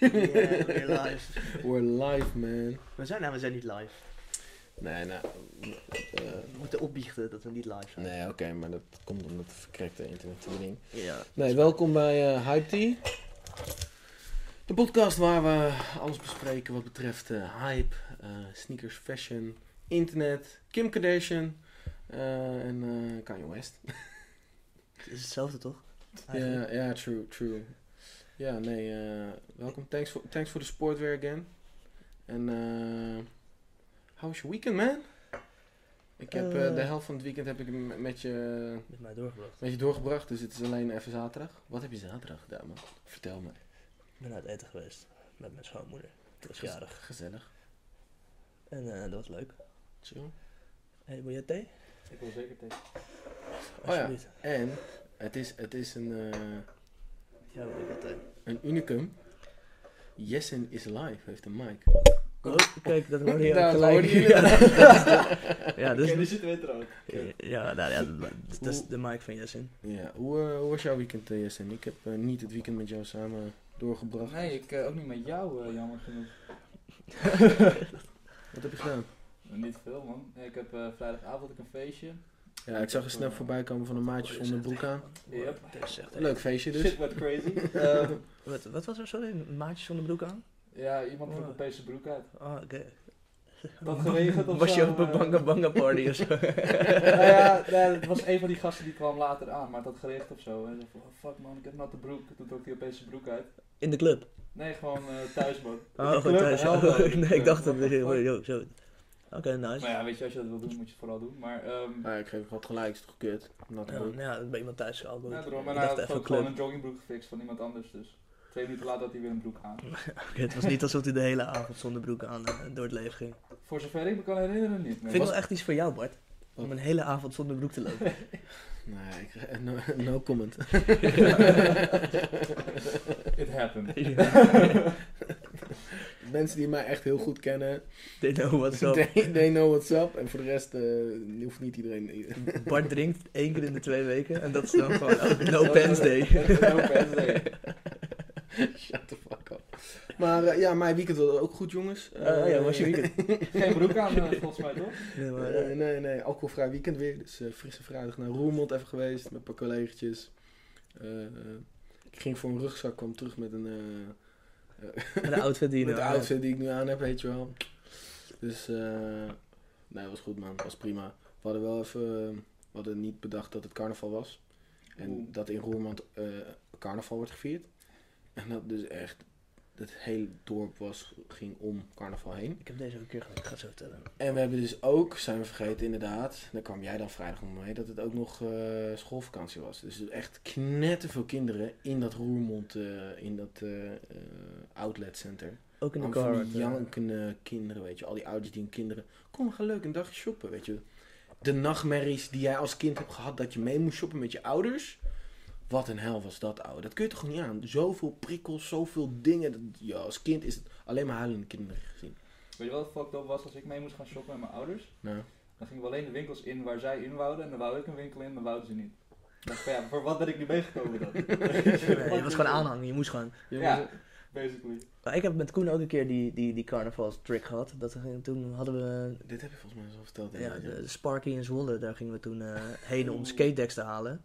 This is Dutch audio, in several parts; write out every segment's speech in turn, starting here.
Yeah, we're live. We're live, man. We zijn, nou, we zijn niet live. Nee, nou... We moeten opbiechten dat we niet live zijn. nee, oké, maar dat komt omdat het verkrekte internetverbinding. Ja. Nee, welkom bij eh Hype Tea. De podcast waar we alles bespreken wat betreft eh, hype, eh, sneakers, fashion, internet, Kim Kardashian en Kanye West. Het is hetzelfde toch? Ja, ja, true, true. Ja, nee, eh, welkom. Thanks for, thanks for the support weer again. En eh how was your weekend, man? Ik heb eh, de helft van het weekend heb ik met je, Met mij doorgebracht. met je doorgebracht, dus het is alleen even zaterdag. Wat heb je zaterdag gedaan, man? Vertel me. Ik ben uit eten geweest. Met mijn schoonmoeder. Die was jarig. Gezellig. En eh, dat was leuk. Chill. Hey, wil jij thee? Ik wil zeker thee. ja. Alsjeblieft. En het is, het is een, eh, Ja, wil ik wel thee. een unicum. Jessen is live, heeft een mic. Oh, kijk, dat hoorde je ook dat gelijk. Ja, dat is de- ja, dus... Die zitten weer trouwens. Ja, nou, ja, dat, dat- dat is de mic van Jessin. Ja, hoe, eh, hoe was jouw weekend, eh, Jessen? Ik heb eh, niet het weekend met jou samen doorgebracht. Nee, ik ook niet met jou, eh, jammer genoeg. Wat heb je gedaan? Niet veel, man. Ik heb eh, vrijdagavond ik een feestje. Ja, ik zag een snap voorbij komen van een maatje zonder broek aan. Yep. Dat is echt Leuk feestje dus. Shit werd crazy. Ehm, Wat, wat was er, sorry? Een maatje zonder broek aan? ja, iemand Oh. trok opeens zijn broek uit. Oh, oké. Dat geregend of Was je zo, op een eh. banga banga party of zo? nou ja, nee, het was een van die gasten die kwam later aan, maar het had geregend of zo. En zei van, oh, fuck man, ik heb een natte broek. Toen trok hij opeens zijn broek uit. In de club? Nee, gewoon eh, thuis, man. Oh, club, thuis. nee, ik dacht dat zo. Oké, nice. Maar ja, weet je, als je dat wil doen, moet je het vooral doen. Maar, ehm Ja, ik geef wat gelijk, is toch kut? Ja, broek. ja, bij iemand thuis al ja, daarom. ik En hij dacht had even gewoon club. een joggingbroek gefixt van iemand anders. Dus twee minuten later had hij weer een broek aan. Oké, het was niet alsof hij de hele avond zonder broek aan eh, door het leven ging. Voor zover ik me kan herinneren, niet. Nee. vind het wel echt iets voor jou, Bart. Om een hele avond zonder broek te lopen. Nee, ik, no, no comment. It happened. Mensen die mij echt heel goed kennen, They know what's up. they, they know what's up. En voor de rest eh, hoeft niet iedereen... Bart drinkt één keer in de twee weken en dat is dan gewoon no pens day. no pants day. Shut the fuck up. Maar eh, ja, mijn weekend was ook goed, jongens. Oh Eh, ja, was je weekend? Geen broek aan, volgens mij, toch? Nee, maar, nee, nee, alcoholvrij weekend weer. Dus eh, frisse vrijdag naar Roermond even geweest met een paar collega's. Ik ging voor een rugzak, kwam terug met een... met de outfit die je met de hebt. outfit die ik nu aan heb, weet je wel. Dus, eh nee, het was goed man, was prima. We hadden wel even, we hadden niet bedacht dat het carnaval was. En Oeh. dat in Roermond eh, carnaval wordt gevierd. En dat dus echt, het hele dorp was, ging om carnaval heen. Ik heb deze ook een keer gehad, ik ga het zo vertellen. En we hebben dus ook, zijn we vergeten inderdaad, daar kwam jij dan vrijdag nog mee, dat het ook nog eh, schoolvakantie was. Dus echt knetterveel kinderen in dat Roermond, eh, in dat eh, outlet center. Ook in de car. jankende kinderen, weet je. Al die ouders die hun kinderen... Kom, gaan leuk een dagje shoppen, weet je. De nachtmerries die jij als kind hebt gehad... dat je mee moest shoppen met je ouders. Wat een hel was dat, ouwe. Dat kun je toch niet aan. Zoveel prikkels, zoveel dingen. Dat, ja, als kind is het alleen maar huilende kinderen gezien. Weet je wat fucked up was als ik mee moest gaan shoppen met mijn ouders? Nou, Dan gingen we alleen de winkels in waar zij in wouden. En dan wou ik een winkel in, dan wouden ze niet. Ik dacht van ja, voor wat ben ik nu meegekomen dan? nee, je was gewoon aanhangen, je moest gewoon. Ja, basically. Maar ik heb met Koen ook een keer die, die, die carnavalstrick gehad. Dat, toen hadden we dit heb je volgens mij zo verteld. ja, de, de Sparky in Zwolle. Daar gingen we toen eh, heen om skate te halen.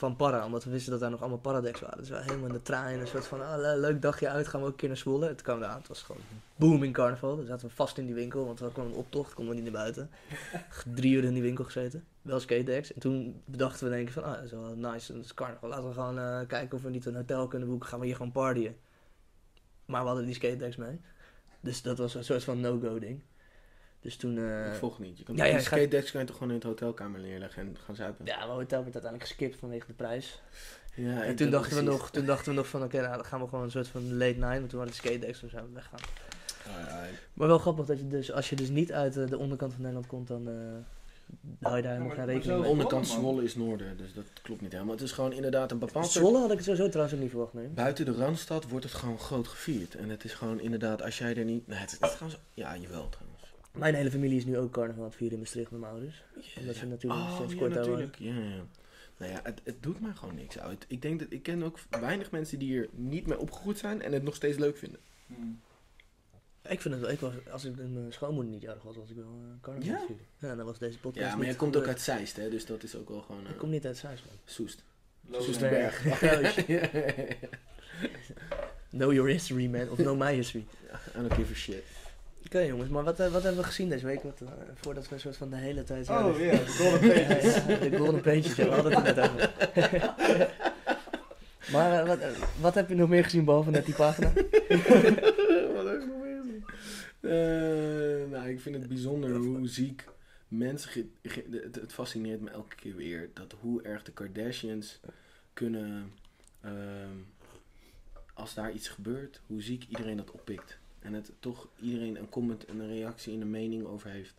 Van Parra, omdat we wisten dat daar nog allemaal Paradecks waren. Dus we waren helemaal in de trein, een soort van ah, le- leuk dagje uit, gaan we ook een keer naar Zwolle. Het kwam eraan, het was gewoon booming carnaval. Dan zaten we vast in die winkel, want we kwam een optocht, konden we niet naar buiten. Drie uur in die winkel gezeten, wel skate En toen bedachten we denk ik van, ah, dat is wel nice, het is carnaval. Laten we gewoon eh, kijken of we niet een hotel kunnen boeken, gaan we hier gewoon partyen. Maar we hadden die skate mee. Dus dat was een soort van no-go ding. Dus toen... eh, Ik volg niet. Je kan ja, ja, die skate decks kan je toch gewoon in het hotelkamer neerleggen en gaan zuipen. ja, mijn hotel werd uiteindelijk geskipt vanwege de prijs. Ja, en toen dachten, we nog, toen dachten we nog van, oké, nou, dan gaan we gewoon een soort van late night. Want toen waren de skate decks, toen zijn we weggaan. Ja, Maar wel grappig dat je dus, als je dus niet uit eh, de onderkant van Nederland komt, dan eh hou je daar helemaal maar- geen maar rekening zo- De mee. onderkant Zwolle, is noorden, dus dat klopt niet helemaal. Het is gewoon inderdaad een bepaald... Zwolle had ik het sowieso trouwens ook niet verwacht, nee. Buiten de Randstad wordt het gewoon groot gevierd. En het is gewoon inderdaad, als jij er niet... Nee, het is, het is trouwens... Ja, jawel trouwens. Mijn hele familie is nu ook carnaval aan het vieren in Maastricht met mijn ouders. Omdat ze natuurlijk Oh, sinds ja, kort natuurlijk. Ja, ja. Nou ja, het, het doet mij gewoon niks uit. Ik denk dat ik ken ook weinig mensen die hier niet mee opgegroeid zijn en het nog steeds leuk vinden. Hmm. Ik vind het wel, ik was, als ik mijn schoonmoeder niet jarig was, was ik wel uh, carnaval Ja? vieren. Ja, dan was deze podcast Ja, maar jij komt ook uit Zeist, hè? Dus dat is ook wel gewoon... eh Ik kom niet uit Zeist, man. Soest. Soesterberg. Know your history, man. Of know my history. I don't give a shit. Oké, jongens, maar wat, eh, wat hebben we gezien deze week? Wat, eh, voordat we een soort van de hele tijd... Oh ja, de golden pages. de golden pages, ja, we hadden het er net over. maar eh, wat, wat heb je nog meer gezien behalve net die pagina? Wat heb ik nog meer gezien? Nou, ik vind het bijzonder hoe ziek mensen... ge- ge- het, het fascineert me elke keer weer dat hoe erg de Kardashians kunnen... ehm, als daar iets gebeurt, hoe ziek iedereen dat oppikt. En het toch iedereen een comment en een reactie en een mening over heeft.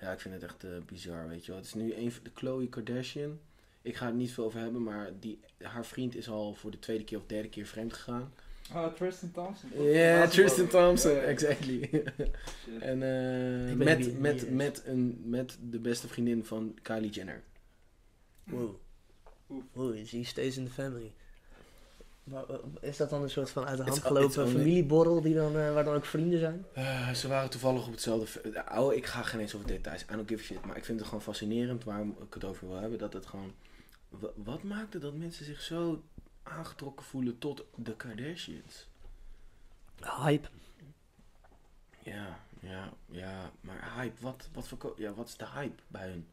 Ja, ik vind het echt eh, bizar, weet je wel. Het is nu een van de Chloe Kardashian. Ik ga het niet veel over hebben, maar die, haar vriend is al voor de tweede keer of derde keer vreemd gegaan. Ah, Tristan Thompson. Ja. Tristan Thompson, exactly. Shit. en eh, met, met, is. met, een, met de beste vriendin van Kylie Jenner. Wow. Oef. Wow, he stays in the family. Eh, is dat dan een soort van uit de hand gelopen familieborrel die dan, eh, waar dan ook vrienden zijn? Eh, ze waren toevallig op hetzelfde... Oh, ik ga geen eens over details. I don't give a shit. Maar ik vind het gewoon fascinerend waarom ik het over wil hebben. Dat het gewoon... wa- Wat maakte dat mensen zich zo aangetrokken voelen tot de Kardashians? Hype. Ja, ja, ja. Maar hype, wat, wat, verko- ja, wat is de hype bij hun?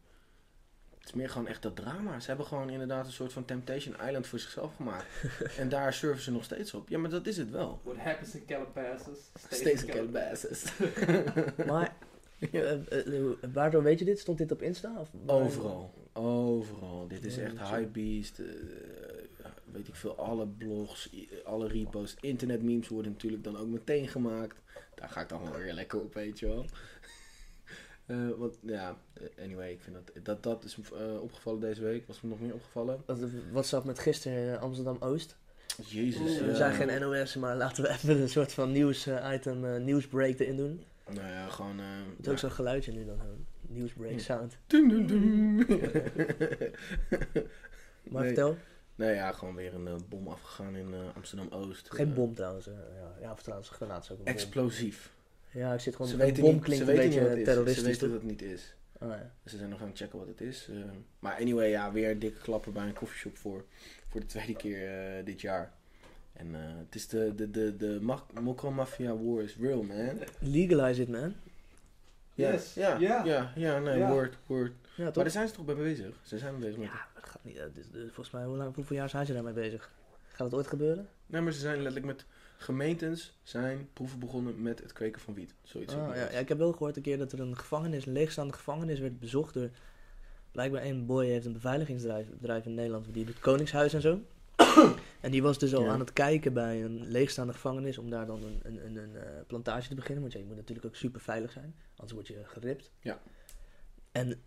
Het is meer gewoon echt dat drama. Ze hebben gewoon inderdaad een soort van Temptation Island voor zichzelf gemaakt. en daar surfen ze nog steeds op. Ja, maar dat is het wel. What happens in Calabasas? stays Steeds in Calabasas. Maar, eh, eh, eh, waardoor weet je dit? Stond dit op Insta? Of Overal. Overal. Dit is Ja, echt hypebeast. eh, weet ik veel, alle blogs, alle reposts, internetmemes worden natuurlijk dan ook meteen gemaakt. Daar ga ik dan wel weer lekker op, weet je wel. Eh, want ja, eh, anyway, ik vind dat dat, dat is eh, opgevallen deze week. Was me nog meer opgevallen? Wat, wat zat met gisteren in Amsterdam Oost? Jezus. we ja. zijn geen NOS, maar laten we even een soort van nieuws-item, eh, nieuwsbreak erin doen. Nou ja, gewoon. Het is ja. ook zo'n geluidje nu dan, een nieuwsbreak Ja. sound. Dum, dum, dum. Maar Nee. vertel, nou ja, gewoon weer een bom afgegaan in Amsterdam Oost. geen bom trouwens. ja, ja, of trouwens, granaat ook een bom. Ja, ik zit gewoon, Ze een weten bom niet, klinkt ze een weten niet wat beetje het is. Ze weten dat het niet is. Oh, ja. Ze zijn nog aan het checken wat het is. eh. maar anyway, ja, weer dikke klappen bij een koffieshop voor. Voor de tweede keer eh, dit jaar. En eh, het is de, de, de, de Mokro Mafia War is real, man. Legalize it, man. Ja, Yes. ja, ja, Ja. ja, nee, word, word. Ja, Maar daar zijn ze toch bij bezig? Ze zijn bezig met... Ja, maar het gaat niet. eh, volgens mij, hoe lang, hoeveel jaar zijn ze daarmee bezig? Gaat het ooit gebeuren? Nee, maar ze zijn letterlijk met gemeentes zijn proeven begonnen met het kweken van wiet. Zoiets. Ah, ik ja, ja, ik heb wel gehoord een keer dat er een gevangenis, een leegstaande gevangenis, werd bezocht door. Blijkbaar een boy heeft een beveiligingsbedrijf bedrijf in Nederland, die doet Koningshuis en zo. en die was dus al Ja. aan het kijken bij een leegstaande gevangenis om daar dan een, een, een, een eh, plantage te beginnen. Want ja, je moet natuurlijk ook super veilig zijn, anders word je geript. Ja. En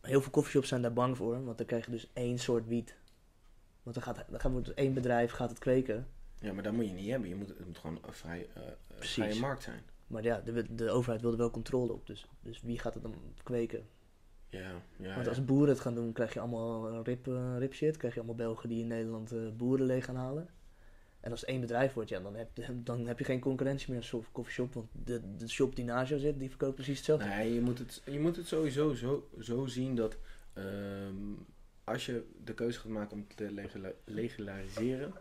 heel veel coffeeshops zijn daar bang voor, want dan krijg je dus één soort wiet. Want dan gaat, dan gaat wordt één bedrijf gaat het kweken. Ja, maar dat moet je niet hebben. Je moet, het moet gewoon een vrij, eh, eh, vrije markt zijn. Maar ja, de, de overheid wilde wel controle op. Dus, dus wie gaat het dan kweken? Ja, ja. Want ja. als boeren het gaan doen, krijg je allemaal eh, rip, eh, rip shit. Krijg je allemaal Belgen die in Nederland eh, boeren leeg gaan halen. En als het één bedrijf wordt, ja, dan heb, dan heb je geen concurrentie meer als coffeeshop. Want de, de shop die naast jou zit, die verkoopt precies hetzelfde. Nee, je moet het, je moet het sowieso zo, zo zien dat ehm, als je de keuze gaat maken om te legaliseren,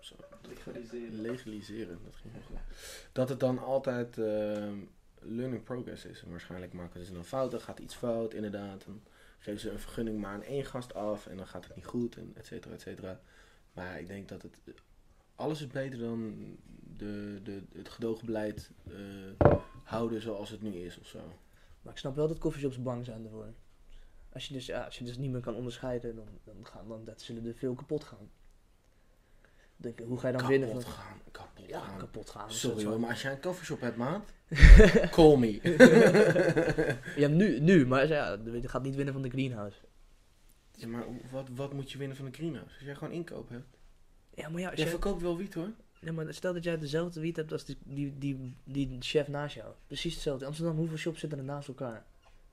zo, Legaliseren. legaliseren, dat ging heel goed, dat het dan altijd ehm, learning progress is. En waarschijnlijk maken ze dan fouten, gaat iets fout, inderdaad. Dan geven ze een vergunning maar aan één gast af en dan gaat het niet goed, en et cetera, et cetera. Maar ik denk dat het, alles is beter dan de, de, het gedogen beleid eh, houden zoals het nu is of zo. Maar ik snap wel dat coffeeshops bang zijn ervoor. Als je dus, ja, als je dus niet meer kan onderscheiden, dan, dan, gaan, dan dat zullen er veel kapot gaan. Hoe ga je dan kapot winnen van... gaan, kapot Ja, gaan. kapot gaan. Sorry hoor, maar als jij een coffeeshop hebt, maat, call me. Ja, nu, nu, maar ja, je gaat niet winnen van de greenhouse. ja, maar wat, wat moet je winnen van de greenhouse? Als jij gewoon inkoop hebt. Ja, maar ja, als Jij jij- verkoopt wel wiet hoor. Ja, maar stel dat jij dezelfde wiet hebt als die, die, die, die chef naast jou. Precies hetzelfde. In Amsterdam, hoeveel shops zitten er naast elkaar?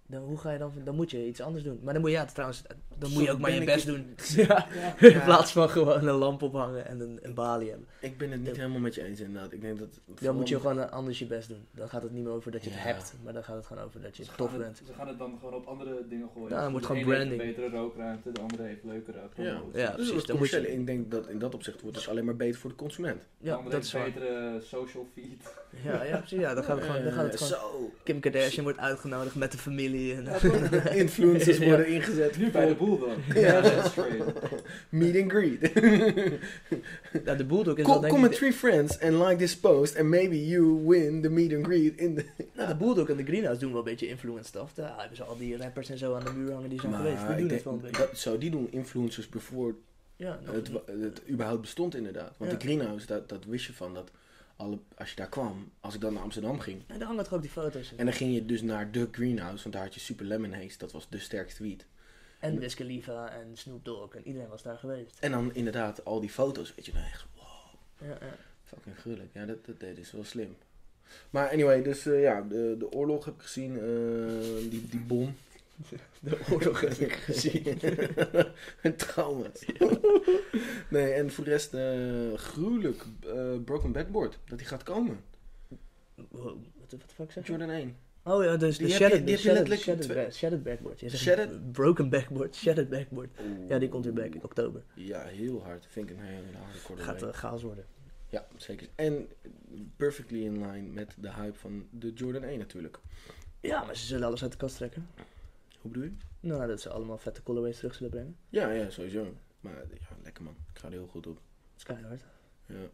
Dan, hoe ga je dan, dan moet je iets anders doen. Maar dan moet je, ja, trouwens, dan moet je ook maar je best doen. Ja. Ja. In plaats van gewoon een lamp ophangen en een, een balie hebben. Ik ben het niet helemaal met je eens inderdaad. Ik denk dat... Dan moet je gewoon anders je best doen. Dan gaat het niet meer over dat je het hebt, maar dan gaat het gewoon over dat je Ze tof gaan bent. het- Ze gaan het dan gewoon op andere dingen gooien. Ja, dan Dus wordt de gewoon ene heeft een branding. betere rookruimte, de andere heeft leukere Ja, promo's. Ja, dus precies, dat dan moet je-. Ik denk dat in dat opzicht wordt het alleen maar beter voor de consument. Ja, dat is een betere social feed. Ja, ja, precies. Ja, dan gaat het gewoon, dan gaat het Eh, gewoon Zo. Kim Kardashian wordt uitgenodigd met de familie. Ja, toch? Influencers Ja. worden ingezet. Nu bij de boel dan. Ja. Meet and greet. ja, de Bulldog is wel Come, denk with three friends and like this post and maybe you win the meet and greet in the... Nou, de Bulldog en de Greenhouse doen wel een beetje influence stuff. Daar hebben ze al die rappers en zo aan de muur hangen die zijn geweest. Die Maar doen het wel een denk, beetje. dat, zo, die doen influencers voor Ja, het, het überhaupt bestond inderdaad. Want Ja. de greenhouse, dat, dat wist je van. Dat alle, als je daar kwam, als ik dan naar Amsterdam ging. En daar hangen toch ook die foto's in. En dan ging je dus naar de greenhouse, want daar had je Super Lemon Haze. Dat was de sterkste wiet. En Wiz Khalifa en Snoop Dogg en iedereen was daar geweest. En dan inderdaad al die foto's, weet je, dan echt wow, Ja, ja. fucking gruwelijk. Ja, dat, dat deed dus wel slim. Maar anyway, dus eh, ja, de, de oorlog heb ik gezien, eh, die, die bom. De oorlog heb ik gezien. en trauma's. nee, en voor de rest eh gruwelijk eh, Broken Backboard, dat die gaat komen. Wow, wat de wat fuck zeg je? Jordan 1. Oh ja, dus Die de shattered, die shattered, shattered, shattered backboard. Je Shattered- broken backboard, shattered backboard. Ja, die komt weer back in oktober. Ja, heel hard. Vind ik een hele Gaat uh, chaos worden. Ja, zeker. En perfectly in line met de hype van de Jordan 1 natuurlijk. Ja, maar ze zullen alles uit de kast trekken. Hoe bedoel je? Nou, dat ze allemaal vette colorways terug zullen brengen. Ja, ja, sowieso. Maar ja, lekker man. Ik ga er heel goed op. Dat is keihard. Ja.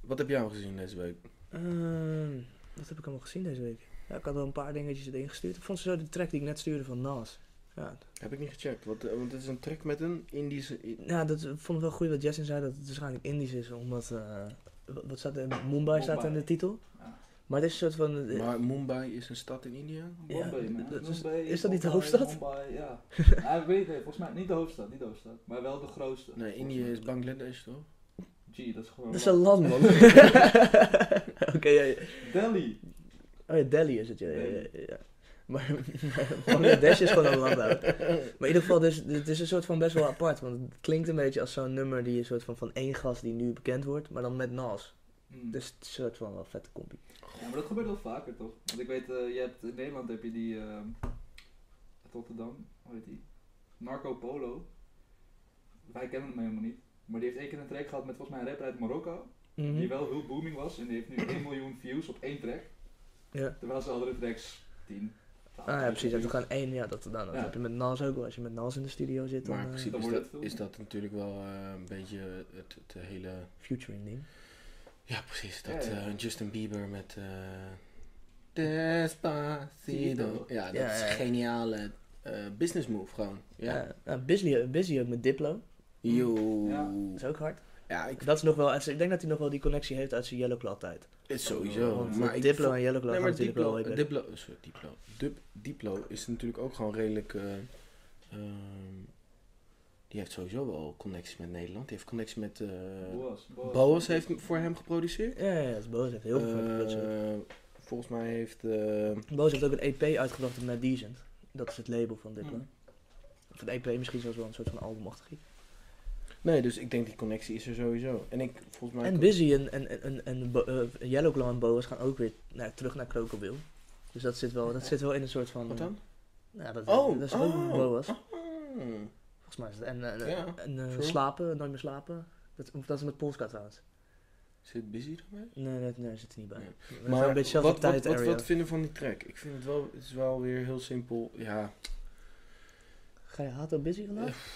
Wat heb jij al gezien deze week? Ehm, wat heb ik allemaal gezien deze week? Ja, ik had wel een paar dingetjes erin gestuurd. Ik vond zo de track die ik net stuurde van Nas. Ja, Heb ik niet gecheckt. Want, eh, want het is een track met een Indische... ja dat vond ik wel goed wat Justin zei, dat het waarschijnlijk Indisch is. Omdat, eh, wat, wat staat er? Mumbai staat in de titel. Ja. Maar het is een soort van... eh, Maar Mumbai is een stad in India? Ja, Bombay, man. is- Mumbai, is dat niet de hoofdstad? Bombay, ja. ja, ik weet het, volgens mij niet de hoofdstad, niet de hoofdstad, maar wel de grootste. Nee, India is Bangladesh toch? Gee, dat is gewoon. dat is een land, man. Oké, ja, ja. Delhi. Oh ja, Delhi is het, ja. ja, ja, ja. Maar Bangladesh is gewoon een land uit. Maar in ieder geval, dus, het is een soort van best wel apart. Want het klinkt een beetje als zo'n nummer die een soort van van één gast die nu bekend wordt, maar dan met Nas. Hmm. Dus het is een soort van wel vette compie. Ja, maar dat gebeurt wel vaker toch? Want ik weet, eh, je hebt, in Nederland heb je die. uit Rotterdam, hoe heet die? Marco Polo. Wij kennen hem helemaal niet. Maar die heeft één keer een track gehad met volgens mij een rapper uit Marokko. Mhm. Die wel heel booming was. En die heeft nu 1 miljoen views op één track. Ja. Terwijl zijn andere tracks 10. Ah ja, precies. Dat we gaan één, ja, dat, nou, dat Ja. heb je met Nas ook wel. Als je met Nas in de studio zit, dan Maar dan is wordt dat, is dat natuurlijk wel eh, een beetje het, het hele... featuring ding. Ja, precies. Dat Ja, ja. eh, Justin Bieber met... eh Despacito. Ja, dat Ja, is ja. een geniale eh, business move gewoon. Ja. Ja. nou, busy, busy ook met Diplo. Yo. Ja. Dat is ook hard. Ja, ik, Dat is nog wel, ik denk dat hij nog wel die connectie heeft uit zijn Yellow Claw tijd. is sowieso. Want maar ik Diplo en Yellow Claw Nee, maar Diplo, Diplo, sorry, Diplo. Dip, Diplo is natuurlijk ook gewoon redelijk... eh, ehm, die heeft sowieso wel connecties met Nederland. Die heeft connectie met... eh Boas. Boas, Boas heeft voor hem geproduceerd. Ja, ja, dat is Boos heeft heel veel van geproduceerd. Eh, Volgens mij heeft... eh, Boos heeft ook een EP uitgebracht met Decent. Dat is het label van Diplo. Mm. Of een EP misschien zelfs wel een soort van albumachtig iets. nee, dus ik denk die connectie is er sowieso. En ik, volgens mij... En Busy en, en, en, en, eh, Yellow en Boas gaan ook weer naar, terug naar Crocodile. Dus dat zit wel, dat zit wel in een soort van... Wat dan? Ja, dat, Oh, dat is ook oh, Boas. oh. Volgens mij is het. En, en, Ja, en eh, slapen, nooit meer slapen. Dat, dat is met Polska trouwens. Zit Busy erbij? Nee, nee, nee, zit er niet bij. Zijn een beetje zelf wat, wat, wat, wat vinden we van die track? Ik vind het wel, het is wel weer heel simpel. Ja, Ga je op Busy vandaag?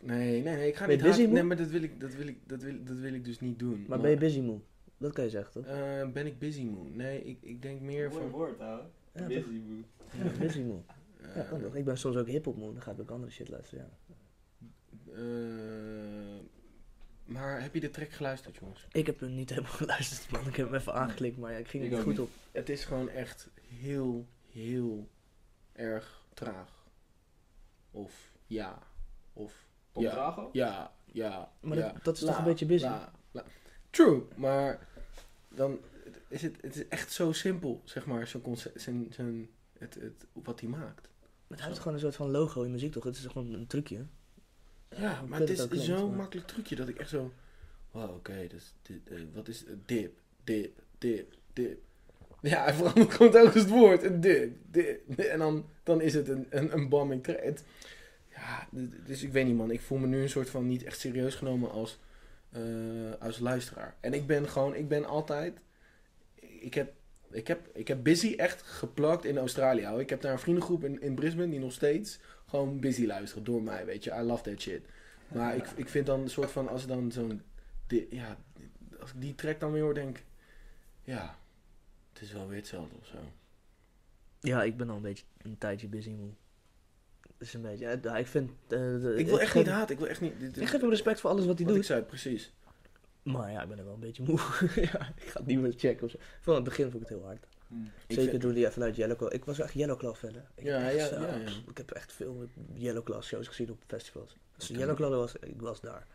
nee, nee, nee, ik ga Ben je niet busy moe? Nee, maar dat wil ik, dat wil ik, dat wil, dat wil ik dus niet doen. maar ben je busy moe? Dat kan je zeggen, toch? Eh, ben ik busy moe? Nee, ik, ik denk meer Mooi van... woord, ouwe. Ja, Busy. Ja, busy moe. eh, Ja, kan toch? Ik ben soms ook hip-hop moe, dan ga ik ook andere shit luisteren. Ja. Eh, maar heb je de track geluisterd, jongens? Ik heb hem niet helemaal geluisterd, man. Ik heb hem even aangeklikt, maar ja, ik ging er Ik niet goed niet. op. Het is gewoon echt heel, heel erg traag. Of ja. Of Tom ja. Drago? Ja, ja. Maar ja. dat, dat is toch een beetje busy? la, la. True, maar dan is het, het is echt zo simpel, zeg maar, zo'n concept, zijn, zijn, het, het, wat hij maakt. Maar hij heeft gewoon een soort van logo in muziek toch? Het is gewoon een trucje. Ja, maar het ook is zo'n makkelijk trucje dat ik echt zo... Wow, oké, dus dit, eh, wat is dip, dip, dip, dip. Ja, hij verandert gewoon telkens het woord. Een dip, dip. En dan, dan is het een, een, een bombing Ja, dus ik weet niet man. Ik voel me nu een soort van niet echt serieus genomen als, eh, als luisteraar. En ik ben gewoon, ik ben altijd... Ik heb, ik heb, ik heb Busy echt geplakt in Australië. Ik heb daar een vriendengroep in, in Brisbane die nog steeds gewoon Busy luisteren door mij, weet je. I love that shit. Maar ik, ik vind dan een soort van, als dan zo'n, ja, als ik die track dan weer hoor, denk ja, het is wel weer hetzelfde of zo. Ja, ik ben al een beetje een tijdje busy moe. Dat is een beetje... ja, ik vind... eh, de- Ik wil echt niet haten, ik wil echt niet, dit, Ik geef hem respect voor alles wat hij wat ik doet. zei, precies. Maar ja, ik ben er wel een beetje moe. ja, ik ga het niet meer checken of zo. Van het begin vond ik het heel hard. Zeker toen hij even vanuit Yellow Claw... Ik was echt Yellow Claw fan, hè. Ik, Ja, heb echt ja, zo- ja, ja. ik heb echt veel Yellow Claw shows gezien op festivals. Als. Yellow Claw was, ik was daar.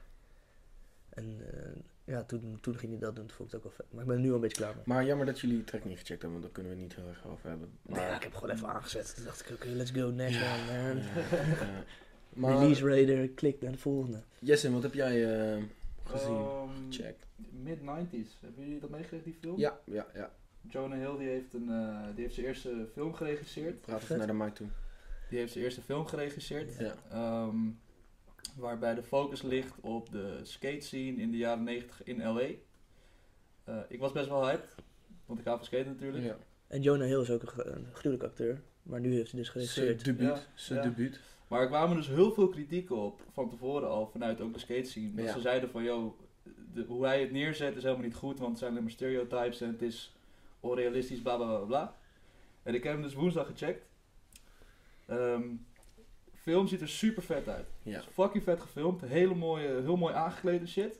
En eh, ja, toen, toen ging hij dat doen, toen vond ik het ook wel vet. Maar ik ben er nu al een beetje klaar mee. Maar jammer dat jullie die track niet gecheckt hebben, want daar kunnen we het niet heel erg over hebben. Maar, ja, ik heb gewoon even aangezet. Toen dacht ik, oké, let's go, next Ja, one, man. ja, ja. Maar, Release Raider, klik naar de volgende. Jesse, wat heb jij eh, gezien? Ehm, Check. Mid-90s. Hebben jullie dat meegekregen, die film? Ja, ja, ja. Jonah Hill die heeft, een, eh, die heeft zijn eerste film geregisseerd. Praat even naar de mic toe. Die heeft zijn eerste film geregisseerd. Ja. Ehm, waarbij de focus ligt op de skate scene in de jaren 90 in LA. Eh, ik was best wel hyped, want ik hou van skaten natuurlijk. ja. En Jonah Hill is ook een, een gruwelijke acteur. Maar nu heeft hij dus Zijn geregisseerd. debuut. Ja, Zijn ja. debuut. Maar er kwamen dus heel veel kritieken op van tevoren al vanuit ook de skate scene. Dat Ja. ze zeiden van, de, hoe hij het neerzet is helemaal niet goed, want het zijn alleen maar stereotypes en het is onrealistisch, bla bla bla bla. En ik heb hem dus woensdag gecheckt. Ehm film ziet er super vet uit. Ja. Is fucking vet gefilmd, hele mooie, heel mooi aangeklede shit.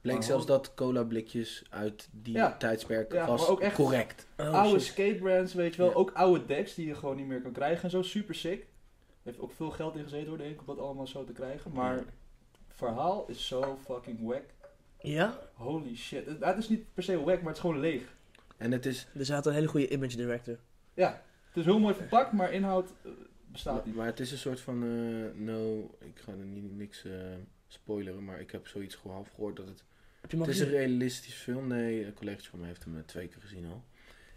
Bleek Maar zelfs dat cola blikjes uit die Ja. tijdsperk Ja, was ook echt- correct. Oh, oude shit. skatebrands, weet je wel. Ja. Ook oude decks die je gewoon niet meer kan krijgen en zo. Super sick. Heeft ook veel geld in gezeten hoor, denk ik, om dat allemaal zo te krijgen. Maar het verhaal is zo fucking wack. Ja? Holy shit. Het, het is niet per se wack, maar het is gewoon leeg. En het is, Er zat een hele goede image director. Ja, het is heel mooi verpakt, maar inhoud eh, bestaat niet. maar het is een soort van, eh, no, ik ga er niet, niks eh, spoileren, maar ik heb zoiets gewoon half gehoord dat het, Heb je hem het is een realistische film. Nee, een collega van mij heeft hem twee keer gezien al.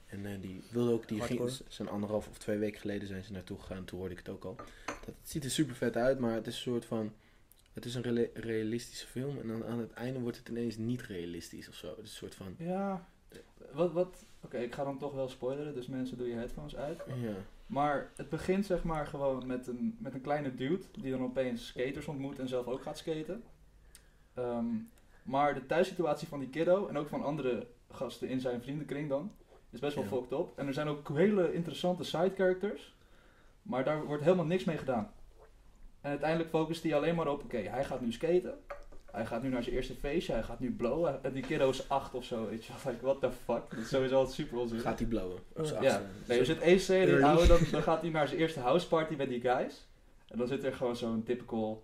En eh, die wilde ook, die ging, zijn anderhalf of twee weken geleden zijn ze naartoe gegaan, toen hoorde ik het ook al. Dat, het ziet er super vet uit, maar het is een soort van, het is een realistische film en dan aan het einde wordt het ineens niet realistisch of zo. Het is een soort van, Ja, wat, wat... Oké, ik ga dan toch wel spoileren, dus mensen doe je headphones uit. ja. Maar het begint zeg maar gewoon met een, met een kleine dude die dan opeens skaters ontmoet en zelf ook gaat skaten. Ehm, maar de thuissituatie van die kiddo en ook van andere gasten in zijn vriendenkring dan is best wel Ja. fucked up. En er zijn ook hele interessante side characters, maar daar wordt helemaal niks mee gedaan. En uiteindelijk focust hij alleen maar op, oké, hij gaat nu skaten. Hij gaat nu naar zijn eerste feestje, hij gaat nu blowen. En die kiddo is acht of zo, weet je wel. Like, what the fuck? Dat is sowieso al super onzinnig. Gaat hij blowen? Ja, nee, er zit één scène in, ouwe, dan, dan gaat hij naar zijn eerste houseparty met die guys. En dan zit er gewoon zo'n typical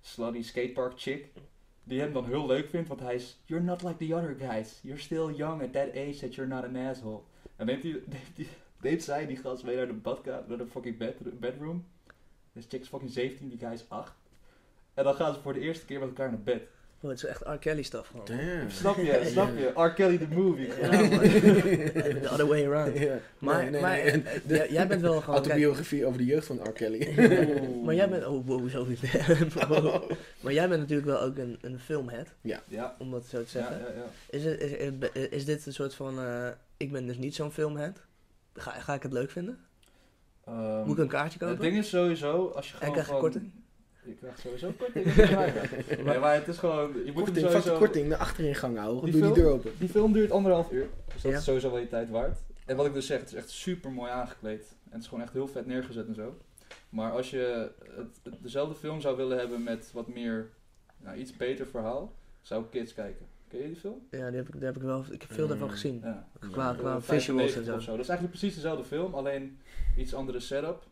slutty skatepark chick. Die hem dan heel leuk vindt, want hij is... You're not like the other guys. You're still young at that age that you're not an asshole. En neemt, hij, neemt, hij, neemt zij die gast mee naar de badkamer, naar de fucking bed, bedroom. Dus chick is fucking 17, die guy is 8. En dan gaan ze voor de eerste keer met elkaar naar bed. Oh, het is echt R. Kelly stuff gewoon. Damn. Snap je? Snap je? R. Kelly the movie. The other way around. Ja. Maar, Nee, nee, maar nee. eh, jij- bent wel gewoon... kijk, Autobiografie over de jeugd van R. Kelly. maar jij bent... Oh, wow, zo niet. maar jij bent natuurlijk wel ook een, een filmhead, Ja. om dat zo te zeggen. ja, ja. Is, het, is, is, is dit een soort van... eh, ik ben dus niet zo'n filmhead. Ga, ga ik het leuk vinden? Ehm, Moet ik een kaartje kopen? Het ding is sowieso, als je gewoon krijg je van- korting? Je krijgt sowieso korting. nee, maar het is gewoon, je moet Korting, vaste sowieso... korting, de achterin houden. Die Doe die film- deur open. Die film duurt anderhalf uur, dus dat Ja. is sowieso wel je tijd waard. En wat ik dus zeg, het is echt super mooi aangekleed. En het is gewoon echt heel vet neergezet en zo. Maar als je het, het- dezelfde film zou willen hebben met wat meer, nou, iets beter verhaal, zou ik Kids kijken. Ken je die film? Ja, die heb ik, die heb ik wel... Ik heb veel daarvan Mm. gezien. Ja. Qua, qua 95 visuals en of zo. zo. Dat is eigenlijk precies dezelfde film, alleen iets andere setup.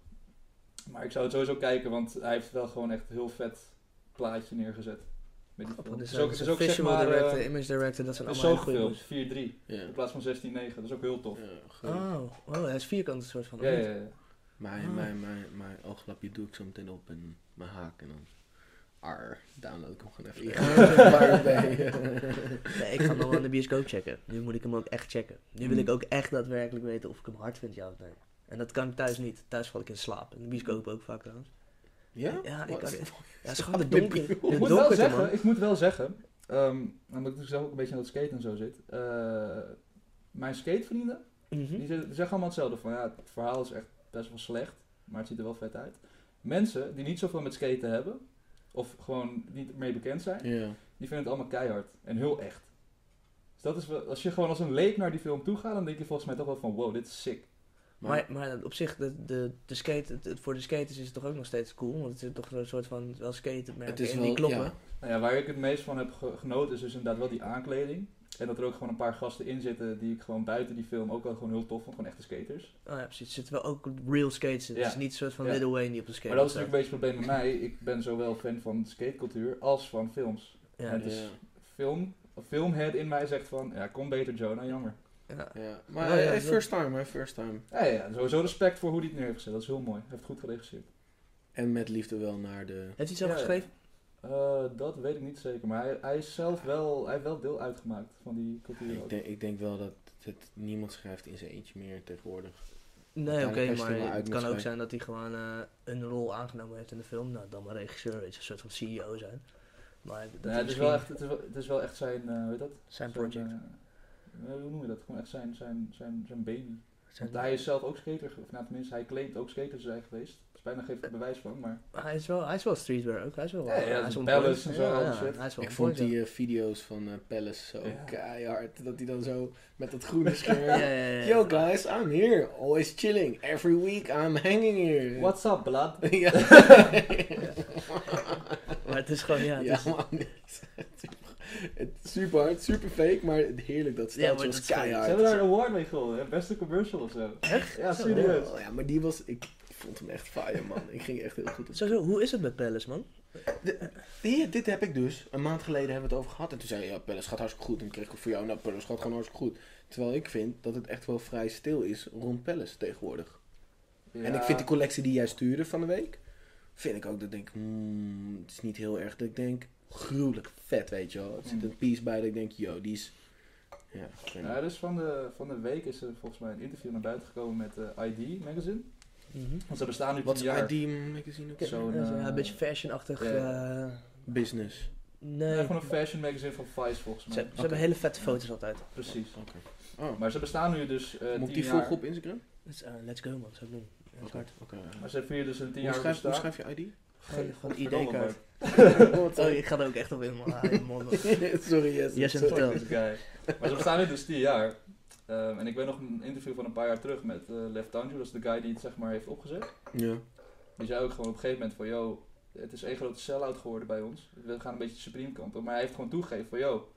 Maar ik zou het sowieso kijken, want hij heeft wel gewoon echt een heel vet plaatje neergezet. Met die film. Dus, ook, dus ook zeg maar, director, eh, image director, dat zijn allemaal goede gefilmd, 4-3 Ja. in plaats van 16-9. Dat is ook heel tof. Ja, moves. goed. Oh, oh, hij is vierkant een soort van. Ja, ja, ja. Mijn, Ah. mijn, mijn, mijn ooglapje doe ik zo meteen op en mijn haak en dan... Ar, download ik hem gewoon even. Ja. Nee, ik ga hem nog wel in de bioscoop checken. Nu moet ik hem ook echt checken. Nu wil Mm. ik ook echt daadwerkelijk weten of ik hem hard vind, ja of nee. En dat kan ik thuis niet. Thuis val ik in slaap. In de bioscoop ook vaak trouwens. Ja? Ja, ik kan- Ja, het is gewoon de donker. De Ik moet, wel zeggen, man. ik moet wel zeggen, ehm omdat ik zelf ook een beetje aan het skaten en zo zit. eh, mijn skatevrienden, Mhm. die, zeggen- die zeggen allemaal hetzelfde. Van ja, het verhaal is echt best wel slecht, maar het ziet er wel vet uit. Mensen die niet zoveel met skaten hebben, of gewoon niet mee bekend zijn, Ja. die vinden het allemaal keihard en heel echt. Dus dat is wel, als je gewoon als een leek naar die film toe gaat, dan denk je volgens mij toch wel van wow, dit is sick. Maar, maar op zich, de, de, de skate, het, het- voor de skaters is het toch ook nog steeds cool. Want het is toch een soort van wel skaten Het is en wel, die kloppen. ja. Nou ja, waar ik het meest van heb ge- genoten is dus inderdaad wel die aankleding. En dat er ook gewoon een paar gasten in zitten die ik gewoon buiten die film ook wel gewoon heel tof vond. Gewoon echte skaters. Oh ja, precies. Er zitten wel ook real skates in. Ja. Het is niet een soort van Ja. Little Wayne die op de skate maar dat is natuurlijk een beetje het probleem met mij. Ik ben zowel fan van skatecultuur als van films. Ja, En het is Ja. film, filmhead in mij zegt van, ja, kom beter Joe, nou jammer. Ja. Ja, maar Nou ja, eh, first time, hè, first time. Ja, ja, sowieso respect voor hoe hij het neer heeft gezet. Dat is heel mooi. Hij heeft goed geregisseerd. En met liefde wel naar de... Heeft hij het zelf geschreven? Eh, dat weet ik niet zeker, maar hij, hij is zelf wel, hij heeft wel deel uitgemaakt van die cultuur. ook. Ik denk, ik denk wel dat het niemand schrijft in zijn eentje meer tegenwoordig. Nee, oké, maar het kan ook zijn dat hij gewoon eh, een rol aangenomen heeft in de film. Nou, dan maar regisseur, weet je, een soort van CEO zijn. Maar dat het, is misschien wel echt, het, is wel, het is wel echt zijn, eh, hoe heet dat? zijn Zijn, project. Hoe noem je dat? Gewoon echt zijn, zijn, zijn, zijn baby. Zijn- Want hij is zelf ook skater, of nou tenminste, hij claimt ook skater te zijn geweest. Dus bijna geeft er bewijs van, maar... hij, is wel, hij is wel streetwear ook. Hij is wel Ja, ja, hij dat is is on Palace en zo, Ja, hij is wel Ik on vond die eh, video's van eh Palace zo Ja. keihard. Dat hij dan zo met dat groene scherm... ja. Ja, ja, ja. Yo guys, I'm here. Always chilling. Every week I'm hanging here. What's up, blood? ja. Maar het is gewoon, ja, het ja, is, man. Super hard, super fake, maar heerlijk dat Ja, maar staat dat is gewoon- Ze keihard. hebben daar een award mee gewonnen, hè? beste commercial of zo. echt? Ja, Zo. serieus. Oh, ja, maar die was, ik vond hem echt fire man. Ik ging echt heel goed op. Sowieso, hoe is het met Palace, man? Hier, dit heb ik dus. Een maand geleden hebben we het over gehad. En toen zei je, ja, Palace gaat hartstikke goed. En kreeg ik voor jou, nou, Palace gaat gewoon hartstikke goed. Terwijl ik vind dat het echt wel vrij stil is rond Palace tegenwoordig. En ik vind die collectie die jij stuurde van de week, vind ik ook dat ik denk, hmm, het is niet heel erg dat ik denk, gruwelijk vet, weet je wel. Er zit Mm. een piece bij dat ik denk, yo, die is, ja. Ja, dus van de, van de week is er volgens mij een interview naar buiten gekomen met eh, ID Magazine. Want ze bestaan nu Wat is jaar. ID magazine ook? Oké. Zo'n, ja, zo, ja, eh, een beetje fashion-achtig. eh, Business. nee, Ja, gewoon een fashion magazine van Vice volgens ze, mij. ze hebben hele vette foto's altijd. Precies. Oké. Oh, Maar ze bestaan nu dus eh moet ik die jaar. volgen op Instagram? Let's go, man. Zou ik doen. Maar ze vieren dus een tien Hoe jaar schrijf, hoe schrijf je ID? Gewoon Godverdomme, ID-kaart. Oh, ik ga er ook echt op in, man. Ah. Sorry, yes. Yes, Sorry. vertel. Guy. Maar ze bestaan nu dus 10 jaar. Ehm, en ik weet nog een interview van een paar jaar terug met eh Lev Tanju, dat is de guy die het zeg maar heeft opgezet. Ja. Die zei ook gewoon op een gegeven moment van, yo, het is één grote sell-out geworden bij ons. We gaan een beetje de Supreme kant op. Maar hij heeft gewoon toegegeven van, yo,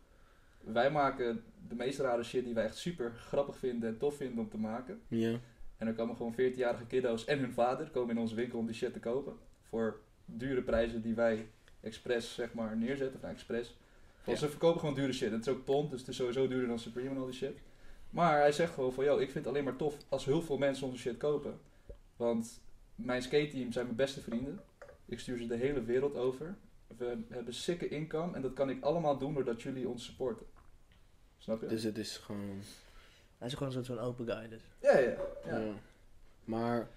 wij maken de meest rare shit die wij echt super grappig vinden en tof vinden om te maken. Ja. En er komen gewoon 14-jarige kiddo's en hun vader komen in onze winkel om die shit te kopen. Voor dure prijzen die wij expres zeg maar neerzetten, nou, expres. Want Ja. ze verkopen gewoon dure shit. Het is ook pond, dus het is sowieso duurder dan Supreme en al die shit. Maar hij zegt gewoon van, yo, ik vind het alleen maar tof als heel veel mensen onze shit kopen. Want mijn skate team zijn mijn beste vrienden. Ik stuur ze de hele wereld over. We hebben sikke income en dat kan ik allemaal doen doordat jullie ons supporten. Snap je? Dus het is gewoon... Hij is gewoon zo'n zo'n open guy, dus. ja, ja, Ja. ja. Maar,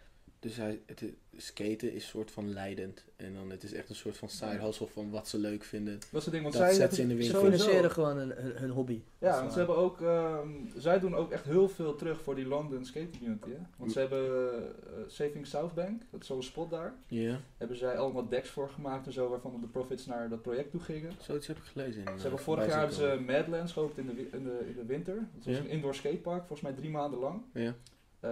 dus hij, het, skaten is soort van leidend. En dan het is echt een soort van side hustle van wat ze leuk vinden. Dat is het ding, want Dat zij zet ze in de Ze winkel. sowieso- financieren gewoon hun, hun, hun hobby. Ja, want ze hebben ook, ehm, zij doen ook echt heel veel terug voor die London skate community. Hè? Want ze hebben eh, Saving Southbank, dat is zo'n spot daar. Ja, Hebben zij allemaal decks voor gemaakt en zo, waarvan de profits naar dat project toe gingen. zoiets heb ik gelezen. In, Ze eh, hebben vorig voorbij jaar hebben ze Madlands geopend in de, in, de, in de winter. Dat was een indoor skatepark, volgens mij drie maanden lang. Ja.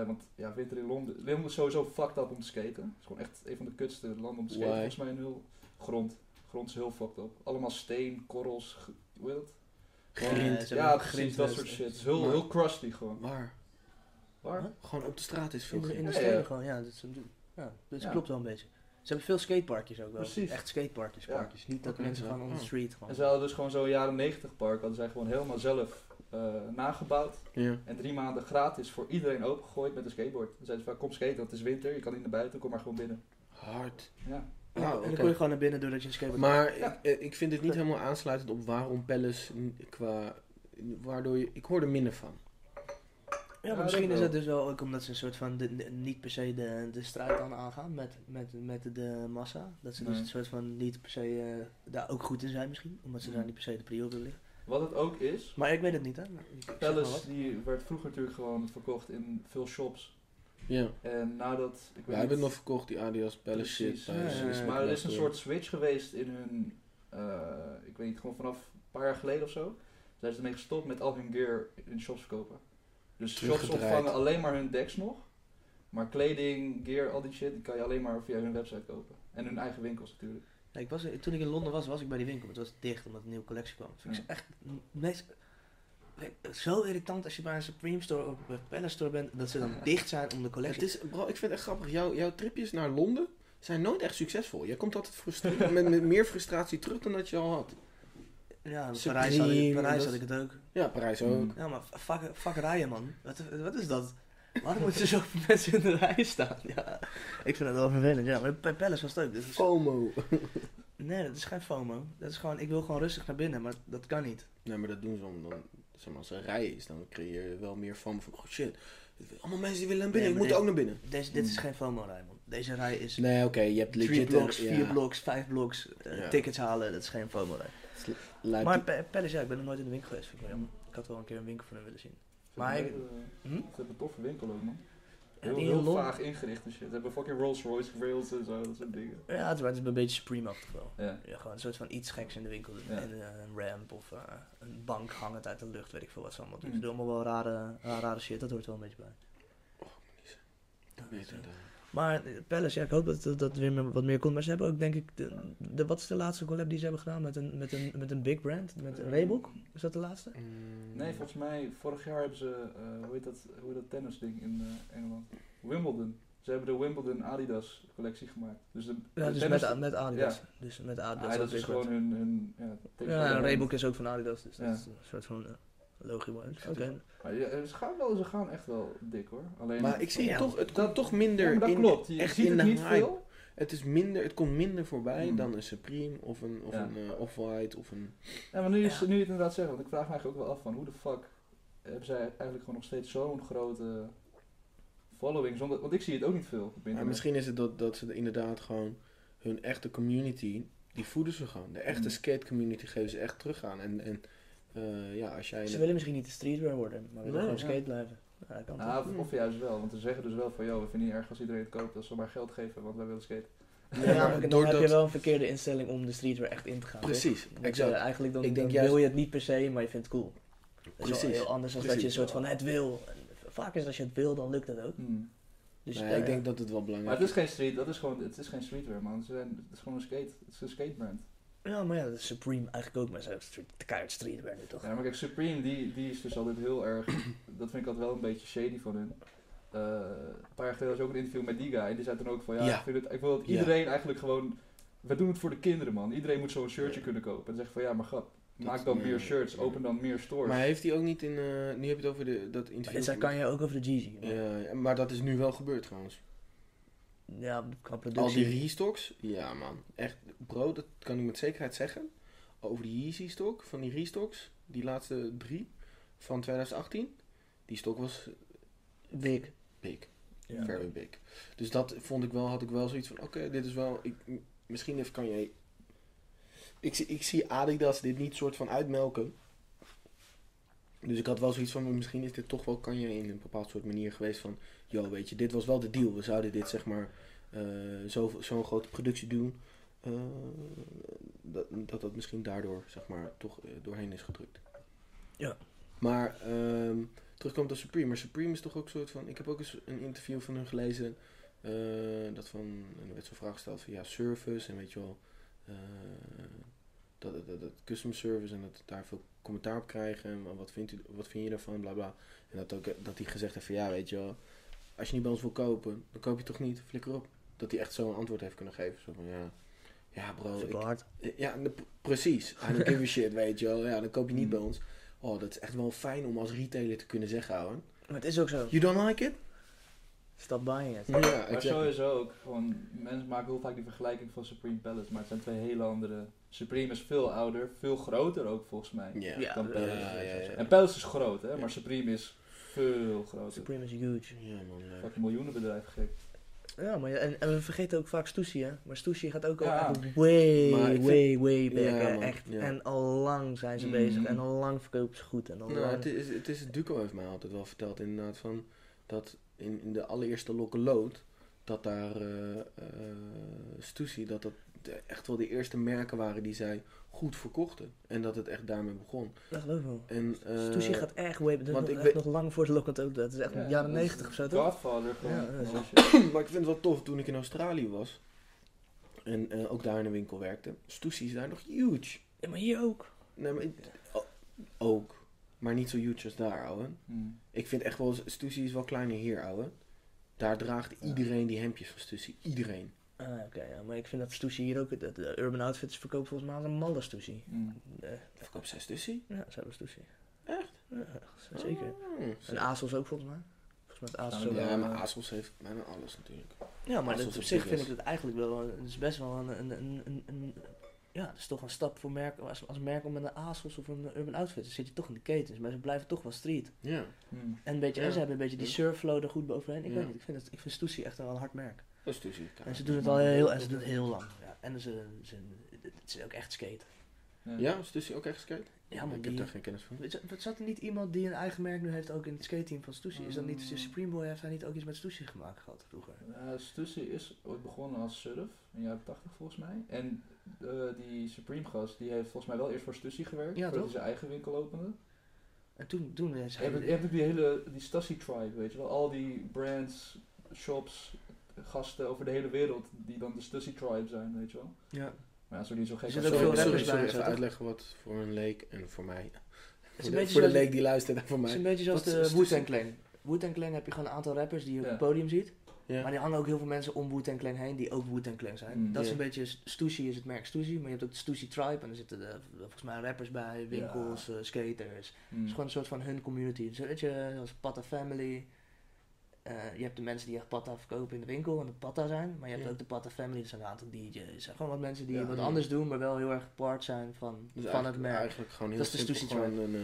Eh, want ja, winter in Londen. Londen is sowieso fucked up om te skaten. Het is gewoon echt een van de kutste landen om te skaten. Why? Volgens mij een heel grond. Grond is heel fucked up. Allemaal steen, korrels, ge- hoe heet het? Grind. Gewoon- Ja, grind dat soort shit. Het is heel, Maar- heel crusty gewoon. Waar? Waar? Huh? Gewoon op de straat is veel In de, in de Ja, ja. gewoon, ja. Dat, is, ja, dat Ja. klopt wel een beetje. Ze hebben veel skateparkjes ook wel. Precies. Echt skateparkjes, Ja. parkjes. Niet dat mensen gaan on the street gewoon. En ze hadden dus gewoon zo'n jaren 90 park. Hadden zij gewoon helemaal zelf nagebouwd. Ja. En drie maanden gratis voor iedereen opengegooid met een skateboard. Dan zeiden ze van, kom skaten, want het is winter, je kan niet naar buiten, kom maar gewoon binnen. Hard. Ja. Nou, en dan kon je gewoon naar binnen doordat je een skateboard Maar Ja. ik, eh, ik vind het niet helemaal aansluitend op waarom Palace qua... Waardoor je... Ik hoor er minder van. Ja, Ja, maar misschien dat is het dus wel ook omdat ze een soort van de, de- niet per se de, de strijd dan aangaan met, met, met de massa. Dat ze dus een soort van niet per se eh, daar ook goed in zijn misschien. Omdat ze Mm. daar niet per se de prio willen liggen. Wat het ook is, Maar ik weet het niet hè. Maar Palace die werd vroeger natuurlijk gewoon verkocht in veel shops. Ja. En nadat... Ik weet Wij hebben nog verkocht, die Adidas Palace shit. Precies, maar er is een soort switch geweest in hun, eh, ik weet niet, gewoon vanaf een paar jaar geleden of zo, zijn ze ermee gestopt met al hun gear in shops verkopen. Dus shops ontvangen alleen maar hun decks nog, maar kleding, gear, al die shit, die kan je alleen maar via hun website kopen. En hun eigen winkels natuurlijk. Ja, ik was, toen ik in Londen was, was ik bij die winkel. maar Het was dicht omdat een nieuwe collectie kwam. Vind ik echt het meest, zo irritant als je bij een Supreme store of een Palace store bent. Dat ze dan dicht zijn om de Het collectie. is, bro, ik vind het echt grappig. Jouw, jouw tripjes naar Londen zijn nooit echt succesvol. Je komt altijd met, met meer frustratie terug dan dat je al had. Ja, in Parijs, had ik, Parijs had ik het ook. Ja, Parijs ook. Ja, maar fuck, fuck rijden, man. Wat, wat is dat? Waarom moeten er zoveel mensen in de rij staan? Ja, ik vind het wel vervelend, ja. Maar bij Palace was het ook. Is, FOMO. nee, dat is geen FOMO. Dat is gewoon, ik wil gewoon rustig naar binnen, maar dat kan niet. Nee, maar dat doen ze om dan, zeg maar, als er rij is, dan creëer je wel meer FOMO van, oh shit, allemaal mensen die willen naar binnen, Nee, ik moet ook naar binnen. Deze, dit is geen FOMO-rij, man. Deze rij is Nee, oké, je hebt drie legit... bloks, een- vier ja, bloks, vijf bloks, eh, Ja. tickets halen. Dat is geen FOMO-rij. Maar Pa- Palace, ja, ik ben nog nooit in de winkel geweest. Vind ik wel jammer. Ik had wel een keer een winkel van hen willen zien. Maar Ze ik- hebben, Hm? ze hebben een toffe winkel ook, man. Heel, heel vaag ingericht en shit. Ze hebben fucking Rolls Royce rails en zo, dat soort dingen. Ja, het is, het is een beetje Supreme-achtig wel. Ja. Ja, gewoon een soort van iets geks in de winkel. Ja. En eh, een ramp of eh, een bank hangend uit de lucht, weet ik veel wat ze allemaal doen. Ze doen allemaal wel rare, rare, shit, dat hoort wel een beetje bij. Weet het, eh. Maar eh, Palace, ja, ik hoop dat dat weer wat meer komt. Maar ze hebben ook, denk ik, de, de, wat is de laatste collab die ze hebben gedaan met een, met een, met een big brand? Met een Reebok? Is dat de laatste? Mm. Nee, volgens mij, vorig jaar hebben ze, eh, hoe heet dat, hoe heet dat tennisding in eh, Engeland? Wimbledon. Ze hebben de Wimbledon Adidas collectie gemaakt. Dus de, Ja, de dus tennis- met, met Adidas. Dus met Adidas. Ja, dat is gewoon hun, hun ja, Ja, Reebok is ook van Adidas, dus Ja. dat is een soort van uh, logisch. Oké. Ja, ze, gaan wel, ze gaan echt wel dik hoor. Alleen, Maar ik zie Ja, toch, het dat- komt toch minder ja, dat in, klopt. Je echt ziet in het niet hype. veel. Het is minder, het komt minder voorbij Mm. dan een Supreme of een, of Ja. een eh, Off-White of een... Ja, maar nu, is, Ja. nu je het inderdaad zegt, want ik vraag me eigenlijk ook wel af van hoe de fuck hebben zij eigenlijk gewoon nog steeds zo'n grote following? Zonder, want ik zie het ook niet veel. Maar misschien is het dat, dat ze inderdaad gewoon hun echte community, die voeden ze gewoon. De echte Mm. skate community geven ze echt terug aan. En, en eh, ja, als jij... Ze willen misschien niet de streetwear worden, maar willen Nee, gewoon ja. skate blijven. Ja, dat kan Ja, toch? of, of juist wel, want ze zeggen dus wel van, joh, we vinden niet erg als iedereen het koopt, als ze maar geld geven, want wij willen skaten. Ja, Ja, maar maar dan doordat- heb je wel een verkeerde instelling om de streetwear echt in te gaan. Precies, exact. eh, eigenlijk dan, Ik denk dan juist- wil je het niet per se, maar je vindt het cool. Dat is wel Precies. heel anders dan dat je een Precies. soort van het wil. Vaak is als je het wil, dan lukt het ook. Hmm. Dus Nee, ik denk dat het wel Maar belangrijk het is geen street, dat is gewoon, het is geen streetwear man, Ze zijn, het is gewoon een skate, het is een skatebrand. Ja, maar ja, dat Supreme eigenlijk ook, maar ze hebben street, keihard streetwear nu toch? Ja, maar kijk, Supreme, die, die is dus altijd heel erg, dat vind ik altijd wel een beetje shady van hun. Eh, een paar jaar geleden was ook een interview met die guy, en die zei dan ook van, ja, Ja. Ik, vind het, ik wil dat Ja. iedereen eigenlijk gewoon, we doen het voor de kinderen man, iedereen moet zo'n shirtje kunnen kopen. En dan zeg van, ja, maar grap, maak Dat- dan meer shirts, open dan meer stores. Maar heeft hij ook niet in... eh, nu heb je het over de, dat Maar interview... dit kan je ook over de Jeezy. ja, maar dat is nu wel gebeurd trouwens. Ja, qua Al die restocks, ja man. Echt, bro, dat kan ik met zekerheid zeggen. Over die Yeezy stok, van die restocks, die laatste drie van 2018. Die stok was Big. big, Ja. very big. Dus dat vond ik wel, had ik wel zoiets van, oké, dit is wel, ik, misschien even kan je... Ik, zie- ik zie Adidas dit niet soort van uitmelken. Dus ik had wel zoiets van, misschien is dit toch wel, kan je in een bepaald soort manier geweest van, yo, weet je, dit was wel de deal. We zouden dit zeg maar, eh, zo- zo'n grote productie doen. eh, dat, dat dat misschien daardoor, zeg maar, toch eh, doorheen is gedrukt. Ja. Maar, ehm terugkomt op Supreme. Maar Supreme is toch ook een soort van, ik heb ook eens een interview van hun gelezen. dat van, en er werd zo'n vraag gesteld van, ja, service en weet je wel, dat, dat, dat, dat customer service en dat daar veel commentaar op krijgen. En wat, vindt u, wat vind je daarvan, bla bla. En dat, ook, dat hij gezegd heeft van, ja, weet je wel, als je niet bij ons wil kopen, dan koop je toch niet, flikker op. Dat hij echt zo'n antwoord heeft kunnen geven. Zo van, ja, ja bro, Super ik, hard. ja, precies. I don't give a shit, weet je wel. Ja, dan koop je niet Mm. bij ons. Oh, dat is echt wel fijn om als retailer te kunnen zeggen, ouwe. Maar het is ook zo. You don't like it? Stop buying it. Ja, Maar sowieso ook, gewoon, mensen maken heel vaak die vergelijking van Supreme Palace, maar het zijn twee hele andere. Supreme is veel ouder, veel groter ook volgens mij. Dan Palace. ja, ja, ja. En Palace is groot, hè, Ja. maar Supreme is veel groter. Supreme is huge. Ja, man. Fucking miljoenenbedrijf, gek. Ja, maar ja, en, en we vergeten ook vaak Stussy, hè. Maar Stussy gaat ook al Ja. way, vind- way, way back, Ja, Echt. ja. En al lang zijn ze Mm. bezig. En al lang verkopen ze goed. En al Nou, lang... het is, het is, Duco heeft mij altijd wel verteld inderdaad van dat in, in de allereerste Lokkelood dat daar eh eh, Stussy, dat dat echt wel de eerste merken waren die zij goed verkochten. En dat het echt daarmee begon. Dat geloof ik wel. En, eh, Stussy gaat echt way back. Dat want is ik nog, echt weet- nog lang voor de ook. Dat is echt Ja, jaren 90 of zo, toch? Godfather gewoon. Ja, maar ik vind het wel tof toen ik in Australië was. En eh, ook daar in de winkel werkte. Stussy is daar nog huge. Ja, maar hier ook. Nee, maar ik- ook. Maar niet zo huge als daar, ouwe. Hmm. Ik vind echt wel, Stussy is wel kleiner hier, ouwe. Daar draagt Ja. iedereen die hemdjes van Stussy. Iedereen. Ah, oké, ja. Maar ik vind dat Stussy hier ook... De, de Urban Outfitters verkoopt volgens mij als een malle Stussy. Hmm. Eh, Verkoop zij Stussy? ja, ze hebben Stussy. Echt? Ja, zeker. Oh, En ASOS ook volgens mij. Volgens mij ASOS Ja, maar eh, ASOS heeft bijna alles natuurlijk. Ja, maar dat, op zich vind ik het eigenlijk wel... Het is best wel een... een, een, een, een ja, het is toch een stap voor merken. Als, als merk om met een ASOS of een Urban Outfitters zit je toch in de ketens. Maar ze blijven toch wel street. Ja, Hmm. En, een beetje, Ja. en ze hebben een beetje die surflow er goed bovenheen. Ik Ja. weet niet, ik vind, het, ik vind Stussy echt wel een hard merk. dat is Stussy. En ze doen het al heel, en ze doen het heel lang. Ja. En ze, ze, het is ook echt skate. Ja, is Stussy ook echt skate? Ja, maar ik die, heb daar geen kennis van. Zat er niet iemand die een eigen merk nu heeft ook in het skateteam van Stussy? Is dat niet, Mm. Supreme Boy heeft hij niet ook iets met Stussy gemaakt gehad vroeger? Ja, Stussy is ooit begonnen als surf, in de jaren 80 volgens mij. En eh, die Supreme gast, die heeft volgens mij wel eerst voor Stussy gewerkt, Ja, voordat toch? hij zijn eigen winkel opende. En toen, toen is Je hij... hebt, je hebt ook die hele, die Stussy tribe, weet je wel. Al die brands, shops, gasten over de hele wereld die dan de Stussy tribe zijn, weet je wel. ja. Maar ja, zo niet zo gek Er zitten veel rappers bij, even uitleggen wat voor een leek en voor mij. Voor is een de, beetje voor de leek die luistert en voor het is een mij. beetje zoals de is Wu-Tang? Clan. Wu-Tang Clan heb je gewoon een aantal rappers die je op het podium ziet. Ja. Maar er hangen ook heel veel mensen om Wu-Tang Clan heen die ook Wu-Tang Clan zijn. Mm. dat is een beetje, Stussy is het merk Stussy, maar je hebt ook de Stussy Tribe en er zitten de, volgens mij rappers bij, winkels, eh, skaters. Het is gewoon een soort van hun community. Dus weet je, als Patta Family. eh, je hebt de mensen die echt Patta verkopen in de winkel en de Patta zijn. Maar je hebt Ja. ook de Patta Family, dat zijn een aantal DJ's. Gewoon wat mensen die wat anders doen, maar wel heel erg part zijn van, Dus van het merk. eigenlijk gewoon heel Dat is de Stussy gewoon een... eh,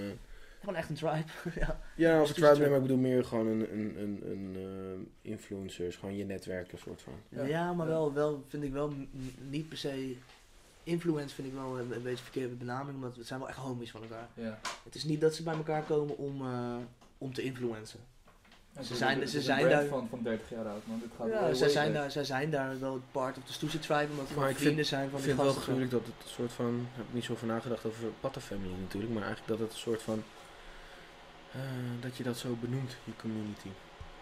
Gewoon echt een tribe. ja. ja, of een tribe, maar ik bedoel meer gewoon een, een, een, een eh, influencers, gewoon je netwerk, een soort van. Ja, Ja. maar wel, wel vind ik wel niet per se. Influence vind ik wel een, een beetje verkeerde benaming, omdat het zijn wel echt homies van elkaar. Ja. Het is niet dat ze bij elkaar komen om, eh, om te influencen. En Ze zijn- ze zijn daar- Van, van 30 jaar oud, man. Dit gaat Ja, zij zijn, daar, zij zijn daar wel part of the Stussy Tribe, omdat we Maar wel ik vind- vrienden zijn van Ik vind het wel gruwelijk dat het een soort van, ik heb niet zo over nagedacht over Patta Family natuurlijk, maar eigenlijk dat het een soort van, eh, dat je dat zo benoemt, je community.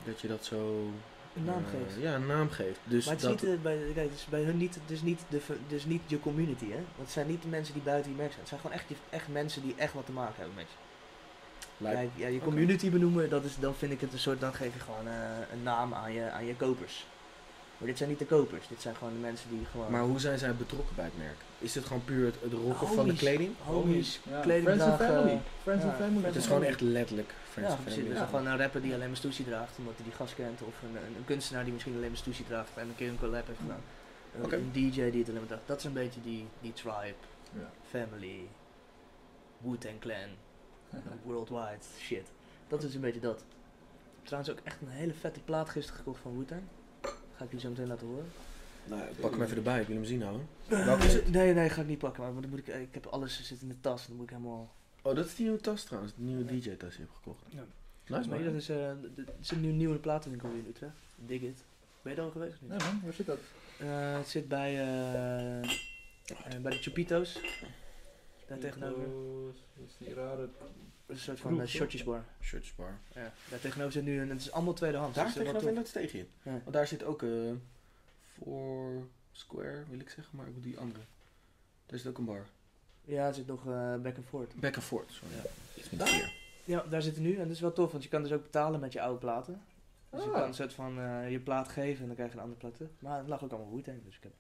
Dat je dat zo... Een naam eh, geeft. Ja, een naam geeft. Dus maar het dat, is niet, eh, bij, kijk, het is bij hun niet, is niet, de, dus niet je community, hè? Want het zijn niet de mensen die buiten je merk zijn. Het zijn gewoon echt, echt mensen die echt wat te maken hebben met je. Kijk, ja, je community benoemen, dat is, dan vind ik het een soort, dan geef je gewoon een naam aan je, aan je kopers. Maar dit zijn niet de kopers, dit zijn gewoon de mensen die gewoon... maar hoe zijn zij betrokken bij het merk? Is het gewoon puur het, het rocken van de kleding? homies, Ja, kleding Friends and family. Friends ja, and family. Het is gewoon echt letterlijk Friends Ja, and. Family. Dus Ja. gewoon een rapper die alleen maar Stussy draagt, omdat hij die gast kent. Of een, een, een kunstenaar die misschien alleen maar Stussy draagt en een keer een collab heeft gedaan. Een, DJ die het alleen maar draagt. Dat is een beetje die, die tribe, Ja. family, Wu-Tang Clan, worldwide shit. Dat is een beetje dat. Trouwens ook echt een hele vette plaat gisteren gekocht van Wu-Tang. Ga ik jullie zo meteen laten horen. Nou, pak hem even erbij, ik wil hem zien houden. Eh, Welke is het? Nee, nee, ga ik niet pakken. Maar dan moet ik, ik heb alles zit in de tas. Dan moet ik helemaal... Oh, dat is die nieuwe tas trouwens, die nieuwe DJ-tas die je hebt gekocht. Ja. Nice maar man. dat is, eh, d- het is een nieuw, nieuwe platenwinkel in Utrecht. Dig It. Ben je er al geweest of niet? Nee man, waar zit dat? Eh, het zit bij, eh, eh, bij de Chupito's. Daar tegenover. Dat is die rare... Een soort van uh, shotjesbar. Shirtsbar. Ja, daar tegenover zit nu een, het is allemaal tweedehands. Daar dus tegenover in dat steegje. Ja. Want daar zit ook eh voor Square, wil ik zeggen, maar ook die andere. Daar zit ook een bar. Ja, er zit nog eh back and forth. Back and forth, sorry. Ja. Iets met vier. Ja, daar zitten nu en dat is wel tof, want je kan dus ook betalen met je oude platen. Dus je Ah. kan een soort van eh, je plaat geven en dan krijg je een andere plaat terug. Maar het lag ook allemaal Wu-Tang, dus ik heb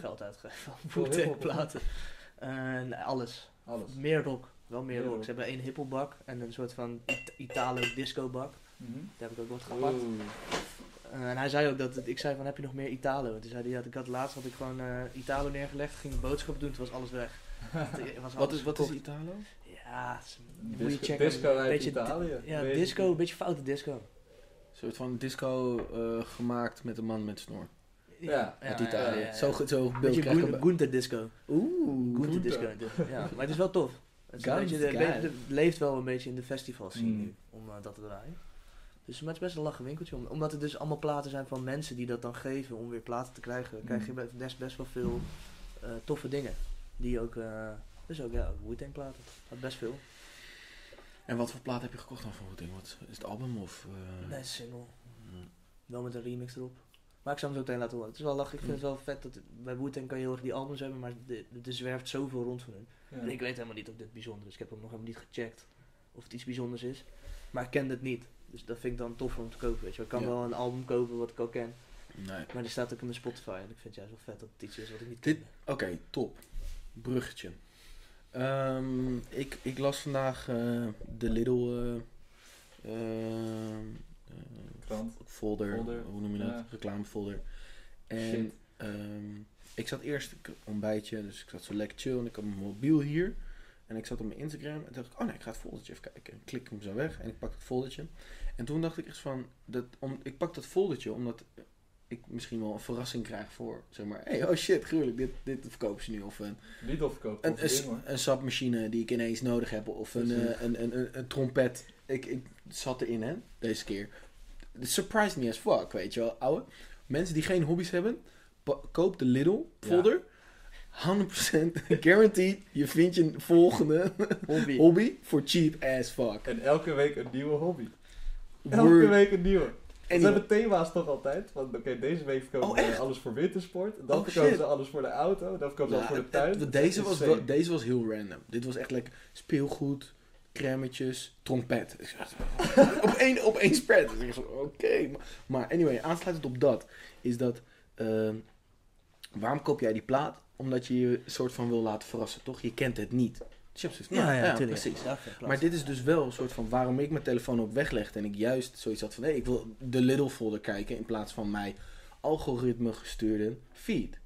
geld uitgegeven Veel aan Wu-Tang hip-hop, of platen. Nee, alles. Alles. Meer rock. Wel meer rock. Ze hebben één hippelbak en een soort van It- Italo disco bak. Mhm. Daar heb ik ook wat gepakt. Oeh. Eh, en hij zei ook dat, ik zei van heb je nog meer Italo? En toen zei hij, ja, ik had laatst had ik gewoon eh, Italo neergelegd, ging boodschappen doen, toen was alles weg. Het was Wat is, wat is. Italo? Ja, is- moet je Disco, checken. disco uit Beetje di- Italië. Ja, Weet disco, een beetje foute disco. Een soort van disco eh, gemaakt met een man met snor. Ja, Uit Italië. ja, ja. Zo, zo beeld Beetje. Gunther disco. Oeh, Gunther disco. Ja, maar het is wel tof. Het, is een Gunther, beetje, de- geil. het leeft wel een beetje in de festivals zien Mm. nu, om eh, dat te draaien. Dus maar het is best een lachen winkeltje. om- Omdat het dus allemaal platen zijn van mensen die dat dan geven om weer platen te krijgen, krijg je Mm. best, best wel veel eh, toffe dingen. Die ook, eh, dus ook ja, Wu-Tang platen. Dat best veel. En wat voor plaat heb je gekocht dan van Wu-Tang? Wat is het album of? eh, Nee, single. mm. Wel met een remix erop. Maar ik zou hem zo meteen laten horen. Het is wel lachen. Ik vind het wel vet dat bij Wu-Tang kan je heel erg die albums hebben, maar de- de- er zwerft zoveel rond van hun. Ja. En ik weet helemaal niet of dit bijzonder is. Ik heb hem nog helemaal niet gecheckt of het iets bijzonders is. Maar ik ken het niet. Dus dat vind ik dan tof om te kopen. Weet je. Ik kan Ja. wel een album kopen wat ik al ken. Nee. Maar die staat ook in mijn Spotify. En ik vind het juist wel vet dat het iets is wat ik niet Dit- ken. Oké, top. Bruggetje. Ehm, ik, ik las vandaag eh, de Lidl eh, eh, Krant. folder, Folder, hoe noem je dat? ja. Reclamefolder. En ehm, ik zat eerst ik ontbijtje, dus ik zat zo lekker chill en ik had mijn mobiel hier. En ik zat op mijn Instagram en dacht ik, oh nee, ik ga het foldertje even kijken. En ik klik hem zo weg en ik pak het foldertje. En toen dacht ik echt van, dat, om, ik pak dat foldertje omdat ik misschien wel een verrassing krijg voor, zeg maar, hey, oh shit, gruwelijk, dit, dit verkopen ze nu. Of een, Lidl verkoopt. een, een, sapmachine die ik ineens nodig heb. Of een, eh, een, een, een, een trompet. Ik, ik zat erin, hè, deze keer. It surprised me as fuck, weet je wel, ouwe. Mensen die geen hobby's hebben, koop de Lidl folder. 100% guaranteed, je vindt je volgende Hobby. hobby voor cheap as fuck. En elke week een nieuwe hobby. Elke Word. week een nieuwe. En Ze hebben thema's toch altijd? Want oké, deze week verkopen Oh, ze alles voor wintersport. Dan Oh, verkopen shit. ze alles voor de auto. Dan verkopen ze Ja, alles voor de het- tuin. het- deze, was wel, deze was heel random. Dit was echt lekker speelgoed, crèmetjes, trompet. Op, één, op één spread. Dus ik zo, oké. Maar, maar anyway, aansluitend op dat, is dat... ehm, waarom koop jij die plaat? Omdat je je soort van wil laten verrassen, toch? Je kent het niet. Ja, ja, ja, precies. Ja, ik Maar dit is dus wel een soort van waarom ik mijn telefoon ook weglegde en ik juist zoiets had van hé, ik wil de Lidl folder kijken in plaats van mij algoritme gestuurde feed.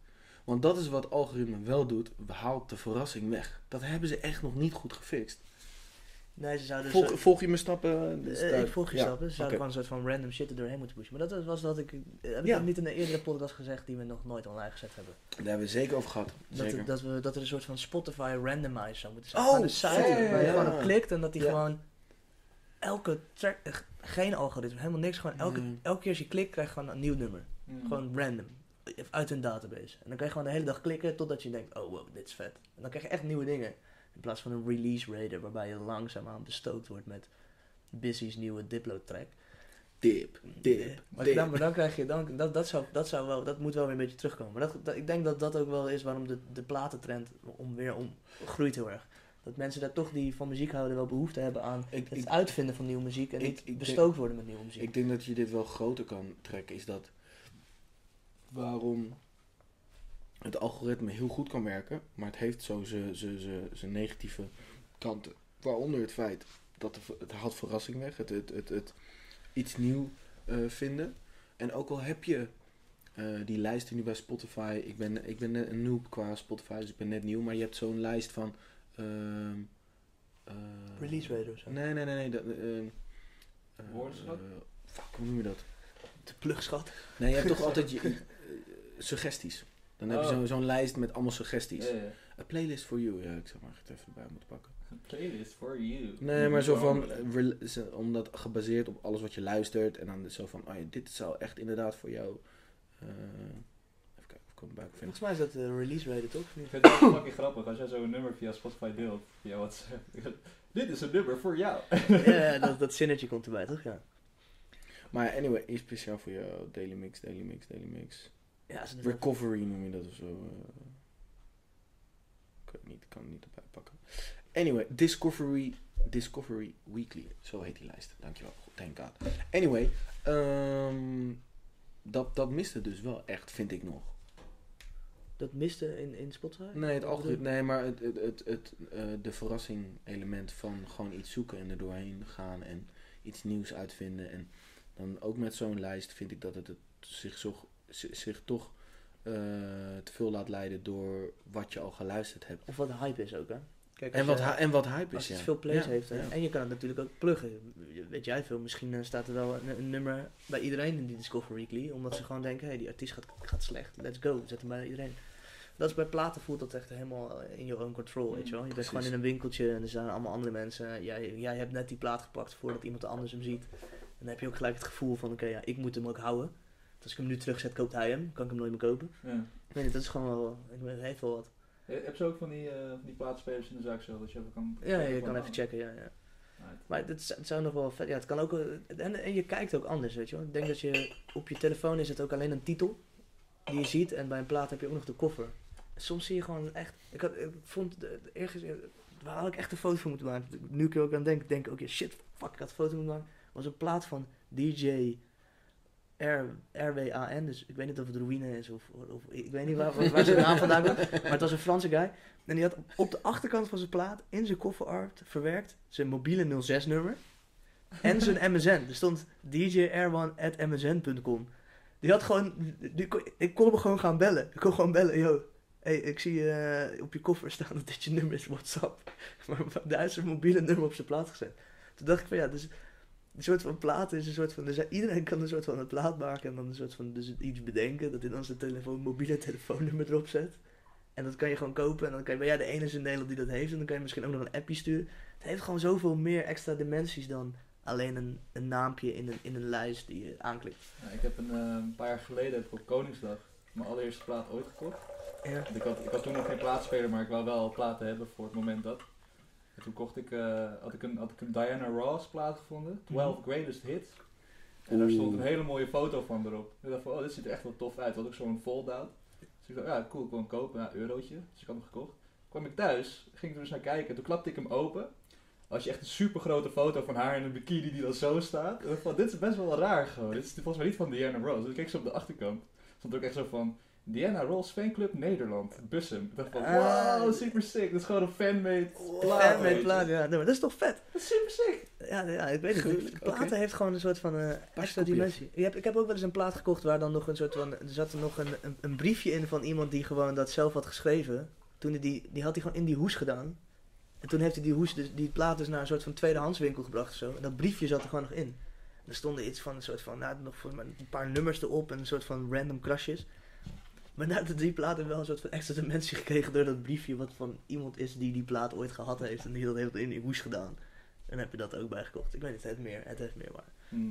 Want dat is wat algoritme wel doet, haalt de verrassing weg. Dat hebben ze echt nog niet goed gefixt. Nee, ze zouden... Volg, zo- volg je mijn stappen? Eh, ik volg je Ja, stappen. Ze zouden gewoon een soort van random shit er doorheen moeten pushen. Maar dat was wat ik... Heb ik Ja. dat niet in een eerdere podcast gezegd die we nog nooit online gezet hebben? Daar hebben we zeker over gehad. Dat, Zeker. dat, we, dat er een soort van Spotify randomizer zou moeten zijn. Oh, Gewoon een site waar je ja. gewoon op klikt en dat die Ja. gewoon elke track, eh, geen algoritme, helemaal niks. Gewoon elke, Nee. elke keer als je klikt, krijg je gewoon een nieuw nummer. Mm. Gewoon random. Uit hun database. En dan kan je gewoon de hele dag klikken totdat je denkt, oh wow, dit is vet. En dan krijg je echt nieuwe dingen. In plaats van een release radar waarbij je langzaamaan bestookt wordt met Busy's nieuwe Diplo track. Dip, dip, Maar dip. dan, maar dan krijg je, dan, dat, dat, zou, dat, zou wel, dat moet wel weer een beetje terugkomen. Maar dat, dat- ik denk dat dat ook wel is waarom de, de platentrend om weer om, groeit heel erg. Dat mensen daar toch die van muziek houden wel behoefte hebben aan Ik, het ik, uitvinden van nieuwe muziek en ik- niet ik denk- bestookt worden met nieuwe muziek. ik denk dat je dit wel groter kan trekken, is dat waarom het algoritme heel goed kan werken, maar het heeft zo zijn- negatieve kanten. Waaronder het feit dat de- het haalt verrassing weg, het, het, het, het iets nieuw eh, vinden. En ook al heb je eh, die lijsten nu bij Spotify, ik ben, ik ben net een noob qua Spotify, dus ik ben net nieuw, maar je hebt zo'n lijst van... ehm, eh, Release radar of zo. Nee, nee, nee, nee. Dat, ehm, eh, Woordenschat? fuck, hoe noem je dat? De plugschat. Nee, je hebt toch altijd je, suggesties. Dan heb je Oh. zo- zo'n lijst met allemaal suggesties. Ja, ja. A playlist for you. Ja, ik zou maar het even erbij moeten pakken. Playlist for you. Nee, maar zo van, eh, omdat gebaseerd op alles wat je luistert. En dan zo van, oh ja, dit zou echt inderdaad voor jou... eh, even kijken of ik hem bij kan vinden. Volgens mij is dat de release radar toch? Ik vind het wel fucking grappig als jij zo'n nummer via Spotify deelt. Via WhatsApp. Dit is een nummer voor jou. ja, ja, dat, dat zinnetje komt erbij toch? Ja. Maar anyway, is speciaal voor jou. Daily mix, daily mix, daily mix. Ja, Recovery noem je dat of zo. eh. ik weet niet, ik kan het niet erbij pakken. Anyway, Discovery, Discovery Weekly. Zo heet die lijst. Dankjewel. Thank God. Anyway, ehm, dat, dat miste dus wel echt, vind ik nog. dat miste in, in Spotify? Nee, het algoritme, nee, maar het, het, het, het, eh, de verrassing element van gewoon iets zoeken en er doorheen gaan en iets nieuws uitvinden. En dan ook met zo'n lijst vind ik dat het, het zich, zo, zich toch eh, te veel laat leiden door wat je al geluisterd hebt. je? Of wat de hype is ook, hè? Kijk, En als wat, je- en wat hype Als is, het ja. veel plays Ja, heeft. ja. En je kan het natuurlijk ook pluggen. Weet jij veel, misschien eh, staat er wel een, een nummer bij iedereen in die Discover Weekly. Omdat ze gewoon denken, hé, hey, die artiest gaat, gaat slecht. Let's go, zet hem bij iedereen. Dat is bij platen voelt dat echt helemaal in your own control, weet je wel. Je bent gewoon in een winkeltje en er zijn allemaal andere mensen. Jij, jij hebt net die plaat gepakt voordat iemand anders hem ziet. En dan heb je ook gelijk het gevoel van, oké, ja, ik moet hem ook houden. Want als ik hem nu terugzet, koopt hij hem. Kan ik hem nooit meer kopen. Ja. Ik weet niet, dat is gewoon wel, ik weet, het heeft wel wat. Heb je ook van die, van die plaatspelers in de zaak zo, dat je even kan... Ja, je kan even checken, ja, ja. right. Maar het zou- het zou nog wel vet. Ja, het kan ook. eh, En, en je kijkt ook anders, weet je wel. Ik denk dat je op je telefoon is het ook alleen een titel die je ziet. En bij een plaat heb je ook nog de koffer. Soms zie je gewoon echt. Ik, had, ik vond ergens. Waar had ik echt een foto van moeten maken. Nu ik er ook aan denk, denk ik, oké, shit, fuck, ik had een foto moeten maken. was een plaat van DJ RWAN. Dus ik weet niet of het Ruïne is of, of ik weet niet waar, waar zijn naam vandaan komt. Maar het was een Franse guy. En die had op de achterkant van zijn plaat in zijn kofferart verwerkt zijn mobiele 06-nummer en zijn MSN. Er stond djr1.msn.com. Die had gewoon, die kon, ik kon hem gewoon gaan bellen. Ik kon gewoon bellen, yo. Hey, ik zie eh, op je koffer staan dat dit je nummer is, WhatsApp. Maar daar is zijn mobiele nummer op zijn plaat gezet. Toen dacht ik van ja, dus een soort van plaat is een soort van, dus iedereen kan een soort van een plaat maken en dan een soort van dus iets bedenken dat dan zijn telefoon, mobiele telefoonnummer erop zet. En dat kan je gewoon kopen en dan kan je, ben jij de enige in Nederland die dat heeft en dan kan je misschien ook nog een appje sturen. Het heeft gewoon zoveel meer extra dimensies dan alleen een, een naampje in een, in een lijst die je aanklikt. Ja, ik heb een, eh, een paar jaar geleden heb ik op Koningsdag mijn allereerste plaat ooit gekocht. Ja. Ik had, ik had toen nog geen plaatspeler, maar ik wou wel platen hebben voor het moment dat. En toen kocht ik, eh, had, ik een, had ik een Diana Ross plaat gevonden, 12 Mhm. Greatest Hits. En daar stond een hele mooie foto van erop. Ik dacht van, oh, dit ziet er echt wel tof uit. Had ik zo'n fold-out. Dus ik dacht, ja, cool, ik wil hem kopen. Ja, eurotje. Dus ik had hem gekocht. kwam ik thuis, ging ik er dus naar kijken. Toen klapte ik hem open. Als je echt een super grote foto van haar in een bikini die dan zo staat. En ik dacht van, dit is best wel raar gewoon. Dit is volgens mij niet van Diana Ross. Dus ik keek zo op de achterkant. stond er ook echt zo van, Diana Ross fanclub Nederland, Bussum. Ik dacht van, Ah. wow, super sick. Dat is gewoon een fanmade plaat. Ja. Nee, maar dat is toch vet? Dat is super sick. Ja, ja ik weet het. Gruwelijk, Platen heeft gewoon een soort van eh, extra dimensie. Je hebt, ik heb ook wel eens een plaat gekocht waar dan nog een soort van... Er zat er nog een, een, een briefje in van iemand die gewoon dat zelf had geschreven. Toen die, die had hij gewoon in die hoes gedaan. En toen heeft hij die hoes, dus, die plaat dus naar een soort van tweedehandswinkel gebracht of zo. En dat briefje zat er gewoon nog in. Er stonden iets van een soort van, nou, nog voor een paar nummers erop en een soort van random krasjes. Maar nou, de die plaat heeft wel een soort van extra dimensie gekregen door dat briefje wat van iemand is die die plaat ooit gehad heeft en die dat heeft in die hoes gedaan. En dan heb je dat ook bijgekocht. Ik weet niet, het heeft meer, het heeft meer waar. Hm.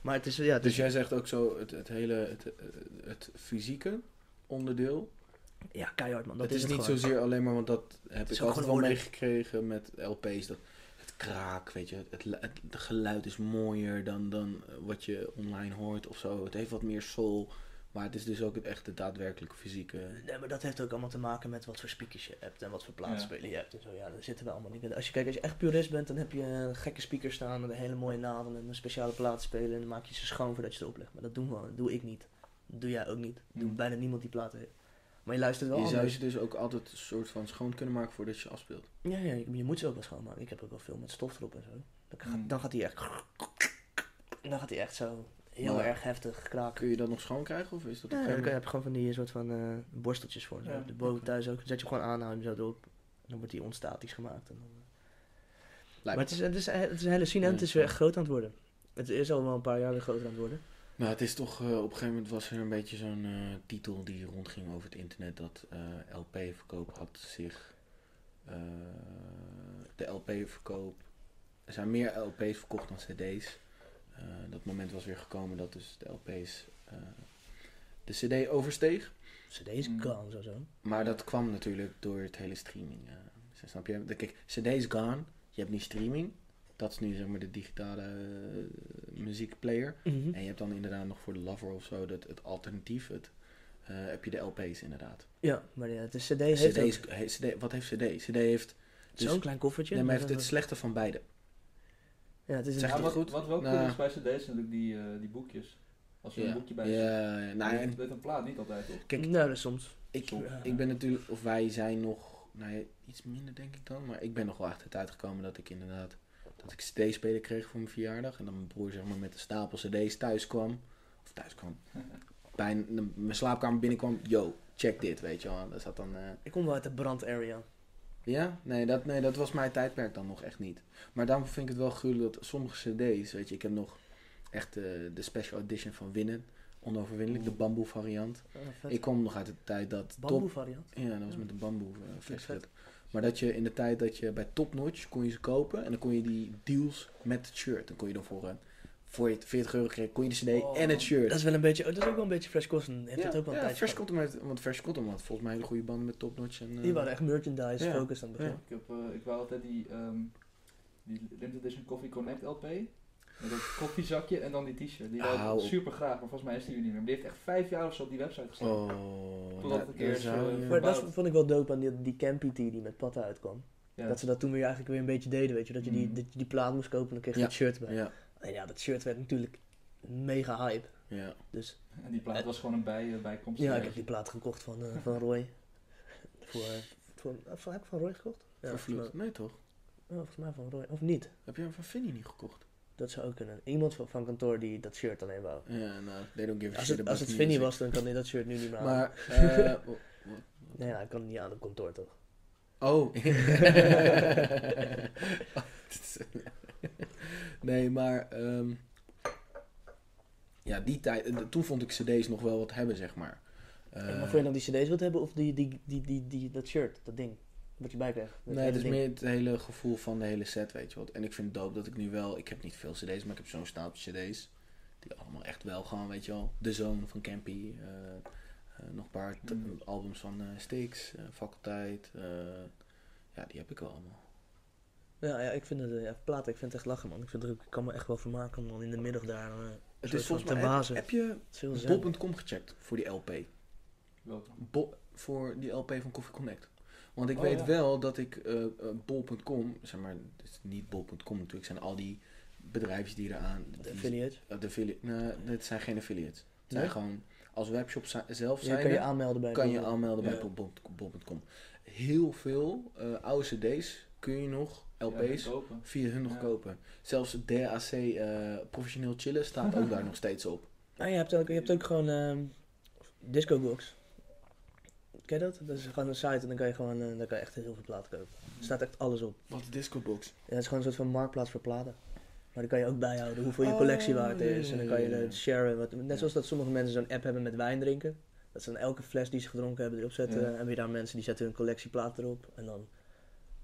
Maar het is, ja, het Dus is, jij zegt ook zo, het, het hele, het, eh, het fysieke onderdeel. ja, keihard man. Dat het is, het niet gewoon. zozeer alleen maar, want dat heb is ik ook altijd wel meegekregen met LP's. Dat het kraak, weet je, het, het, het geluid is mooier dan, dan wat je online hoort of zo. Het heeft wat meer soul, maar het is dus ook het echte daadwerkelijke fysieke. Nee, maar dat heeft ook allemaal te maken met wat voor speakers je hebt en wat voor plaatspelen je hebt en zo. Ja, daar zitten we allemaal niet in. Als je kijkt, als je echt purist bent, dan heb je een gekke speakers staan met een hele mooie naam en een speciale plaatspeler en dan maak je ze schoon voordat je ze erop legt. Maar dat doen we, dat doe ik niet. Dat doe jij ook niet. Dat doet Mm. bijna niemand die platen heeft. Maar je luistert wel Je zou ze dus ook altijd een soort van schoon kunnen maken voordat je afspeelt. Ja, ja, je je moet ze ook wel schoonmaken. Ik heb ook wel veel met stof erop en zo. Dan, gaat- Mm. dan gaat hij echt... Dan gaat hij echt zo heel Maar- erg heftig kraken. Kun je dat nog schoon krijgen of is dat Ja, een dan gegeven heb je gewoon van die soort van eh, borsteltjes voor. Ja, de boven thuis ook. Dan zet je gewoon aan, hou hem zo erop. Dan wordt die onstatisch gemaakt. En dan, eh. Lijkt Maar het is, het, is, het is een hele scene en het is weer echt groot aan het worden. Het is al wel een paar jaar weer groter aan het worden. Nou, het is toch, eh, op een gegeven moment was er een beetje zo'n eh, titel die rondging over het internet dat eh, LP-verkoop had zich, eh, de LP-verkoop, er zijn meer LP's verkocht dan CD's. Eh, dat moment was weer gekomen dat dus de LP's eh, de CD oversteeg. CD is Mm. gone, zo zo. Maar dat kwam natuurlijk door het hele streaming. eh, dus snap je? Kijk, CD is gone, je hebt nu streaming. Dat is nu zeg maar de digitale muziekplayer. Mhm. En je hebt dan inderdaad nog voor de lover of zo dat, het alternatief, het, eh, heb je de LP's inderdaad. Ja, maar ja, de CD heeft CD is, ook he- CD, wat heeft CD? CD heeft, dus- zo'n klein koffertje. nee, maar heeft het slechte van beide. Ja, het is een Ja, je wat, goed? wat we ook Nou. doen is bij cd's natuurlijk die, eh, die boekjes. Als er een boekje bij zit. ja, ja. Nou, en een plaat niet altijd, toch? Kijk, nou, dat is soms. ik, Ja. ik ben natuurlijk, of wij zijn nog, nou ja, iets minder denk ik dan, maar ik ben nog wel echt de tijd gekomen dat ik inderdaad, dat ik cd-spelen kreeg voor mijn verjaardag. En dan mijn broer zeg maar met een stapel cd's thuis kwam, of thuis kwam, bij een- mijn slaapkamer binnenkwam, yo, check dit, weet je wel. Daar zat dan... eh, Ik kom wel uit de brandarea. Ja? Nee dat, nee, dat was mijn tijdperk dan nog echt niet. Maar daarom vind ik het wel gruwelijk dat sommige cd's, weet je, ik heb nog echt eh, de special edition van Winnen, onoverwinnelijk, de bamboe variant. Vet. Ik kom nog uit de tijd dat Bamboe variant. Ja, dat was met de bamboe uh. Maar dat je in de tijd dat je bij Top Notch kon je ze kopen en dan kon je die deals met het shirt. Dan kon je dan voor, eh, voor je het 40 euro kreeg, kon je de cd Oh. en het shirt. Dat is wel een beetje, oh, dat is ook wel een beetje Fresh Cotton. Heeft ja, het ook wel een ja, Fresh. Cotton heeft, want Fresh Cotton had volgens mij hele goede banden met Top Notch. En, eh, Die waren echt merchandise Ja. focused aan het begin. Ja. Ik, heb, eh, ik wou altijd die, ehm die limited edition Coffee Connect LP. Met dat koffiezakje en dan die t-shirt. Die wou ik super graag, maar volgens mij is die er niet meer. Maar die heeft echt vijf jaar of zo op die website gestaan. Oh, Totdat nou, een keer eh, Maar dat vond ik wel dope aan die, die Campy Tee die met patta uitkwam. Ja. Dat ze dat toen weer eigenlijk weer een beetje deden, weet je. Dat je die, Mm. dat je die plaat moest kopen en dan kreeg je Ja. het shirt bij. Ja, En ja, dat shirt werd natuurlijk mega hype. ja. Dus En die plaat was gewoon een bij, eh, bijkomst. ja, ik heb die plaat gekocht van, eh, van Roy. voor, voor, voor, heb ik van Roy gekocht? Ja, Vervloekt. Nee toch? ja, volgens mij van Roy. Of niet? Heb je hem van Finny niet gekocht? Dat zou ook kunnen. Iemand van, van kantoor die dat shirt alleen wou. Ja, nou, they don't give a Als shit het, about als het music. Vinnie was, dan kan hij dat shirt nu niet meer aan. Maar, eh, Nee, ja, ik kan het niet aan op kantoor toch? Oh. nee, maar ehm, ja, die tijd, eh, toen vond ik cd's nog wel wat hebben, zeg maar. Eh, maar vond je dan die cd's wat hebben of die, die, die, die, die, dat shirt, dat ding? Wat je bij krijgt? Dat nee, het is ding. meer het hele gevoel van de hele set, weet je wat. En ik vind het dope dat ik nu wel, ik heb niet veel cd's, maar ik heb zo'n stapel cd's. Die allemaal echt wel gewoon, weet je wel. De Zone van Campy. eh, nog een paar t- Mm. albums van Styx, eh, Faculteit. ja, die heb ik wel allemaal. Ja, ja, ik vind het, eh, ja, platen, ik vind het echt lachen man. Ik, vind het ook, ik kan me echt wel vermaken om dan in de middag daar eh, Het is volgens van mij, te heb, bazen. heb je bol.com gecheckt voor die LP? Welke? Bo- voor die LP van Coffee Connect. Want ik Oh, weet ja. wel dat ik eh, eh, bol.com, zeg maar, het is niet bol.com natuurlijk, zijn al die bedrijven die eraan. De affiliates. de affiliate, nee, dit zijn geen affiliates. Het Nee? zijn gewoon, als webshop zelf Ja, zijn, kan je aanmelden bij kan je aanmelden bij bol.com. Heel veel eh, oude cd's kun je nog, LP's, Ja, via hun nog Ja. kopen. Zelfs DAC eh, professioneel chillen staat ook daar nog steeds op. Ah, je, hebt ook, je hebt ook gewoon ehm Discobox. Ken je dat? Dat is gewoon een site en dan kan je gewoon, eh, daar kan je echt heel veel platen kopen. Er staat echt alles op. Wat is Discobox? Ja, het is gewoon een soort van marktplaats voor platen. Maar dan kan je ook bijhouden hoeveel je Oh, collectie waard is. En dan kan je het sharen. Wat, net Ja. zoals dat sommige mensen zo'n app hebben met wijn drinken. Dat ze dan elke fles die ze gedronken hebben erop zetten. Ja. En weer daar mensen die zetten hun collectieplaat erop. En dan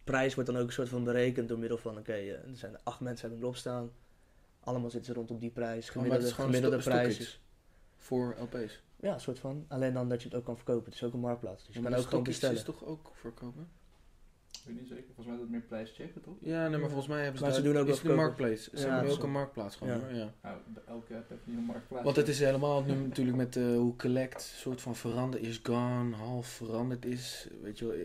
prijs wordt dan ook een soort van berekend door middel van... Oké, eh, er zijn acht mensen hebben erop staan. Allemaal zitten ze rondom die prijs. Gemiddelde, gemiddelde prijs. Voor LP's. Ja, een soort van. Alleen dan dat je het ook kan verkopen. Het is ook een marktplaats. Dus je Maar kan ook gewoon bestellen. is toch ook verkopen? Ik weet niet zeker. Volgens mij is dat meer prijs checken, toch? Ja, nee, maar volgens mij hebben ze Maar ze daar- doen ook is een marktplace. Ze Ja, hebben ook een marktplaats gewoon, Ja. Nou, elke app heeft nu een marktplaats. Want het is helemaal nu natuurlijk met eh, hoe Collect soort van veranderd is, gone, half veranderd is. Weet je wel, eh,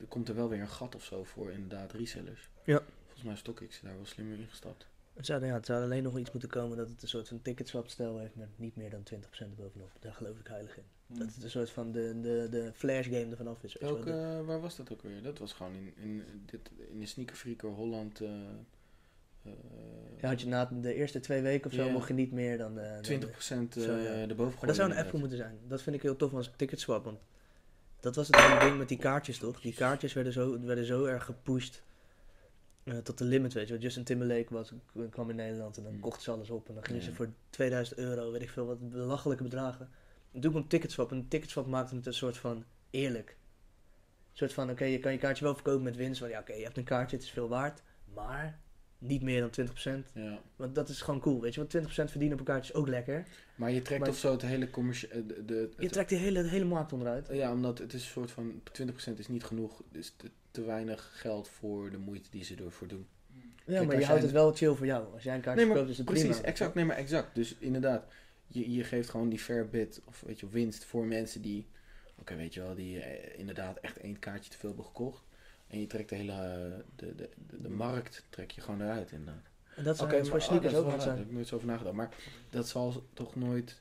er komt er wel weer een gat of zo voor inderdaad resellers. Ja. Volgens mij is StockX daar wel slimmer ingestapt. Het zou, ja, het zou alleen nog iets moeten komen dat het een soort van ticketswap stijl heeft met niet meer dan 20% bovenop. Daar geloof ik heilig in. Hmm. Dat het een soort van de, de, de flash game ervan af is. Welke, eh, waar was dat ook weer? Dat was gewoon in, in, dit, in de Sneaker Freaker Holland. eh eh, Ja, had je na de eerste twee weken of zo mocht je niet meer dan... de- dan 20% Zo, ja. eh, erboven Maar dat zou een app voor moeten zijn. Dat vind ik heel tof als ticketswap. Want dat was het hele ding met die kaartjes toch? Die kaartjes werden zo, werden zo erg gepusht tot de limit, weet je wel. Justin Timberlake was, kwam in Nederland en dan Hmm. kochten ze alles op. En dan gingen ze voor 2000 euro, weet ik veel, wat belachelijke bedragen. En toen kwam ticketswap. En ticketswap maakte het een soort van eerlijk. Een soort van, oké, je kan je kaartje wel verkopen met winst. Want ja, oké, je hebt een kaartje, het is veel waard. Maar niet meer dan 20%. Ja. Want dat is gewoon cool, weet je. Want 20% verdienen op een kaartje is ook lekker. Maar je trekt Maar- of zo het hele commerciële... De, de, Je trekt die hele, de hele markt onderuit. Ja, omdat het is een soort van 20% is niet genoeg. Dus te, te weinig geld voor de moeite die ze ervoor doen. Ja, Kijk, maar je houdt het wel chill voor jou. Als jij een kaartje Nee, maar verkoopt, is het precies, prima. exact. Nee, maar exact. Dus inderdaad, je, je geeft gewoon die fair bid of weet je, winst voor mensen die, oké, weet je wel, die eh, inderdaad echt één kaartje te veel hebben gekocht. En je trekt de hele, de, de, de, de markt trek je gewoon eruit inderdaad. En dat zou Oké, voor maar sneakers oh, ook wat waar, Daar zijn. heb ik nooit zo over nagedacht. Maar dat zal toch nooit...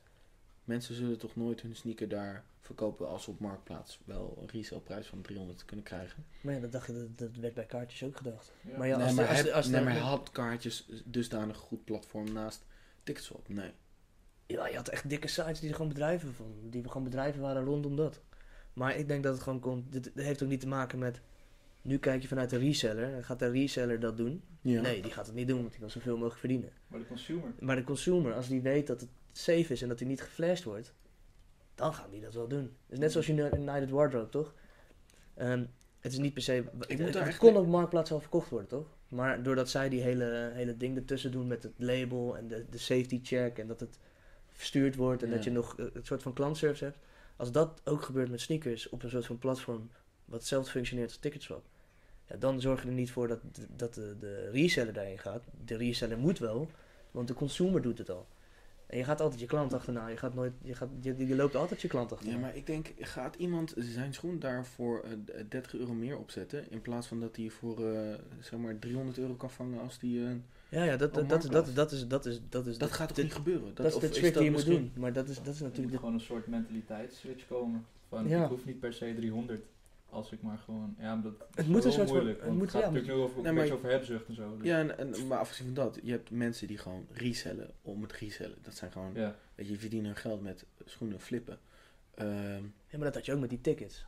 Mensen zullen toch nooit hun sneaker daar verkopen als ze op Marktplaats wel een resale-prijs van 300 kunnen krijgen. Maar ja, dat, dacht je, dat, dat werd bij kaartjes ook gedacht. Ja. Maar ja, nee, als maar, de- als de- als de- nee, maar had kaartjes dusdanig goed platform naast Ticketswap? Nee. Ja, je had echt dikke sites die er gewoon bedrijven van, die gewoon bedrijven waren rondom dat. Maar ik denk dat het gewoon komt, dit, heeft ook niet te maken met, nu kijk je vanuit de reseller, en gaat de reseller dat doen? Ja. Nee, die gaat het niet doen, want die wil zoveel mogelijk verdienen. Maar de consumer. Maar de consumer, als die weet dat het safe is en dat hij niet geflasht wordt, dan gaan die dat wel doen. Het is net zoals je United Wardrobe, toch? Ehm, het is niet per se... Ik het, moet kon op Marktplaats al verkocht worden, toch? Maar doordat zij die hele, hele ding ertussen doen met het label en de, de safety check en dat het verstuurd wordt en Ja. dat je nog eh, het soort van klantservice hebt. Als dat ook gebeurt met sneakers op een soort van platform wat hetzelfde functioneert als Ticketswap. Ja, dan zorg je er niet voor dat, dat de, de reseller daarin gaat. De reseller moet wel, want de consumer doet het al. En je gaat altijd je klant achterna. Je, gaat nooit, je, gaat, je, je loopt altijd je klant achterna. Ja, maar ik denk, gaat iemand zijn schoen daarvoor eh, 30 euro meer opzetten? In plaats van dat hij voor eh, zeg maar 300 euro kan vangen als die. eh, ja, ja dat, op dat, dat, dat, dat is... Dat, is, dat, is dat de- gaat toch niet gebeuren? Dat, is de trick die je moet doen. Maar dat is, dat is Er moet natuurlijk... De, gewoon een soort mentaliteitsswitch komen. Van, Ja. ik hoef niet per se 300. Als ik maar gewoon... Ja, dat Het is moet wel een soort van- moeilijk. het moet- gaat ja, natuurlijk nu over, Nee, een maar beetje over hebzucht en zo. dus- Ja, en, en, maar afgezien van dat, je hebt mensen die gewoon resellen om het resellen. Dat zijn gewoon, ja. weet je, je verdienen hun geld met schoenen flippen. Ehm, ja, maar dat had je ook met die tickets.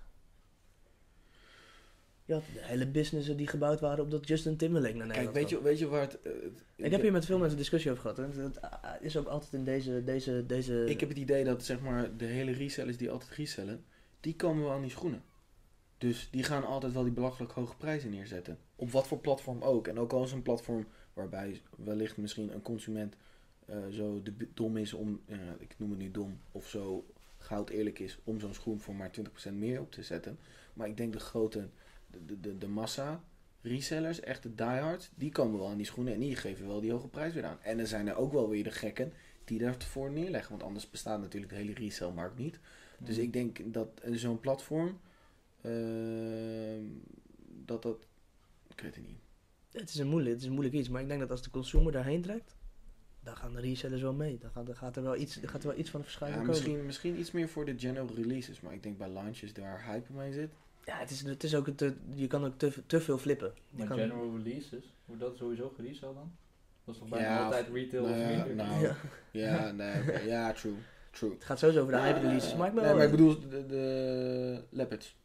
Je had de hele businessen die gebouwd waren op dat Justin Timberlake naar kijk, Nederland weet je, weet je waar het... eh, Ik heb hier met veel mensen discussie over gehad. En het ah, is ook altijd in deze... deze, deze Ik heb het idee dat zeg maar de hele resellers die altijd resellen, die komen wel aan die schoenen. Dus die gaan altijd wel die belachelijk hoge prijzen neerzetten. Op wat voor platform ook. En ook al is een platform waarbij wellicht misschien een consument eh, zo de, dom is om, ik noem het nu dom, of zo goud eerlijk is om zo'n schoen voor maar 20% meer op te zetten. Maar ik denk de grote, de, de, de, massa resellers, echt de diehards, die komen wel aan die schoenen en die geven wel die hoge prijs weer aan. En er zijn er ook wel weer de gekken die daarvoor neerleggen. Want anders bestaat natuurlijk de hele resellmarkt niet. Dus ik denk dat eh, zo'n platform, ehm, dat dat, ik weet het niet. Het is, een moeilijk, het is een moeilijk iets. Maar ik denk dat als de consumer daarheen trekt... Dan gaan de resellers wel mee. Dan gaat, dan gaat er wel iets, gaat er wel iets van Ja, komen. misschien, misschien iets meer voor de general releases, maar ik denk bij launches daar hype omheen zit. Ja, het is, het is ook te, je kan ook te, te veel flippen. Maar kan, general releases, wordt dat sowieso gereseld dan? Dat is toch bijna Ja, altijd retail nou of ja, minder? nou, Ja. Ja, nee, ja, true, true. Het gaat sowieso over de Ja, hype releases. Maar ik ben nee, maar ik bedoel de, de Leopards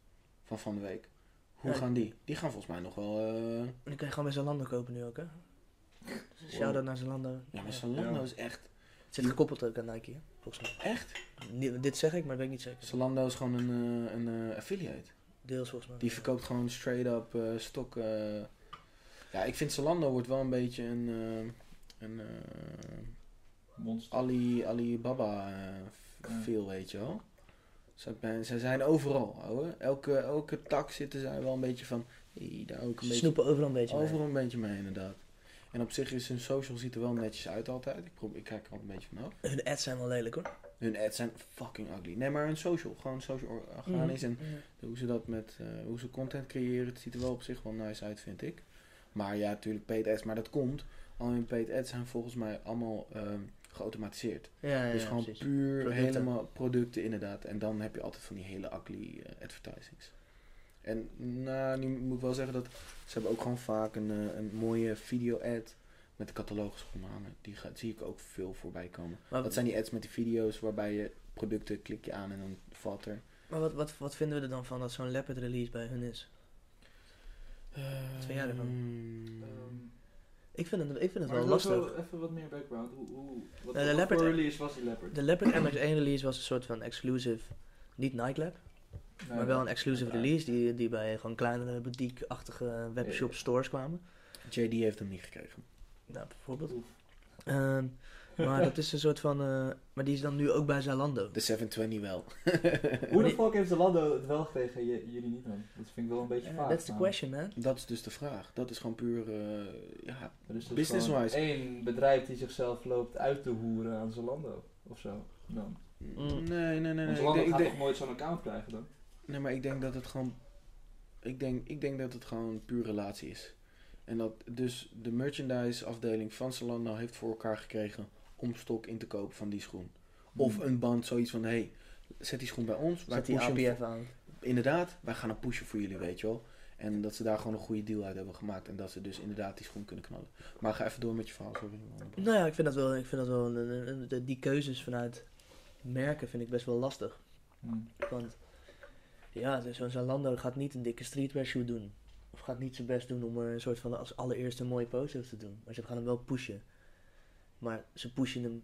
van van de week. Hoe Ja. gaan die? Die gaan volgens mij nog wel... eh, Die kan je gewoon bij Zalando kopen nu ook, hè? Shout-out naar Zalando. Ja, maar Zalando Ja. is echt... Het zit gekoppeld ook aan Nike, hè? volgens mij. Echt? Dit zeg ik, maar dat weet ik niet zeker. Zalando is gewoon een, eh, een eh, affiliate. Deels volgens mij. Die verkoopt gewoon straight up eh, stok. eh. Ja, ik vind Zalando wordt wel een beetje een, eh, een eh, Monster. Ali, Alibaba Ja. feel, weet je wel. Ze, ben- ze zijn overal, ouwe. Elke, elke tak zitten zij wel een beetje van, hey, daar ook een Ze beetje, snoepen overal een beetje mee. overal een beetje mee inderdaad. En op zich is hun social ziet er wel netjes uit altijd. Ik, probeer, ik kijk er altijd een beetje vanaf. Hun ads zijn wel lelijk, hoor. Hun ads zijn fucking ugly. Nee, maar hun social, gewoon social organisch en Mhm. hoe ze dat met, eh, hoe ze content creëren, het ziet er wel op zich wel nice uit, vind ik. Maar ja, natuurlijk paid ads, maar dat komt. Al hun paid ads zijn volgens mij allemaal ehm, geautomatiseerd. Ja, ja, dus gewoon precies. puur Producten. helemaal producten inderdaad. En dan heb je altijd van die hele ugly eh, advertisings. En nou, nu moet ik wel zeggen dat ze hebben ook gewoon vaak een, eh, een mooie video-ad met de catalogus hangen. Die gaat, zie ik ook veel voorbij komen. Maar, Dat zijn die ads met die video's waarbij je producten klik je aan en dan valt er. maar wat, wat, wat vinden we er dan van dat zo'n Leopard release bij hun is? Vind jij ervan? Ehm, Ehm, Ik vind het, ik vind het maar wel lastig. Even, even wat meer background. Hoe, hoe, wat, de Leopard- voor release was die Leopard? De Leopard MX1 release was een soort van exclusive, niet Nightclap, Nee, maar wel een exclusive release die, die bij gewoon kleinere boutique-achtige webshop stores kwamen. JD heeft hem niet gekregen. Nou, bijvoorbeeld. Ehm, maar dat is een soort van, eh, maar die is dan nu ook bij Zalando. De 720 wel. Hoe de fuck heeft Zalando het wel gekregen en jullie niet dan? Dat vind ik wel een beetje Uh, vaag. that's the namelijk. question, man. Dat is dus de vraag. Dat is gewoon puur, eh, ja, is dus Business-wise. één bedrijf die zichzelf loopt uit te hoeren aan Zalando. Of zo. Dan. Mm. Nee, nee, nee. nee. Want Ik Zalando denk, ik gaat toch nooit zo'n account krijgen dan? nee, maar ik denk dat het gewoon... Ik denk, ik denk dat het gewoon puur relatie is. En dat dus de merchandise afdeling van Zalando heeft voor elkaar gekregen om stok in te kopen van die schoen. Of Mm. een band, zoiets van, hey, zet die schoen bij ons. Wij Zet die APF aan. inderdaad, wij gaan een pushen voor jullie, weet je wel. En dat ze daar gewoon een goede deal uit hebben gemaakt. En dat ze dus inderdaad die schoen kunnen knallen. Maar ga even door met je verhaal, sorry. Nou ja, ik vind dat wel, ik vind dat wel een, een- een- de- die keuzes vanuit merken vind ik best wel lastig. Mm. Want ja, zo'n Zalando gaat niet een dikke streetwear shoe doen. Of gaat niet zijn best doen om er een soort van als allereerste een mooie poster te doen. Maar ze gaan hem wel pushen. Maar ze pushen hem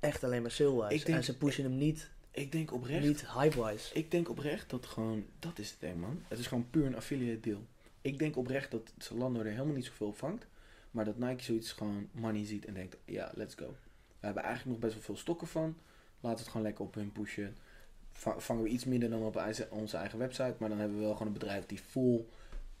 echt alleen maar sale-wise. En ze pushen hem niet, Ik denk oprecht, niet hype-wise. ik denk oprecht dat gewoon, dat is het ding man. Het is gewoon puur een affiliate deal. Ik denk oprecht dat Zalando er helemaal niet zoveel vangt. Maar dat Nike zoiets gewoon money ziet en denkt, ja, let's go. We hebben eigenlijk nog best wel veel stokken van. Laten we het gewoon lekker op hun pushen. Va- Vangen we iets minder dan op onze eigen website. Maar dan hebben we wel gewoon een bedrijf die full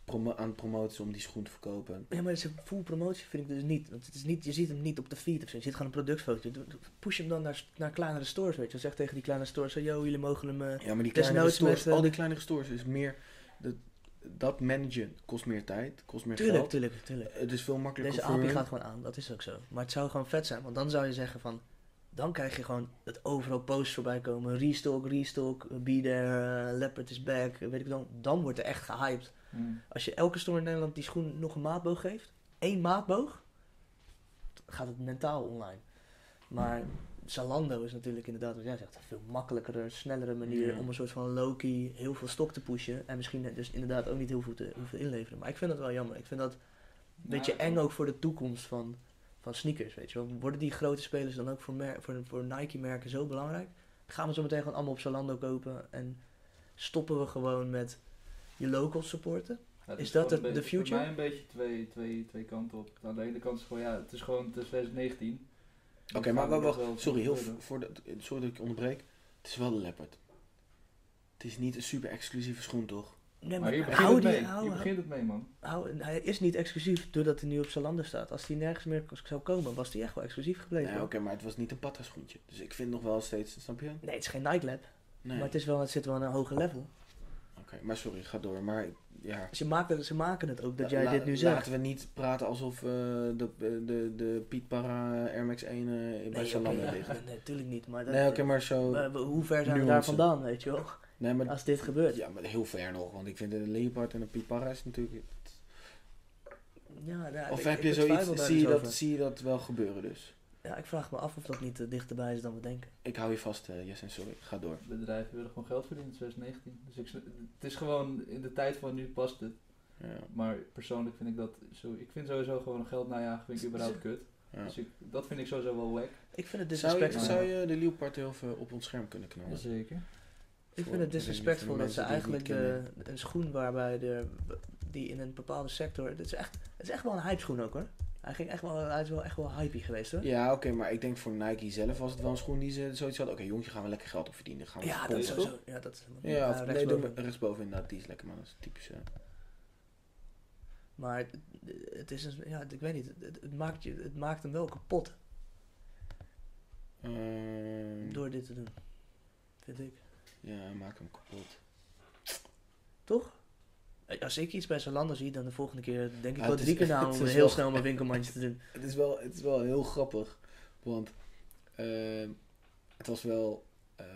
promo- aan het promoten is om die schoen te verkopen. Ja, maar full promotie vind ik dus niet. Want het is niet, je ziet hem niet op de feed of zo. Je ziet gewoon een productfoto. Push hem dan naar, naar kleinere stores, weet je. Zeg tegen die kleine stores, yo, jullie mogen hem... eh, Ja, maar die kleinere stores, met, eh, al die kleinere stores is meer... Dat, dat managen kost meer tijd, kost meer tuurlijk, geld. tuurlijk, tuurlijk. Het is veel makkelijker Deze voor API hun. gaat gewoon aan, dat is ook zo. Maar het zou gewoon vet zijn, want dan zou je zeggen van... Dan krijg je gewoon dat overal posts voorbij komen. Restock, restock, be there, eh, Leopard is back, weet ik dan. Dan wordt er echt gehyped. Mm. Als je elke store in Nederland die schoen nog een maatboog geeft, één maatboog, gaat het mentaal online. Maar Zalando is natuurlijk inderdaad, wat jij zegt, een veel makkelijkere, snellere manier om een soort van low-key heel veel stok te pushen. En misschien dus inderdaad ook niet heel veel te hoeven inleveren. Maar ik vind dat wel jammer. Ik vind dat een beetje eng ook voor de toekomst van, van sneakers, weet je wel. Worden die grote spelers dan ook voor, voor, voor Nike-merken zo belangrijk? Gaan we zo meteen gewoon allemaal op Zalando kopen en stoppen we gewoon met je locals supporten? Ja, het Is dat gewoon de- future? Voor mij een beetje twee, twee, twee kanten op. Aan de ene kant is gewoon, ja, het is gewoon het is 2019. Oké, Dan maar wacht, het Sorry, heel, voor de, sorry dat ik je onderbreek. Het is wel de Leopard. Het is niet een super exclusieve schoen, toch? Nee, Maar hier begint hou het die, mee. hou- begint het mee, man. hou- hij is niet exclusief doordat hij nu op Zalando staat. Als hij nergens meer zou komen, was hij echt wel exclusief gebleven. Nee, oké, maar het was niet een patta schoentje. Dus ik vind nog wel steeds, snap je? Nee, het is geen Nike Lab, Nee. maar het, is wel, het zit wel aan een hoger level. Maar sorry, ga door. Maar ja. Ze maken, ze maken het ook dat jij la- dit nu zegt. Laten we niet praten alsof eh, de, de, de Piet Parra Air Max 1 eh, bij nee, oké, ligt. nee, natuurlijk niet. Maar, dat, Nee, oké, maar zo... we- hoe ver zijn we daar vandaan, weet je wel? Nee, maar, Als dit gebeurt. ja, maar heel ver nog. Want ik vind een Leopard en een Piet Parra is natuurlijk... Ja, nou, Of ik- heb ik je zoiets... Zie dus je, dat, over. zie je dat wel gebeuren dus? Ja, ik vraag me af of dat niet eh, dichterbij is dan we denken. Ik hou je vast, eh Jess en sorry. Ga door. Bedrijven willen gewoon geld verdienen in 2019. Dus ik, het is gewoon, in de tijd van nu past het. Ja, Maar persoonlijk vind ik dat, zo, ik vind sowieso gewoon geld najagen vind ik überhaupt kut. ja. Dus ik, dat vind ik sowieso wel wack. Ik vind het Zou, je, disrespectful. zou je de Leopard heel even op ons scherm kunnen knallen? Zeker. Ik vind het de dat ze eigenlijk een schoen waarbij de, die in een bepaalde sector. Het is echt, het is echt wel een hype schoen ook hoor. Hij, ging echt wel, hij is wel echt wel hypey geweest hoor. Ja, oké, maar ik denk voor Nike zelf was het wel een schoen die ze zoiets hadden. Oké, jongetje, gaan we lekker geld op verdienen. Gaan we Ja, dat is sowieso. Ja, dat is Ja, of, nee, rechtsboven. doe me- rechtsboven inderdaad, die is lekker man. Dat is typisch. Maar het- is een, ja, ik weet niet. Het, het maakt je, het maakt hem wel kapot Ehm, door dit te doen. Vind ik. Ja, maak hem kapot. Toch? Als ik iets bij Zalando zie, dan de volgende keer denk ik Ja, wel drie keer na om heel wel- snel mijn winkelmandje te doen. Het is wel, het is wel heel grappig. Want ehm, het was wel. eh,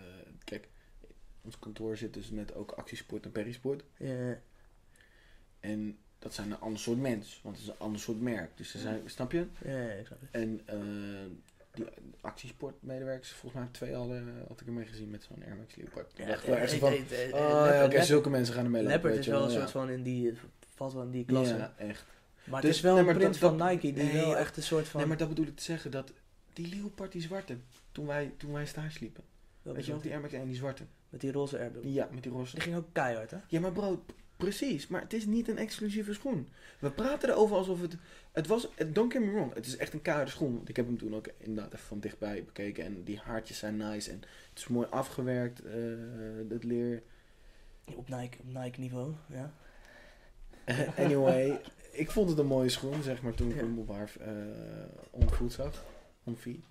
kijk, ons kantoor zit dus met ook actiesport en perisport. Ja, En dat zijn een ander soort mens. Want het is een ander soort merk. Dus ze zijn, snap je? ja, ik snap het. En eh, die actiesportmedewerkers, volgens mij twee hadden, had ik ermee gezien met zo'n Air Max Leopard. Ja, echt eh, van, oh oké, zulke mensen gaan ermee lopen. Leopard is wel een soort van in die, valt wel in die klasse. Ja, echt. Maar Dus- het is wel een print van Nike die wel echt een soort van... Nee, maar dat bedoel ik te zeggen, dat die Leopard, die zwarte, toen wij, toen wij stage liepen. Weet je die Air Max 1, die zwarte. Met die roze airbag. Ja, met die roze. Die ging ook keihard, hè? Ja, maar bro, precies. Maar het is niet een exclusieve schoen. We praten erover alsof het... Het was... Don't get me wrong. Het is echt een keiharde schoen. Want ik heb hem toen ook inderdaad even van dichtbij bekeken. En die haartjes zijn nice. En het is mooi afgewerkt. eh het leer. Op Nike, op Nike niveau, ja. anyway. ik vond het een mooie schoen, zeg maar, toen ik Ja. hem op haar eh onvoet zag. Onvie.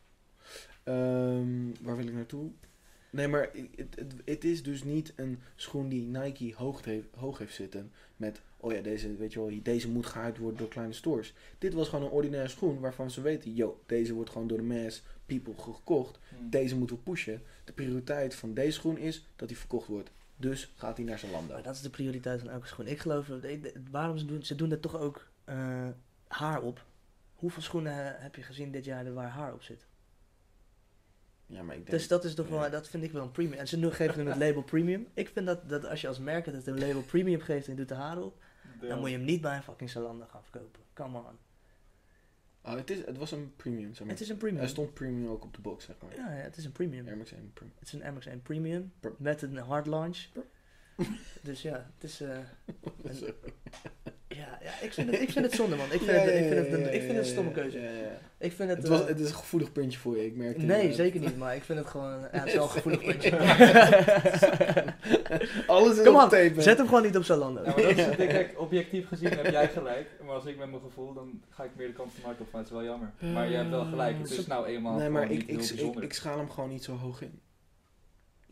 Ehm waar wil ik naartoe? Nee, maar het, het, het is dus niet een schoen die Nike hoog heeft, hoog heeft zitten. Met, oh ja, deze, weet je wel, deze moet gehyped worden door kleine stores. Dit was gewoon een ordinaire schoen waarvan ze weten, yo, deze wordt gewoon door de mass people gekocht. Hm. Deze moeten we pushen. De prioriteit van deze schoen is dat die verkocht wordt. Dus gaat hij naar zijn landen. Maar dat is de prioriteit van elke schoen. Ik geloof, dat- ik- waarom ze doen, ze doen er toch ook eh, haar op. Hoeveel schoenen eh, heb je gezien dit jaar waar haar op zit? Ja, maar ik denk... Dus dat is toch ja. wel, dat vind ik wel een premium. En ze nu geven hem het label premium. Ik vind dat, dat als je als merk het een label premium geeft en je doet de haar op, dan moet je hem niet bij een fucking Zalando gaan verkopen. Come on. Oh, het, is, het was een premium, zeg maar. Het is een premium. Er stond premium ook op de box, zeg maar. Ja, ja, het is een premium. Air Max 1 premium. Het is een Air Max 1 Premium met een hard launch. Dus ja, het is. eh, een- ja, ja ik, vind het, ik vind het zonde, man. Ik vind, Ja, het, ik vind het, een, ik vind het een stomme keuze. ja, ja. Ik vind het. Het, was, eh, het is een gevoelig puntje voor je, ik merk het. nee, zeker niet, maar ik vind het gewoon. Ja, het is wel een gevoelig puntje. Alles is Kom op tape. Zet hem gewoon niet op Zalando. Ja, maar dat is het ding, kijk, objectief gezien heb jij gelijk. Maar als ik met mijn gevoel, dan ga ik meer de kant van Michael van. Het is wel jammer. Maar je hebt wel gelijk. Het is nou eenmaal Nee, maar ik, niet ik, ik schaal hem gewoon niet zo hoog in.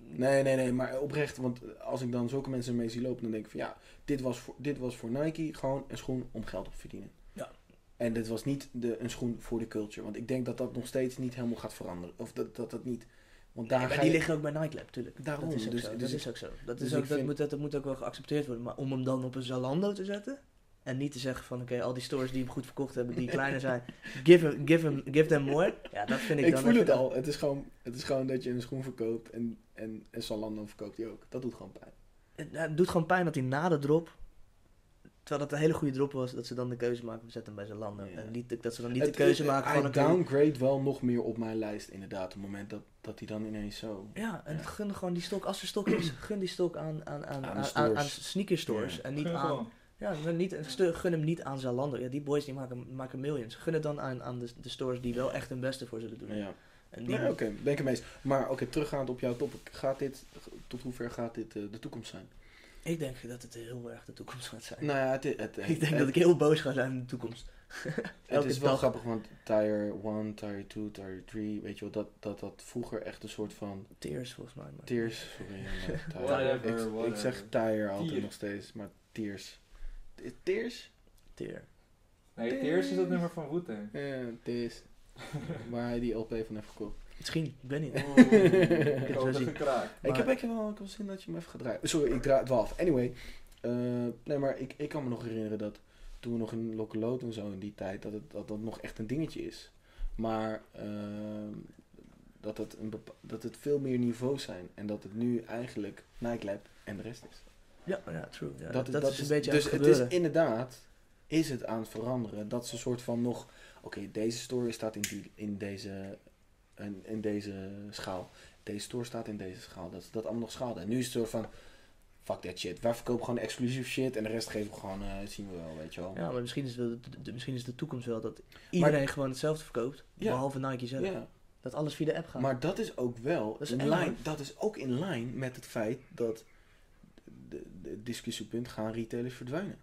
Nee, nee, nee, maar oprecht, want als ik dan zulke mensen mee zie lopen, dan denk ik van ja, dit was voor, dit was voor Nike gewoon een schoen om geld op te verdienen. Ja. En dit was niet de, een schoen voor de culture, want ik denk dat dat nog steeds niet helemaal gaat veranderen. Of dat dat, dat niet, want daar Nee, maar die je- liggen ook bij Nike Lab, tuurlijk. Daarom, dat is ook dus- zo. dus dat ik- is ook zo. Dat, dus is ook, dat, vind- moet, dat moet ook wel geaccepteerd worden. Maar om hem dan op een Zalando te zetten. En niet te zeggen van oké, al die stores die hem goed verkocht hebben, die kleiner zijn, give, hem, give, hem, give them more. Ja, dat vind ik, Ik dan voel even- het al. Het is, gewoon, het is gewoon dat je een schoen verkoopt en, en, en Zalando verkoopt die ook. Dat doet gewoon pijn. Het, het doet gewoon pijn dat hij na de drop, terwijl dat een hele goede drop was, dat ze dan de keuze maken, we zetten hem bij Zalando. Ja. En niet, dat ze dan niet Het- de keuze het- maken van oké, downgrade wel nog meer op mijn lijst inderdaad. Op het moment dat, dat hij dan ineens zo... Ja, en Ja. gun gewoon die stok, als er stok is, gun die stok aan, aan, aan, Aan de aan, aan, stores. aan sneaker stores. Ja. En niet Gun aan, gewoon. Ja, niet, gun hem niet aan Zalando. Ja, die boys die maken, maken millions. Gun het dan aan, aan de, de stores die wel echt hun beste voor zullen doen. Ja, En die, nee, oké, ben ik ermee eens. Maar oké, teruggaand op jouw topic. Gaat dit, tot hoever gaat dit eh, de toekomst zijn? Ik denk dat het heel erg de toekomst gaat zijn. Nou ja, het, het, het, ik denk het, dat ik heel boos ga zijn in de toekomst. het is wel dag. grappig, want Tire 1, Tire 2, Tire 3, weet je wel, dat, dat dat vroeger echt een soort van Tears volgens mij. maar- tears, sorry, ja, Tire. Whatever, ik, zeg Tire altijd Tier. nog steeds, maar tears. Tears? Tear. Nee, Tears is dat nummer van Wu-Tang. Ja, tears. Waar hij die LP van heeft gekocht. Misschien, ik weet niet. Oh, ik zien. heb ik heb wel ik heb wel zin dat je hem even gaat draaien. Sorry, ik draai het wel af. Anyway, eh, nee, maar ik, ik kan me nog herinneren dat toen we nog in Lokkeloot en zo in die tijd, dat het, dat dat nog echt een dingetje is. Maar ehm, dat, het een bepa- dat het veel meer niveaus zijn en dat het nu eigenlijk Nike Lab en de rest is. Ja, ja, true. Ja, dat, dat, is een beetje dus het is inderdaad, is het aan het veranderen. Dat ze een soort van nog, oké, deze story staat in, die, in, deze, in, in deze schaal. Deze store staat in deze schaal. Dat dat allemaal nog schaalden. En nu is het soort van, fuck that shit. Wij verkopen gewoon exclusief shit en de rest geven we gewoon, eh, zien we wel, weet je wel. Ja, maar misschien is, de, de- de- misschien is de toekomst wel dat iedereen gewoon hetzelfde verkoopt. Ja. Behalve Nike zelf. Ja, Dat alles via de app gaat. maar dat is ook wel Dat is in hoor. dat is ook in lijn met het feit dat de discussiepunt gaan retailers verdwijnen.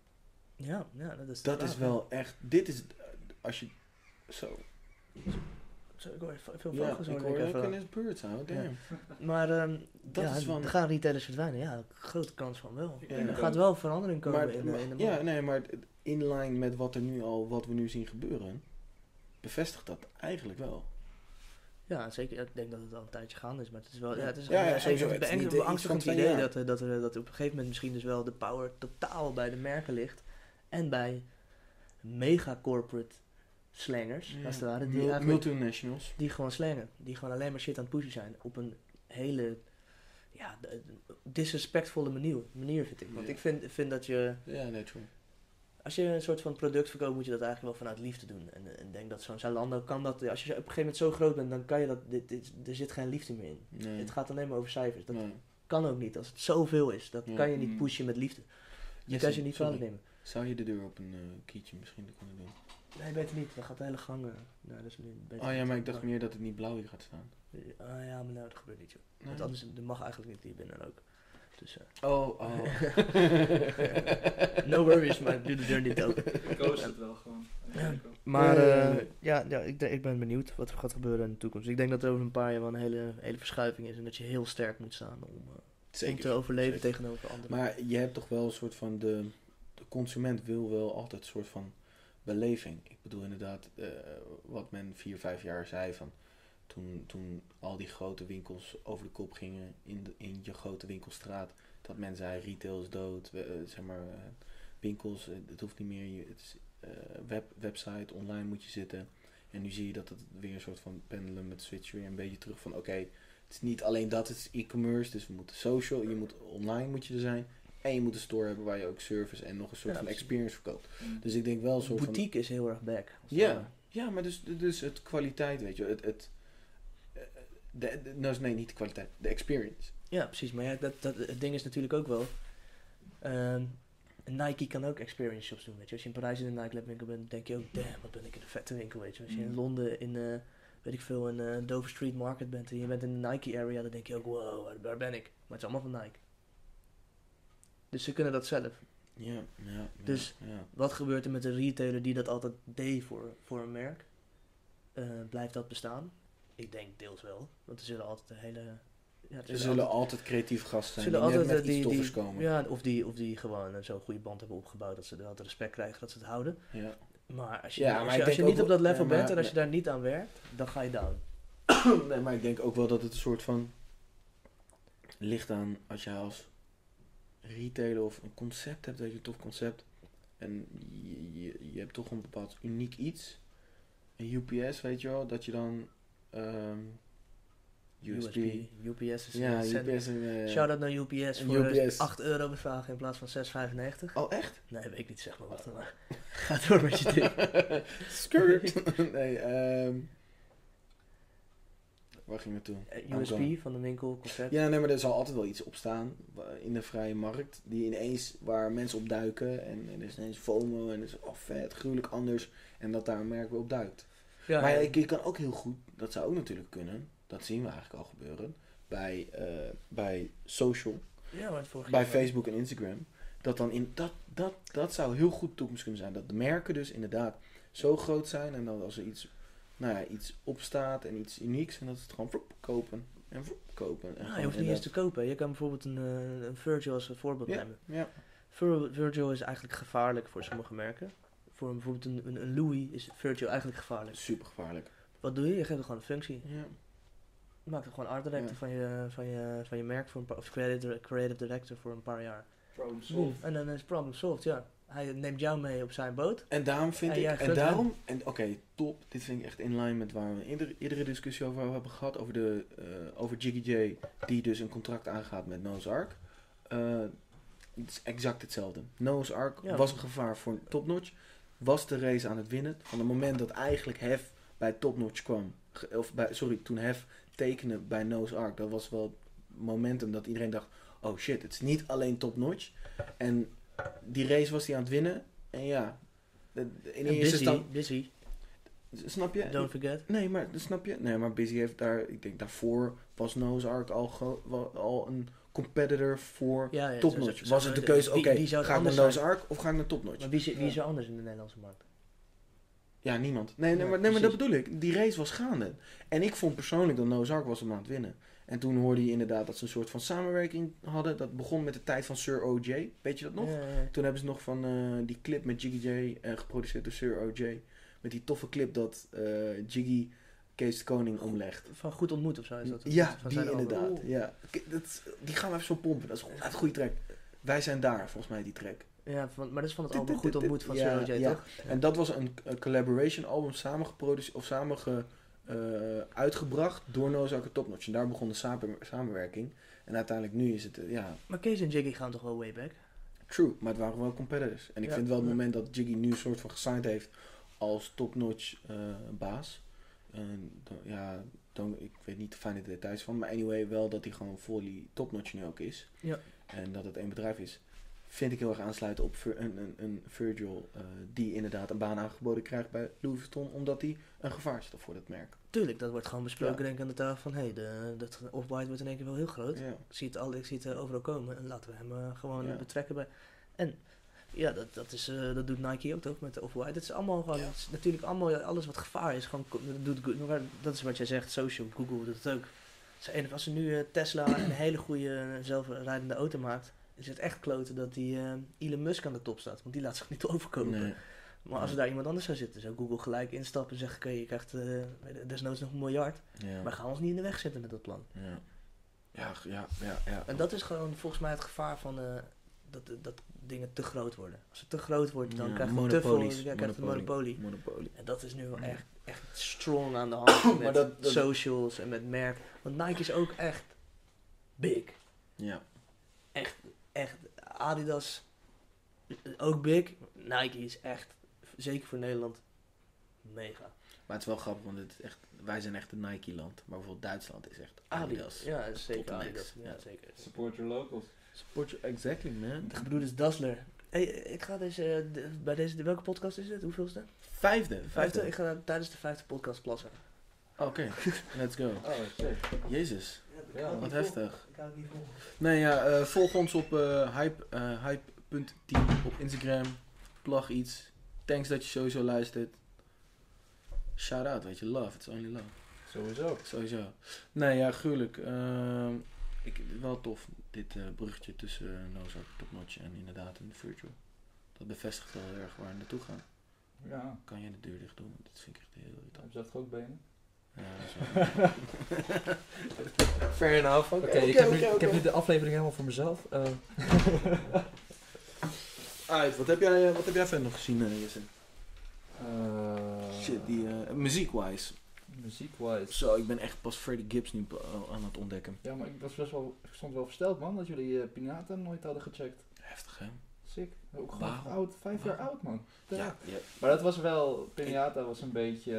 ja, ja, dat is Dat vraag, is wel echt, dit is, als je, zo, Zo, ik hoor veel Ja, vogels ik hoor ik ook in birds, hoor. Damn. Maar ehm Dat ja, is er gaan retailers verdwijnen. Ja, grote kans van wel. Ja. Er het gaat wel verandering komen Maar, in de, maar- in de ja, markt. nee, maar in lijn met wat er nu al, wat we nu zien gebeuren, bevestigt dat eigenlijk wel. Ja, zeker. Ik denk dat het al een tijdje gaande is. Maar het is wel, ja, het is Ja, ja, Het is niet, eh, beangstigend twee idee jaar. dat, er- dat, er, dat op een gegeven moment misschien dus wel de power totaal bij de merken ligt. En bij mega corporate slangers, als het ware. Die, multinationals. die gewoon slangen. Die gewoon alleen maar shit aan het pushen zijn. Op een hele ja, disrespectvolle manier, manier vind ik. Want ik vind, vind dat je... Ja, nee, true. Als je een soort van product verkoopt, moet je dat eigenlijk wel vanuit liefde doen. En en ik denk dat zo'n Zalando kan dat. Als je op een gegeven moment zo groot bent, dan kan je dat. Dit, dit, er zit geen liefde meer in. Nee. Het gaat alleen maar over cijfers. Dat Nee. kan ook niet. Als het zoveel is, dat Ja. kan je niet Mm. pushen met liefde. Je Yes, kan ze niet kwalijk nemen. Zou je de deur op een eh kietje misschien kunnen doen? Nee, beter niet. Dan gaat de hele gang. eh, nou, dat is nu beter Oh ja, maar ik dacht meer dat het niet blauw hier gaat staan. Ah ja, maar nou, dat gebeurt niet, joh. Nee? Want anders er mag eigenlijk niet hier binnen ook. Dus eh, Oh, oh. worries, maar doe de deur niet open. Koos het wel gewoon. Ja. Maar Ja. eh, ja, ja ik, ik ben benieuwd wat er gaat gebeuren in de toekomst. Ik denk dat er over een paar jaar wel een hele, hele verschuiving is. En dat je heel sterk moet staan om, eh, om Zeker. te overleven zeker. tegenover anderen. Maar je hebt toch wel een soort van de, de consument wil wel altijd een soort van beleving. Ik bedoel inderdaad eh, wat men vier, vijf jaar zei van toen, toen al die grote winkels over de kop gingen in, de, in je grote winkelstraat. Dat men zei retail is dood, we- eh, zeg maar eh, winkels, eh, het hoeft niet meer, je, het is, eh, web, website, online moet je zitten. En nu zie je dat het weer een soort van pendelen met switch weer een beetje terug van oké, het is niet alleen dat, het is e-commerce, dus we moeten social, je moet online moet je er zijn. En je moet een store hebben waar je ook service en nog een soort Ja, van experience verkoopt. Mm. Dus ik denk wel een soort van... Boutique is heel erg back. Ja. Ja, maar dus, dus het kwaliteit, weet je. Het, het, eh, de, de- nou, nee, niet de kwaliteit. De experience. Ja, precies. Maar ja, dat, dat, het ding is natuurlijk ook wel... Nike kan ook experience shops doen, weet je. Als je in Parijs in een Nike Lab winkel bent, denk je ook... Damn, wat ben ik in een vette winkel, weet je. Als je in Mm. Londen in, eh, weet ik veel, in eh, Dover Street Market bent... en je bent in de Nike area, dan denk je ook... Wow, waar, ben ik? Maar het is allemaal van Nike. Dus ze kunnen dat zelf. Ja, ja. ja, Dus- ja. Wat gebeurt er met een retailer die dat altijd deed voor, voor een merk? Eh, blijft dat bestaan? Ik denk deels wel. Want er zullen altijd een hele... Ja, er zullen altijd- altijd creatieve gasten zijn zullen die net altijd met eh, iets die, toffers die, komen. ja, of die, of die gewoon een zo'n goede band hebben opgebouwd dat ze er altijd respect krijgen dat ze het houden. Ja. Maar als je, Ja, als maar je, als je niet op dat level ja, bent en als je daar niet aan werkt, dan ga je down. nee, maar ik denk ook wel dat het een soort van... ligt aan als je als retailer of een concept hebt, dat je een tof concept... en je, je, je hebt toch een bepaald uniek iets. Een UPS, weet je wel, dat je dan... ehm USB... UPS is Ja. UPS en... eh, Shout-out naar UPS voor eh, UPS. 8 euro bevragen in plaats van 6,95. Oh, echt? Nee, weet ik niet, zeg maar wat. Maar ga door met je ding. Skirt! nee, ehm... Waar ging het naartoe? Eh, USP van de winkel, concept. Ja, nee, maar er zal altijd wel iets op staan wa- in de vrije markt. Die ineens, waar mensen op duiken. En, en er is ineens FOMO en er is oh vet, gruwelijk anders. En dat daar een merk weer op duikt. Ja, maar ja. je, je kan ook heel goed, dat zou ook natuurlijk kunnen. Dat zien we eigenlijk al gebeuren. Bij, eh, bij social, ja, maar het vorige bij Facebook en Instagram. Dat dan in, dat, dat, dat zou heel goed toekomst kunnen zijn. Dat de merken dus inderdaad zo groot zijn. En dan als er iets, nou ja, iets opstaat en iets unieks. En dat ze het gewoon vroep, kopen. En vroep, kopen. En gewoon je hoeft niet eens te kopen. Je kan bijvoorbeeld een, eh, een Virgil als een voorbeeld Ja, nemen. ja. Vir- Virgil is eigenlijk gevaarlijk voor sommige merken. Voor bijvoorbeeld een, een, een Louis is Virgil eigenlijk gevaarlijk. Super gevaarlijk. Wat doe je? Je geeft er gewoon een functie. Ja. Je maakt er gewoon art director Ja. van, je, van, je, van je merk voor een paar, of creative, creative director voor een paar jaar. Problem solved. En dan is problem solved, ja. Hij neemt jou mee op zijn boot. En daarom vind En ik, en daarom, en oké, top. Dit vind ik echt in lijn met waar we iedere, iedere discussie over hebben gehad. Over, de, eh, over Jiggy J, die dus een contract aangaat met Noah's Ark. Eh, het is exact hetzelfde. Noah's Ark Ja. was een gevaar voor Topnotch. Was de race aan het winnen. Van het moment dat eigenlijk Hef bij Topnotch kwam. Of bij, sorry, toen Hef tekende bij Noah's Ark. Dat was wel momentum dat iedereen dacht... Oh shit, het is niet alleen Topnotch. En die race was hij aan het winnen. En ja, de- de- in En eerste busy, busy, Snap je? don't forget. Nee, maar snap je? Nee, maar Busy heeft daar... Ik denk daarvoor was Noah's Ark al, al een competitor voor Ja, Was het de keuze, oké, het ga ik naar Noah's zijn? Ark of ga ik naar Topnotch? Maar wie, wie is er anders in de Nederlandse markt? Ja, niemand. Nee, nee, Ja, maar, nee maar dat bedoel ik. Die race was gaande. En ik vond persoonlijk dat Noah's Ark was hem aan het winnen. En toen hoorde je inderdaad dat ze een soort van samenwerking hadden. Dat begon met de tijd van Sir OJ. Weet je dat nog? Ja, ja, ja. Toen hebben ze nog van eh, die clip met Jiggy J, eh, geproduceerd door Sir OJ. Met die toffe clip dat eh, Jiggy Kees de Koning omlegt. Van goed ontmoet of zo is dat? Ja, van die inderdaad. Ja. Dat, die gaan we even zo pompen. Dat is gewoon een goede track. Wij zijn daar, volgens mij, die track. Ja, van, maar dat is van het album Goed Ontmoet van Sir J, toch? En dat was een, collaboration album samengeproduceerd of samen eh, uitgebracht door Noah's Ark en daar begon de samen- samenwerking. En uiteindelijk nu is het, eh, ja, Maar Kees en Jiggy gaan toch wel way back? true. Maar het waren wel competitors. En ik Ja. vind wel het moment dat Jiggy nu een soort van gesigned heeft als Top Notch eh, baas. En dan- ja, dan, ik weet niet de fijne details van. Maar anyway, wel dat hij gewoon fully Top Notch nu ook is. Ja. En dat het één bedrijf is. Vind ik heel erg aansluiten op een, een, een Virgil eh, die inderdaad een baan aangeboden krijgt bij Louis Vuitton, omdat hij een gevaar is voor dat merk. Tuurlijk, dat wordt gewoon besproken Ja. denk ik aan de tafel van... Hé, hey, de- dat Off-White wordt in één keer wel heel groot. Ja. Ik zie het, al, ik zie het eh, overal komen en laten we hem eh, gewoon Ja. betrekken bij... En ja, dat, dat, is, dat doet Nike ook toch met de Off-White. Het is allemaal gewoon... Het is natuurlijk allemaal, alles wat gevaar is, gewoon, dat, doet, dat is wat jij zegt, social, Google doet het ook. Als ze nu Tesla een hele goede zelfrijdende auto maakt... is het echt kloten dat die eh, Elon Musk aan de top staat. Want die laat zich niet overkopen. Nee. Maar als er daar iemand anders zou zitten, zou Google gelijk instappen en zeggen... Oké, je krijgt eh, desnoods nog een miljard. Ja. Maar ga ons niet in de weg zitten met dat plan. Ja. Ja, ja, ja, ja. En dat is gewoon volgens mij het gevaar van eh, dat, dat dingen te groot worden. Als het te groot wordt, dan Ja, krijg je te veel ja, krijg je een monopolie. Monopolie. En dat is nu wel echt, echt strong aan de hand met dat- dat- socials en met merk. Want Nike is ook echt big. Ja. Echt, Adidas eh, ook big. Nike is echt, zeker voor Nederland, mega. Maar het is wel grappig, want het is echt, wij zijn echt een Nike-land. Maar bijvoorbeeld Duitsland is echt Adidas. Ja, is zeker Adidas. Ja, zeker. Support your locals. Support you, exactly man. De gebroeders Dassler. Hey, ik ga deze, eh, de- bij deze, welke podcast is het? Hoeveelste? Vijfde. Vijfde? Ik ga tijdens de vijfde podcast plassen. Oké, let's go. Oh, shit. Jezus, Ja, wat heftig. Ik hou het niet vol. Nee, ja, eh, volg ons op eh, hype, eh, hype.team op Instagram. Plug iets. Thanks dat je sowieso luistert. Shout out, weet je, love, it's only love. Sowieso. Sowieso. Nee, ja, gruwelijk. Ehm, ik, wel tof, dit eh bruggetje tussen uh, Nozak, Topnotch en inderdaad een Virtual. Dat bevestigt wel heel erg waar we naartoe gaan. Ja. Kan je de deur dicht doen? Dat vind ik echt heel irritant. Heb je dat ook benen? Fair enough. Oké, ik, heb nu- ik heb nu de aflevering helemaal voor mezelf. Eh, Uit, wat heb jij, eh, wat heb jij verder nog gezien, eh, Jesse? Eh, Shit, die uh, muziek-wise. Muziek-wise. Zo, ik ben echt pas Freddie Gibbs nu aan het ontdekken. Ja, maar ik, was best wel, ik stond wel versteld, man, dat jullie eh Pinata nooit hadden gecheckt. Heftig, hè? Sick. Ook gewoon oud, vijf jaar oud, man. Ja, ja. Maar dat was wel, Pinata was een beetje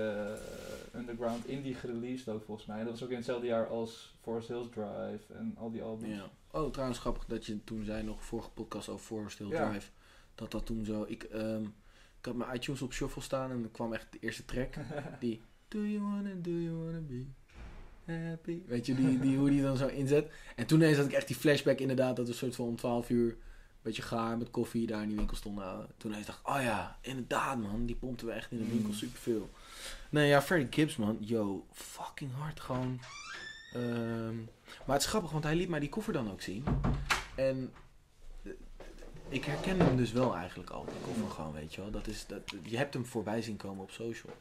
eh, underground indie gereleased ook volgens mij. Dat was ook in hetzelfde jaar als Forest Hills Drive en al die albums. ja. Oh, trouwens grappig dat je toen zei, nog vorige podcast over Forest Hill Ja. Drive, dat dat toen zo... Ik, ehm, ik had mijn iTunes op shuffle staan en er kwam echt de eerste track. Die Do you wanna, do you wanna be happy? Weet je, die, die, hoe die dan zo inzet. En toen ineens had ik echt die flashback inderdaad, dat we een soort van om 12 uur beetje gaar met koffie daar in die winkel stonden. Toen ineens dacht ik, oh ja, inderdaad man, die pompten we echt in de winkel Mm. superveel. Nee ja, Freddie Gibbs man, yo, fucking hard gewoon. Ehm, maar het is grappig, want hij liet mij die koffer dan ook zien. En eh, ik herkende hem dus wel eigenlijk al, die koffer gewoon, weet je wel. Dat is, dat, je hebt hem voorbij zien komen op social.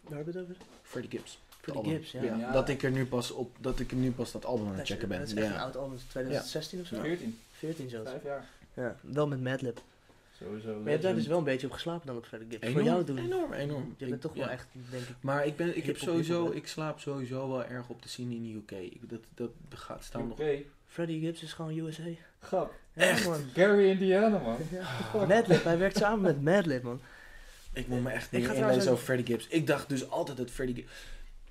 Waar hebben we het over? Freddie Gibbs. Freddie. Gibbs, ja. Ja, Ja. Dat ik er nu pas op, dat ik er nu pas dat album aan het checken ben. dat is echt een ja. oud album, 2016 of zo? 14, 14 zelfs. vijf jaar. Ja, wel met Madlib. Sowieso. Maar je hebt daar dus wel een beetje op geslapen dan op Freddie Gibbs. Voor Enorm, jou doen. enorm, enorm. Je bent Ik- toch wel ja. echt, denk ik... Maar ik, ben, ik heb sowieso, ik slaap sowieso wel erg op de scene in de UK. Ik, dat, dat gaat staan nog. Oké. Freddie Gibbs is gewoon USA. Grap. Ja, Echt? man. Gary Indiana, man. Madlib, hij werkt samen met Madlib, man. Ik moet me echt Ik niet ga inlezen over Freddie Gibbs. Ik dacht dus altijd dat Freddie Gibbs...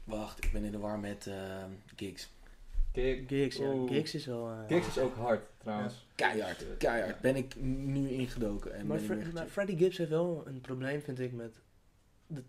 Wacht, ik ben in de war met ehm gigs. Gig- Gigs, ja. Gigs is wel... Gigs is ook hard, trouwens. Keihard, keihard. Ben ik nu ingedoken en Maar, ben ik Fre- weer maar gecheckt. Freddie Gibbs heeft wel een probleem, vind ik, met...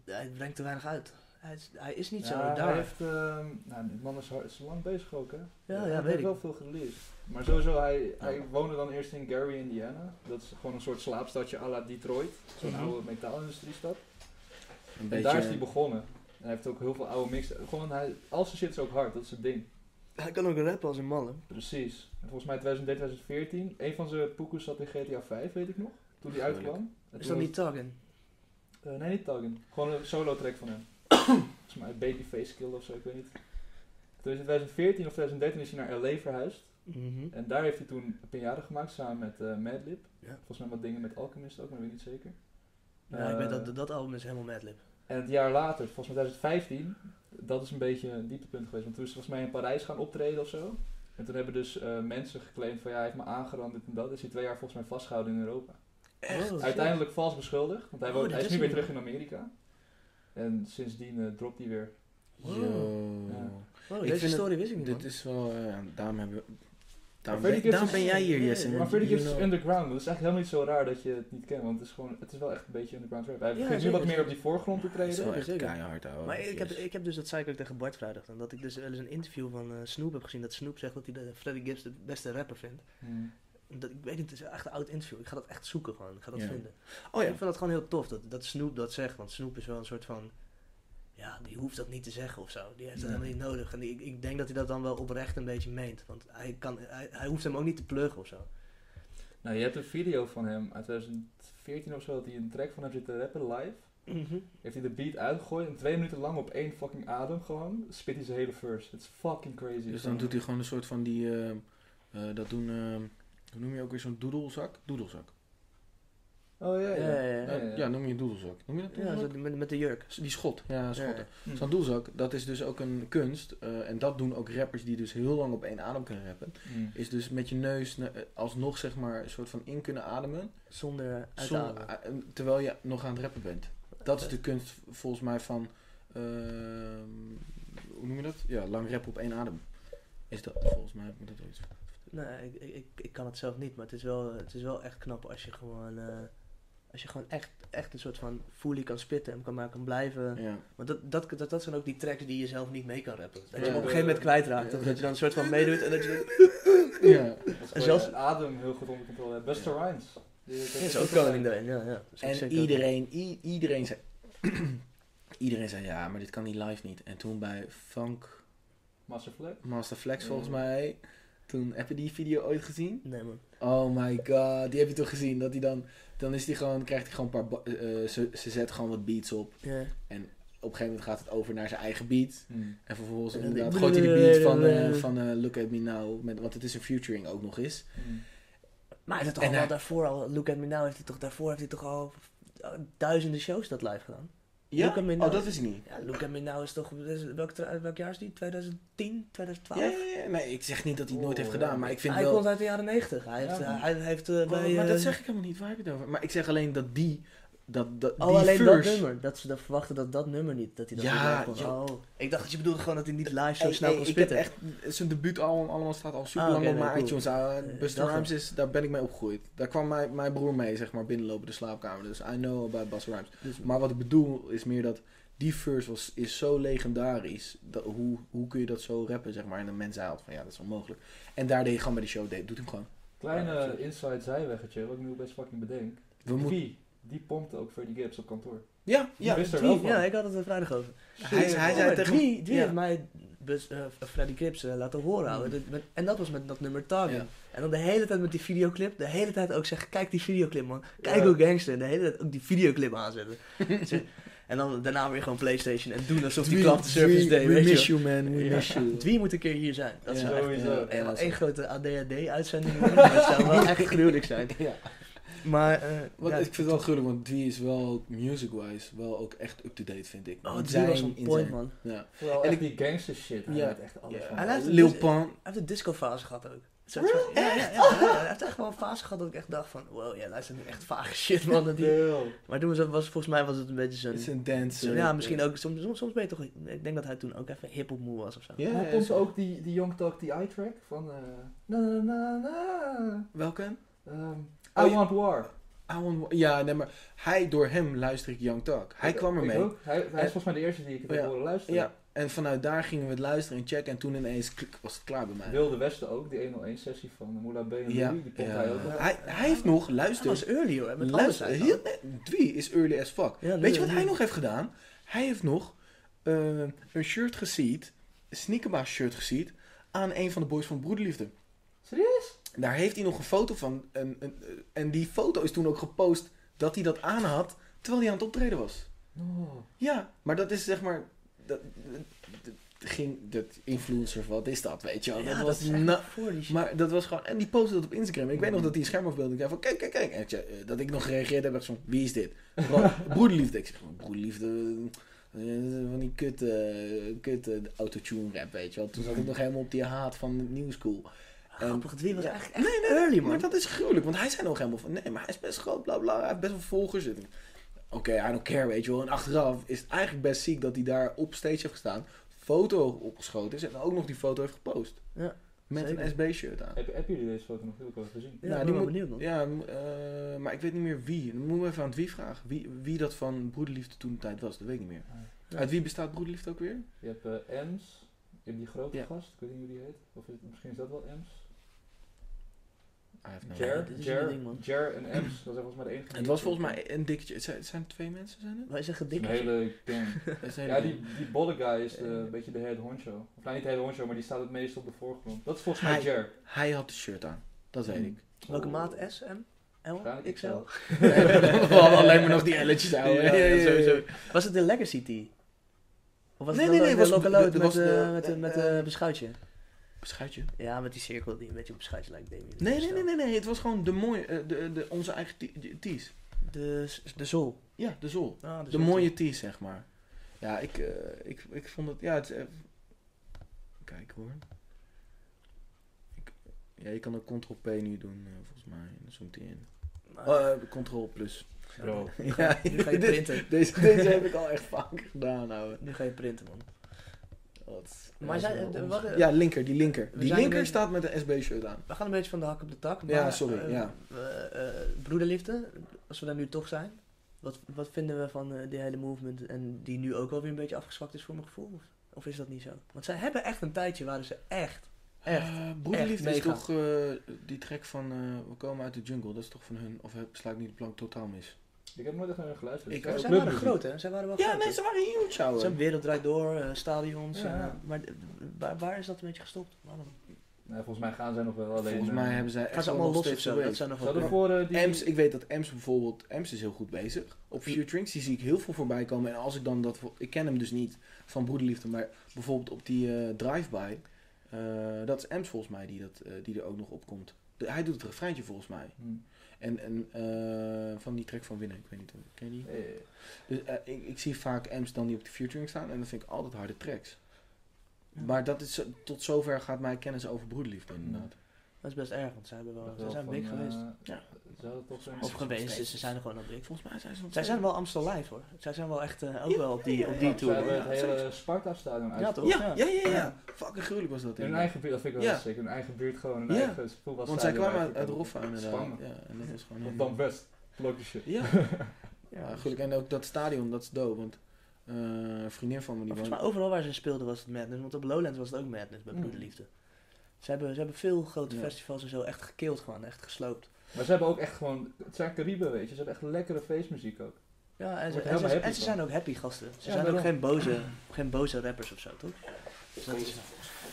hij brengt te weinig uit. Hij is, hij is niet zo Ja, daar. Hij heeft, ehm, nou, die man is, hard, is lang bezig ook, hè? ja, hij weet heeft ik. wel veel gereleased. Maar sowieso, hij, hij Ja. woonde dan eerst in Gary, Indiana. Dat is gewoon een soort slaapstadje à la Detroit. Zo'n Mhm. oude metaalindustriestad. Een En beetje... daar is hij begonnen. En hij heeft ook heel veel oude mix. Gewoon, hij, al zijn shit is ook hard, dat is het ding. Hij kan ook rappen als een man, hè. Precies. En volgens mij 2013, 2014. Een van zijn poekers zat in GTA 5, weet ik nog. Toen die uitkwam. Is dat niet Tuggen? was- eh, nee, niet Tuggen. Gewoon een solo track van hem. volgens mij Babyface Kill of zo, ik weet niet. Toen in 2014 of 2013 is hij naar LA verhuisd. Mhm. En daar heeft hij toen een pinjade gemaakt samen met eh, Madlib. Ja. Volgens mij wat dingen met Alchemist ook, maar dat weet ik niet zeker. Ja, ik weet Eh, dat, dat album is helemaal Madlib. En het jaar later, volgens mij 2015, dat is een beetje een dieptepunt geweest. Want toen is hij volgens mij in Parijs gaan optreden of zo. En toen hebben dus eh, mensen geclaimd van ja, hij heeft me aangerand dit en dat. Is hij twee jaar volgens mij vastgehouden in Europa. Echt? Oh, Uiteindelijk vals beschuldigd, want hij, Oh, hij is is nu weer terug in Amerika. En sindsdien eh, dropt hij weer. Yo. Ja. Oh, Ik deze vind story wist ik niet, Dit man. is wel... eh, daarom hebben we... Daarom, Freddie ben, Gibbs daarom ben jij hier, Ja, Jesse. Maar Freddie Gibbs is underground. Dat is eigenlijk helemaal niet zo raar dat je het niet kent. Want het is, gewoon, het is wel echt een beetje underground rap. Hij Ja, begint nu wat meer op die voorgrond te Dat is treden. wel echt zeker. keihard, ouwe. Maar ik heb, ik heb dus, dat zei ik ook tegen Bart vrijdag, dan, dat ik dus wel eens een interview van eh, Snoop heb gezien. Dat Snoop zegt dat hij de Freddie Gibbs de beste rapper vindt. Hmm. Dat, ik weet niet, het is echt een oud interview. Ik ga dat echt zoeken gewoon. Ik ga dat vinden. Oh ja. Ik vind dat gewoon heel tof dat, dat Snoop dat zegt. Want Snoop is wel een soort van... Ja, die hoeft dat niet te zeggen of zo. Die heeft dat Nee. helemaal niet nodig. En die- ik, ik denk dat hij dat dan wel oprecht een beetje meent. Want hij, kan, hij, hij hoeft hem ook niet te pluggen of zo. Nou, je hebt een video van hem uit 2014 of zo. Dat hij een track van hem zit te rappen live. Heeft hij de beat uitgegooid en twee minuten lang op één fucking adem gewoon spit hij zijn hele verse. Het is fucking crazy. Dus dan doet hij gewoon een soort van die, eh, eh, dat doen, eh, hoe noem je ook weer zo'n doedelzak? Doedelzak. Oh ja, ja. Ja, ja, ja. Ja, noem je een doedelzak. Noem je dat Ja, doedelzak? zo met, met de jurk. Die schot, ja, schotten. Zo'n doelzak, dat is dus ook een kunst. eh, en dat doen ook rappers die dus heel lang op één adem kunnen rappen. Hm. Is dus met je neus alsnog zeg maar een soort van in kunnen ademen. Zonder zonder- uitademen. eh, terwijl je nog aan het rappen bent. Dat is de kunst volgens mij van, ehm, hoe noem je dat? Ja, lang rappen op één adem. Is dat volgens mij, heb ik dat ooit. Nee, ik, ik, ik, ik kan het zelf niet, maar het is wel, het is wel echt knap als je gewoon, eh, als je gewoon echt, echt een soort van fully kan spitten en kan maar kan blijven. Ja. Want dat, dat, dat, dat zijn ook die tracks die je zelf niet mee kan rappen. Dat je hem op een gegeven moment kwijtraakt. Ja. Of dat je dan een soort van meedoet en dat je ja. Zelfs- je adem heel goed onder controle. hebt. Buster Rhymes. Die- dat Ja, is ook koning daarin, ja. ja. Dus ik En iedereen, iedereen zei, iedereen zei ja, maar dit kan niet live niet. En toen bij Funk Master Flex. Master Flex Ja. volgens mij, toen heb je die video ooit gezien? Nee man. Oh my god, die heb je toch gezien? Dat hij dan, dan is hij gewoon, krijgt hij gewoon een paar, ba- eh, ze, ze zet gewoon wat beats op. Ja. Op een gegeven moment gaat het over naar zijn eigen beat. Hm. En vervolgens En inderdaad gooit hij de beat van, eh, van eh, Look At Me Now, met, want het is een featuring ook nog eens. Hm. Maar hij heeft toch En al daarvoor al, Look At Me Now heeft hij toch, daarvoor heeft hij toch al duizenden shows dat live gedaan. Ja? Now. Oh, dat wist ik niet. Ja, Now is toch, is- welk, welk jaar is die? 2010, 2012? Ja, nee, ik zeg niet dat hij het nooit heeft Oh, gedaan, maar ik vind hij wel... komt uit de jaren 90. Hij heeft, eh, hij heeft eh, Oh, bij... maar dat eh, zeg ik helemaal niet, waar heb je het over? Maar ik zeg alleen dat die, dat, dat, Oh, die alleen verse... dat nummer. Dat ze dat verwachten dat dat nummer niet, dat hij dat Ja, niet joh. Oh, ik dacht dat je bedoelde gewoon dat hij niet live zo snel hey, kon ik heb spitten. echt zijn debuut al allemaal staat al super Ah, lang op nee, mijn cool. iTunes. Uh, Eh, Buster Rhymes is, daar ben ik mee opgegroeid. Daar kwam mijn, mijn broer mee, zeg maar, binnenlopen de slaapkamer. Dus I know about Buster Rhymes. Dus- Maar wat ik bedoel is meer dat die verse was, is zo legendarisch. Dat, hoe, hoe kun je dat zo rappen, zeg maar? En de mensen haalt van ja, dat is onmogelijk. En daar deed je gewoon bij de show, deed, doet hem gewoon. Kleine Ja, inside zijweggetje, wat ik nu best fucking bedenk. We moeten... Die pompte ook Freddie Gibbs op kantoor. Ja, ja. wist er Dwie, wel van. ja, ik had het er vrijdag over. Hij, hij Oh, zei tegen Dwie ja. heeft mij bus, eh, Freddy Gibbs eh, laten horen houden. Mm. Met- en dat was met dat nummer Target. Ja. En dan de hele tijd met die videoclip, de hele tijd ook zeggen, kijk die videoclip man. Kijk Ja. hoe gangster. En de hele tijd ook die videoclip aanzetten. Ze- en dan daarna weer gewoon Playstation en doen alsof die klap de service deed. We weet je miss you man, we Ja. miss you. Dwie moet een keer hier zijn. Dat Ja. zou echt Sowieso. eh, één grote ADHD-uitzending het zou wel echt gruwelijk zijn. Ja. Maar, eh, Wat, ja, ik vind het wel gruwelijk, want Dwie is wel, music-wise, wel ook echt up-to-date, vind ik. Oh, In Dwie was zijn- een in point man. Ja. Vooral En ik- die gangster shit. Hij Ja. weet echt alles Ja. van. Hij Pump. Hij heeft een disco-fase gehad ook. Van- ja, ja, ja, ja, hij heeft echt wel een fase gehad dat ik echt dacht van, wow, jij luistert nu echt vage shit man. Dat die... Maar toen was, het- was volgens mij was het een beetje zo'n... Het is een dance. zo- ja, misschien ook, soms, soms, soms ben je toch, ik denk dat hij toen ook even hip-hop moe was of zo. Ja, Hij ja, komt zo. ook die, die Young Talk, die i-track van... eh na na na na. Welke? Ehm, I ja. Want War. I want- Ja, nee, maar hij, door hem luister ik Young Talk. Hij Ik- kwam ik ermee. ook. Hij, hij is En- volgens mij de eerste die ik het heb Ja. horen luisteren. Ja, en vanuit daar gingen we het luisteren en checken. En toen ineens klik, was het klaar bij mij. Wilde Westen ook, die 101 sessie van Moula B en Ja, Louis, die ja. hij ook. Hij, hij heeft nog, Hij luister, was early hoor, met alles luister, heel, Dwie is early as fuck. Ja, Weet je wat hij nog heeft gedaan? Hij heeft nog eh, een shirt gesiet, een sneakerbaas shirt gesiet, aan een van de boys van Broederliefde. Serieus? Daar heeft hij nog een foto van. En, en, en die foto is toen ook gepost dat hij dat aan had, terwijl hij aan het optreden was. Oh. Ja, maar dat is zeg maar. Dat, dat ging. Dat influencer, wat is dat, weet je wel? Ja, dat was na- maar dat was gewoon. En die postte dat op Instagram. Ik weet nog dat hij een schermafbeelding kreeg van. Kijk, kijk, kijk. En zei, eh, dat ik nog gereageerd heb. Echt van, wie is dit? Bro, broederliefde. Ik zeg, broederliefde. eh, Van die kut, eh, kut eh, autotune rap, weet je wel. Toen zat ik nog helemaal op die haat van new school. Grappig, was ja. eigenlijk echt early man. Maar dat is gruwelijk, want hij zei nog helemaal van, nee, maar hij is best groot, bla bla, hij heeft best wel volgers. Oké, I don't care, weet je wel. En achteraf is het eigenlijk best ziek dat hij daar op stage heeft gestaan, foto opgeschoten is en ook nog die foto heeft gepost. Met Zeker. een SB-shirt aan. Heb, hebben jullie deze foto nog heel kort gezien? Ja, Nou, ik die ben benieuwd man. Ja, eh, maar ik weet niet meer wie. Dan moeten we even aan het wie vragen. Wie, wie dat van Broederliefde toen de tijd was, dat weet ik niet meer. Ja. Uit wie bestaat Broederliefde ook weer? Je hebt eh, Ems, je hebt die grote Ja. gast, ik weet niet hoe die heet. Of is het, misschien is dat wel Ems. I have no Jer, dit is Jer, een ding, man. Jer en Ems, dat zijn volgens mij de enige. Het was volgens mij een dikketje. Het zijn, het zijn twee mensen, zijn het? Wij zeggen Het is dik. een hele gang. Het een Ja, die, die bolle guy is de, een beetje de head honcho. Of nou, niet de head honcho, maar die staat het meest op de voorgrond. Dat is volgens mij Hij- Jer. Hij had de shirt aan. Dat weet ik. Welke maat? S, M, L, XL? We hadden alleen maar nog die elletjes houden. Ja, Ja, ja, ja, sowieso. Was het de Legacy Tea? Of was Nee, het nee, nee, de was- de- met, was de- eh, met, eh, met eh, eh, beschuitje? Ja, met die cirkel die een beetje op beschuitje lijkt, Damien. Nee, nee, nee, nee, nee. Het was gewoon de mooie, eh, de, de, onze eigen tees. De, de zol. Ja, de zol. Ah, De mooie tees, zeg maar. Ja, ik, eh, ik, ik vond het, ja, het is, eh, kijk hoor. Ik, ja, je kan ook Ctrl-P nu doen, eh, volgens mij. En dan zoomt hij in. Maar- Oh, eh, Ctrl-plus. Bro. Nu ga, nu ga je printen. Deze, deze heb ik al echt vaak gedaan, ouwe. Nu ga je printen, man. Wat- Maar ja, zij- zo- de- wat- ja, linker, die linker. Die linker staat met een SB-shirt aan. We gaan een beetje van de hak op de tak. Ja, maar, sorry, eh, ja. eh, eh, broederliefde, als we daar nu toch zijn. Wat, wat vinden we van eh, die hele movement en die nu ook wel weer een beetje afgezwakt is voor mijn gevoel? Of, of is dat niet zo? Want zij hebben echt een tijdje waren ze echt, echt. Eh, Broederliefde echt is toch eh, die track van eh, We komen uit de jungle. Dat is toch van hun? Of heb- sla ik niet de plank totaal mis? Ik heb nooit echt naar hen geluisterd. Ik wel waren groot hè, zij waren wel Ja, groot. nee, hè. ze waren huge, ouwe. Ze hebben wereld draait door, eh, stadions. Ja. eh, maar waar, waar is dat een beetje gestopt? Waarom? Nee, volgens mij gaan zij nog wel alleen. Volgens eh, mij hebben zij echt Gaan ze allemaal nog los of zo? Dat zou nog Ze wel voor eh, die... Ems, ik weet dat Ems bijvoorbeeld, Ems is heel goed bezig. Op Futurings, die zie ik heel veel voorbij komen. En als ik dan dat, ik ken hem dus niet van Broederliefde, maar bijvoorbeeld op die eh, drive-by, eh, dat is Ems volgens mij die, dat, eh, die er ook nog op komt. De- hij doet het refreintje volgens mij. Hm. En, en eh, van die track van Winnen, ik weet niet, ken je die? Dus eh, ik, ik zie vaak Ems dan die op de Futuring staan en dat vind ik altijd harde tracks. Ja. Maar dat is, zo- tot zover gaat mijn kennis over broederliefde inderdaad. Dat is best erg, want zij, hebben wel, ze wel zijn van, big eh, geweest. Ja. Ze hadden toch zo'n... Of geweest, dus ze zijn er gewoon al big. Volgens mij zijn ze Zij zijn wel Amstel Live hoor. Zij zijn wel echt eh, ook Ja, wel op die, ja, op ja. die Ze tour. hebben hoor. het Ja, hele Sparta-stadion Ja, uitverkocht. toch? Ja, ja, ja, ja. Fucking gruwelijk was dat. In hun eigen buurt, dat vind ik wel Ja. sick. In hun eigen buurt gewoon een Ja. eigen voetbalstadion. Want zij kwamen uit, uit. Roffa inderdaad. Spannend. Ja, en dat was gewoon dan West. Logische shit. Ja, Ja, dus- gelukkig. En ook dat stadion, dat is dope. Want eh, een vriendin van me die volgens woont... mij overal waar ze speelden was het Madness. Want op Lowlands was het ook Madness bij Mm. Broederliefde. Ze hebben, ze hebben veel grote Ja. festivals en zo echt gekild gewoon, echt gesloopt. Maar ze hebben ook echt gewoon... Het zijn Cariben, weet je. Ze hebben echt lekkere feestmuziek ook. Ja, en ze, en ze, en zijn ook happy gasten. Ze Ja, zijn ook geen boze, geen boze rappers of zo, toch? Dus dat is,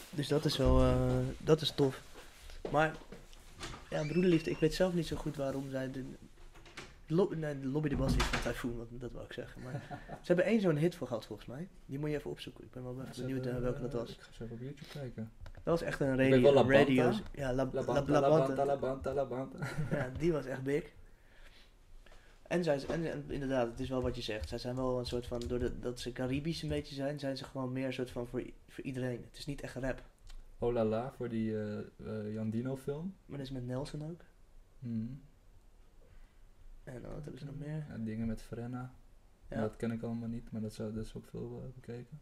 dus dat is wel, eh, dat is tof. Maar, ja, Broederliefde, ik weet zelf niet zo goed waarom zij de, nee, de lobby de Bas niet van Typhoon, wat, dat wou ik zeggen. Maar ze hebben één zo'n hit voor gehad volgens mij. Die moet je even opzoeken. Ik ben wel even benieuwd naar welke dat eh, was. Ik ga eens even op YouTube kijken. Dat was echt een wel radio. La Banta. radio ja, La, La La, Banta, La La Banta. Banta, La Banta, La Banta. Ja, die was echt big. En, zij, en, en inderdaad, het is wel wat je zegt. Zij zijn wel een soort van, doordat dat ze Caribisch een beetje zijn, zijn ze gewoon meer een soort van voor, voor iedereen. Het is niet echt rap. Oh la la, voor die eh eh, Jan Dino film. Maar dat is met Nelson ook. Hmm. En oh, wat hebben ze nog meer? Ja, dingen met Frenna. Ja, Dat ken ik allemaal niet, maar dat, zou, dat is ook veel eh, bekeken.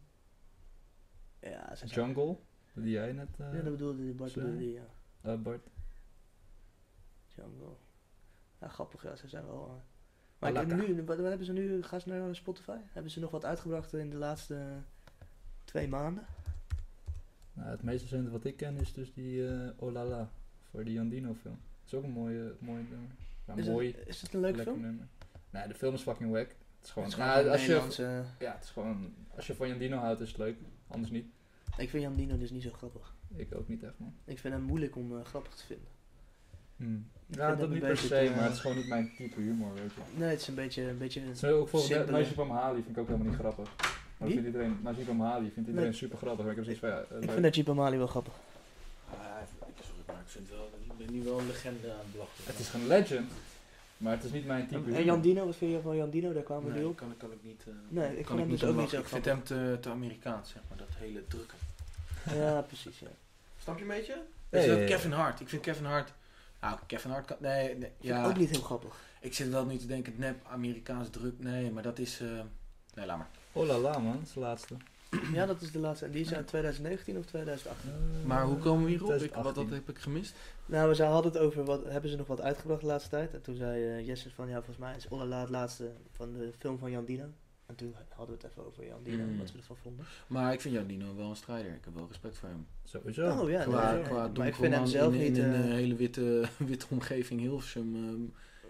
ja ze. Jungle, die jij net, eh Ja, dat bedoelde die Bart, bedoelde die, ja. eh, Bart. Jungle. Ja, grappig, ja, ze zijn wel... eh. Maar ik, nu, wat, wat hebben ze nu? Gaan ze naar Spotify? Hebben ze nog wat uitgebracht in de laatste twee maanden? Nou, het meest recente wat ik ken is dus die eh Oh voor die Jan Dino film. Dat is ook een mooie, mooie nummer. Ja, is, mooi, het, is het een leuke lekker film? nummer. Nee, de film is fucking wack. Het is gewoon, Het is gewoon nou, als je, ja, het is gewoon, als je van Jan Dino houdt is het leuk, anders niet. Ik vind Jan Dino dus niet zo grappig. Ik ook niet echt man. Ik vind hem moeilijk om eh, grappig te vinden. Hmm. Ja, vind dat niet per se, te- maar het is gewoon niet mijn type humor, weet je. Nee, het is een beetje... Een beetje Het is ook bijvoorbeeld vind ik ook helemaal niet grappig. Maar vindt iedereen, Mahali vindt iedereen Nee. super grappig. Maar ik heb zoiets van, ja, eh, ik vind dat Jeep Amali wel grappig. Ah, sorry, maar ik vind wel, ik ben nu wel een legende aan het belachelijk. het is geen legend, maar het is niet mijn type En, humor. en Jan Dino, wat vind je van Jan Dino? Daar kwamen we Nee, nu op. kan, kan ik niet. eh, Nee, ik kan vind hem dus ook niet zo Ik vind hem te, te Amerikaans, zeg maar, dat hele drukke. Ja, precies, ja. Snap je een beetje? Ja, Is ja, dat ja. Kevin Hart? Ik vind Kevin Hart. Nou, Kevin Hart kan. Nee, nee Vind ja. ook niet heel grappig. Ik zit wel nu te denken, nep, Amerikaans druk. Nee, maar dat is. eh, nee, laat maar. Oh la la man, dat is de laatste. Ja, dat is de laatste. En die is uit 2019 of 2018. Maar hoe komen we hierop? Ik, wat, 2018. dat heb ik gemist. Nou, we hadden het over, wat, hebben ze nog wat uitgebracht de laatste tijd? En toen zei eh, Jesse van, ja, volgens mij is Ollala het laatste van de film van Jan Dino. En toen hadden we het even over Jan Dino, Mm. wat we ervan vonden. Maar ik vind Jandino wel een strijder. Ik heb wel respect voor hem. Sowieso. Oh ja, qua nee, qua maar ik vind hem zelf in, in niet... een eh, eh, hele witte, witte omgeving. Hilversum ehm,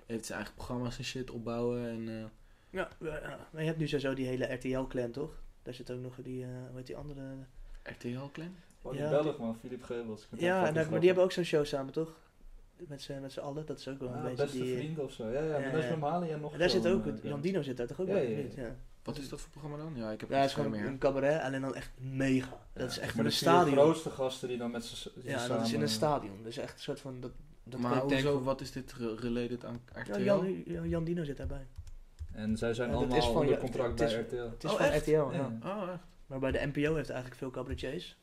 heeft zijn eigen programma's en shit opbouwen. En, eh, ja, ja, ja. maar je hebt nu sowieso die hele RTL-clan, toch? Daar zit ook nog die, eh hoe heet die andere... RTL-clan? Oh, die Ja, Belg man, Philip Geubels. Ja, en daar- maar die hebben ook zo'n show samen, toch? Met z'n met z'n allen, dat is ook wel een. Ah, beetje beste die... vrienden of zo. Ja, ja, Ja, maar dat is ja. Mali en nog En daar zit ook, Jan Dino zit daar toch ook Ja, bij, ja, Wat is dat voor programma dan? Ja, ik heb Ja, het is gewoon meer. een cabaret, alleen dan echt mega. Dat is echt Maar in de een stadion. grootste gasten die dan met z'n Ja, dat is in een stadion. Dus echt een soort van... Dat, dat maar hoezo, wat is dit re- related aan RTL? Ja, Jan, Jan- Jan Dino zit daarbij. En zij zijn Ja, dat allemaal is van onder contract het bij is- RTL. Het is Oh, van echt? RTL, ja. Ja. Oh, echt? Maar bij de NPO heeft eigenlijk veel cabaretiers.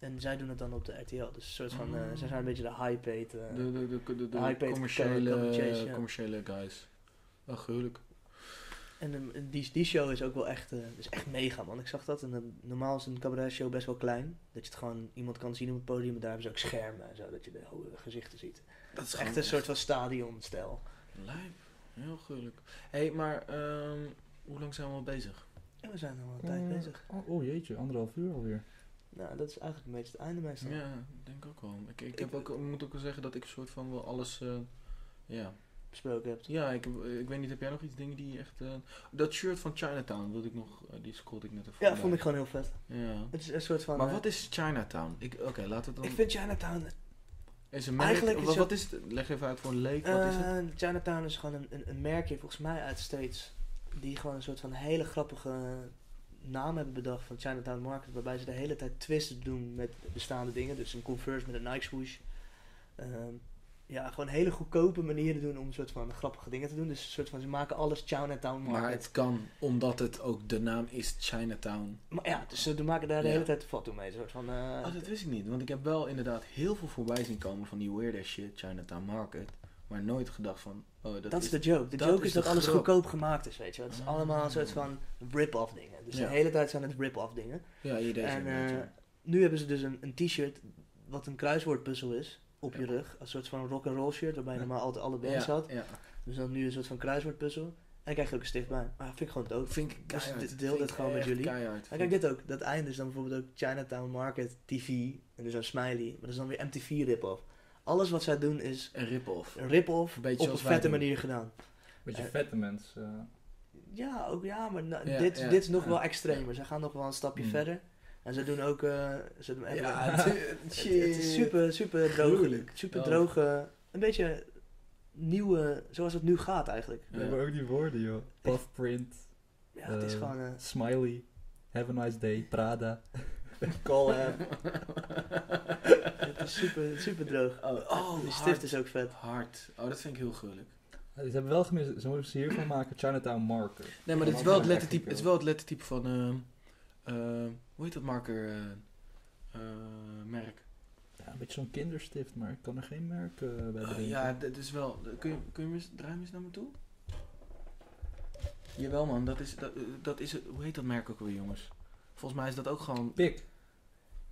En zij doen het dan op de RTL. Dus een soort van... eh, Oh. zij zijn een beetje de high-paid... eh, De, de, de, de, de, de high-paid commerciële, commerciële guys. Oh, gruwelijk. En ehm, die, die show is ook wel echt, eh, is echt mega, man. Ik zag dat. En eh, normaal is een cabaret-show best wel klein. Dat je het gewoon iemand kan zien op het podium. Maar daar hebben ze ook schermen en zo. Dat je de hele gezichten ziet. Dat is echt een soort van stadionstijl. Lijp. Heel gruwelijk. Hé, hey, maar ehm, hoe lang zijn we al bezig? En we zijn al een tijd Eh, bezig. Oh, oh jeetje, anderhalf uur alweer. Nou, dat is eigenlijk een beetje het einde meestal. Ja, ik denk ook wel. Ik, ik, Ik- heb ook, ik moet ook wel zeggen dat ik een soort van wel alles... eh, ja, Besproken hebt. ja ik, ik weet niet, heb jij nog iets dingen die echt... eh, dat shirt van Chinatown wilde ik nog... eh, die scrollde ik net even Ja, vond ik gewoon heel vet. Ja. Het is een soort van... Maar eh, wat is Chinatown? Ik- Oké, laten we dan... Ik vind Chinatown... is een merk, eigenlijk is wat, is het? Leg even uit voor een leek, wat is het? eh, Chinatown is gewoon een, een, een merkje, volgens mij uit States. Die gewoon een soort van hele grappige naam hebben bedacht van Chinatown Market. Waarbij ze de hele tijd twists doen met bestaande dingen. Dus een Converse met een Nike swoosh. Ehm, ja, gewoon hele goedkope manieren doen om een soort van grappige dingen te doen. Dus een soort van, ze maken alles Chinatown Market. Maar het kan, omdat het ook de naam is Chinatown. Maar ja, dus ze maken daar de Ja. hele tijd foto mee. Een soort van... eh, Oh, dat wist ik niet. Want ik heb wel inderdaad heel veel voorbij zien komen van die weird ass shit, Chinatown Market. Maar nooit gedacht van, oh, dat, Dat, is... de joke. De dat joke is dat alles grap. goedkoop gemaakt is, weet je. Het is Ah. allemaal een soort van rip-off dingen. Dus Ja. de hele tijd zijn het rip-off dingen. Ja, idee is en eh, nu hebben ze dus een, een t-shirt wat een kruiswoordpuzzel is op je Ja. rug. Een soort van rock and roll shirt waarbij je normaal altijd alle bands ja, had. ja. Dus dan nu een soort van kruiswoordpuzzel. En dan krijg je ook een stift bij. Maar dat vind ik gewoon dood. Vind ik Dus deel Vind dit gewoon met jullie. Keihard. Kijk dit ook. Dat einde is dan bijvoorbeeld ook Chinatown Market TV. En dus een smiley. Maar dat is dan weer MTV rip-off. Alles wat zij doen is Een rip-off. een rip-off Een beetje op een vette doen. manier gedaan. Beetje Eh, vette mensen. eh. Ja, ook, ja maar na- Ja, dit, ja, dit is nog ja. wel extremer. Ze gaan nog wel een stapje Hmm. verder. En ze doen ook... eh, ze doen echt Ja, het, het is super, super droog. Gruwelijk. Super Oh. droge... Een beetje nieuwe... Zoals het nu gaat eigenlijk. We hebben ook die woorden, joh. Puffprint, Ja, het is Eh, gewoon... eh, smiley, have a nice day, Prada, call hem. het is super, super droog. Oh, oh, Die stift hard. is ook vet. Hard. Oh, dat vind ik heel gruwelijk. Ja, Ze hebben wel gemist, ze moeten ze hiervan maken Chinatown Marker. Nee, maar dit is wel het lettertype, het is wel het lettertype van, ehm, eh, hoe heet dat marker eh, eh, merk? Ja, een beetje zo'n kinderstift, maar ik kan er geen merk eh, bij Oh, bedenken. ja, dat is wel, kun je, kun je eens, draai hem eens naar me toe? Jawel man, dat is, dat, dat is, het- hoe heet dat merk ook weer jongens? Volgens mij is dat ook gewoon, Pik.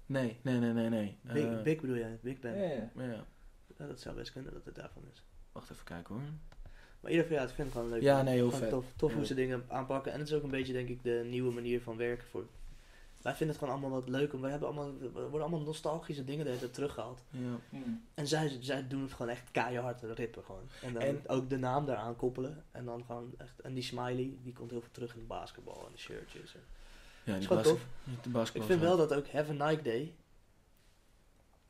nee, nee, nee, nee, nee. Big, Big bedoel jij? Big Ben. Ja, ja. Dat zou best kunnen dat het daarvan is. wacht even kijken hoor. Maar in ieder geval, ja, ik vind het gewoon leuk. Ja, nee, heel vet. Tof, tof hoe ze dingen aanpakken. En het is ook een beetje, denk ik, de nieuwe manier van werken voor... Wij vinden het gewoon allemaal wat leuk. Want wij hebben allemaal, er worden allemaal nostalgische dingen de hele tijd teruggehaald. Ja. Hmm. En zij, zij doen het gewoon echt keihard rippen gewoon. En dan En- ook de naam daaraan koppelen. En dan gewoon echt... En die smiley, die komt heel veel terug in het basketbal en de shirtjes. En, Ja, die is gewoon tof. De basketbal ik vind wel dat ook Have a Nike Day...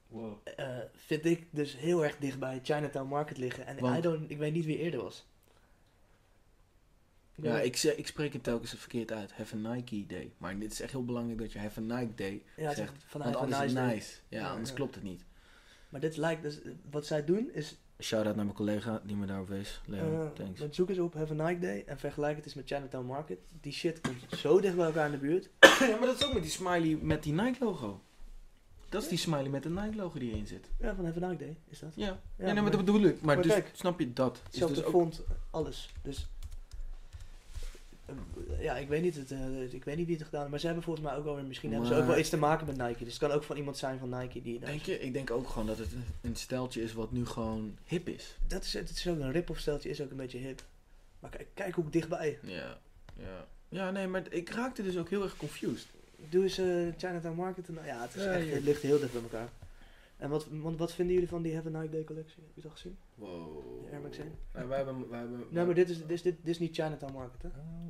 Wow. eh, vind ik dus heel erg dicht bij Chinatown Market liggen. En I don't, ik weet niet wie eerder was. Ja, ik, zeg, ik spreek het telkens verkeerd uit. Have a Nike day. Maar dit is echt heel belangrijk dat je have a Nike day ja, het is zegt. van Want anders is nice het day. nice. Ja, Ja, anders ja. klopt het niet. Maar dit lijkt dus, wat zij doen is, Shout-out naar mijn collega die me daarop wees. Leo, eh, thanks. met zoek eens op Have a Nike Day en vergelijk het eens met Chinatown Market. Die shit komt zo dicht bij elkaar in de buurt. ja, maar dat is ook met die smiley met die Nike logo. Dat is die smiley met de Nike logo die erin zit. Ja, van Have a Nike Day is dat. Ja, ja, Ja, nee, maar maar- dat bedoel ik. Maar, maar dus, kijk, snap je dat? Is dus ook, font, alles. Dus Ja, ik weet niet, het, eh, ik weet niet wie het gedaan heeft, maar ze hebben volgens mij ook wel weer, misschien hebben ze ook wel iets te maken met Nike. Dus het kan ook van iemand zijn van Nike die... Denk je? Ik denk ook gewoon dat het een- steltje is wat nu gewoon hip is. Dat is, het is ook een rip-off steltje, is ook een beetje hip. Maar kijk, kijk hoe dichtbij. Ja, ja. Ja, nee, maar ik raakte dus ook heel erg confused. Doe eens eh, Chinatown Market. En, nou ja, het, is Ja, echt, het ligt heel dicht bij elkaar. En wat, want wat vinden jullie van die Have a Nike Day collectie? Heb je dat gezien? Wow. De Air Max 1? Ja, wij hebben, wij hebben, Nee, maar dit is, dit, is, dit, dit is niet Chinatown Market, hè? Oh.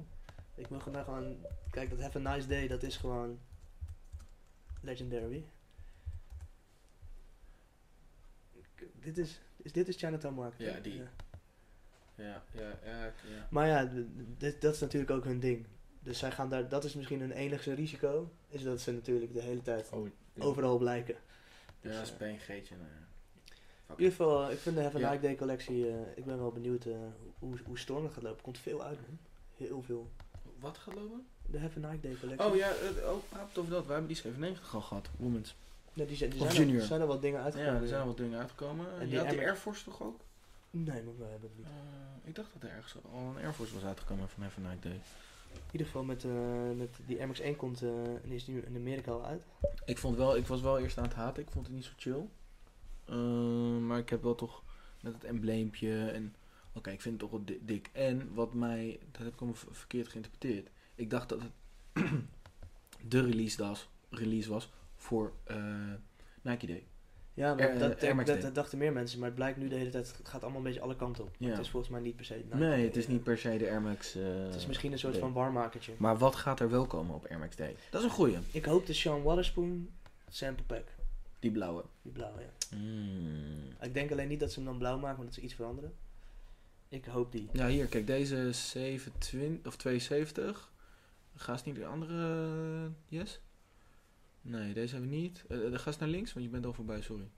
Ik wil gewoon, gewoon... Kijk, dat Have a Nice Day, dat is gewoon... Legendary. Dit is, is, dit is Chinatown Market. Ja, die. Ja, ja, ja, ja. Maar ja, dit, dat is natuurlijk ook hun ding. Dus zij gaan daar, dat is misschien hun enigste risico, is dat ze natuurlijk de hele tijd Oh, ja. overal blijken. Dus, Ja, dat is PNG'tje. Nou ja. In ieder geval, eh, ik vind de Have a Ja. Nike Day collectie, eh, ik ben wel benieuwd hoe, hoe storm gaat lopen. Er komt veel uit, man. Heel veel. Wat gaat lopen? De Have a Nike Day collectie. Oh ja, het- oh, praat over dat. Wij hebben die 97 al gehad, Women's. Ja, die zijn, die Of zijn, junior. Er, zijn er wat dingen Ja, uitgekomen. er zijn al wat dingen uitgekomen. En die had die Air Force toch ook? Nee, maar wij hebben het niet. Eh, ik dacht dat er ergens al een Air Force was uitgekomen van Have a Night Day. In ieder geval met, eh, met die Air Max 1 komt eh, en is nu in Amerika al uit. Ik, vond wel, ik was wel eerst aan het haten, ik vond het niet zo chill. Eh, maar ik heb wel toch met het embleempje en... Oké, ik vind het toch wel di- dik. En wat mij... Dat heb ik allemaal verkeerd geïnterpreteerd. Ik dacht dat het de release was, release was voor Nike Day. Ja, maar dat, dachten meer mensen, maar het blijkt nu de hele tijd, het gaat allemaal een beetje alle kanten op. Ja. Het is volgens mij niet per se nee, het is Eh, niet per se de Air Max... eh, Het is misschien een soort Day. van warmakertje. Maar wat gaat er wel komen op Air Max Day? Dat is een goeie. Ik hoop de Sean Waterspoon sample pack. Die blauwe. Die blauwe, ja. Mm. Ik denk alleen niet dat ze hem dan blauw maken, want dat ze iets veranderen. Ik hoop die. Ja, hier, kijk, deze is 27 of 72. Ga eens niet de andere. eh, Yes? Nee, deze hebben we niet. Eh eh, ga eens naar links, want je bent al voorbij, sorry.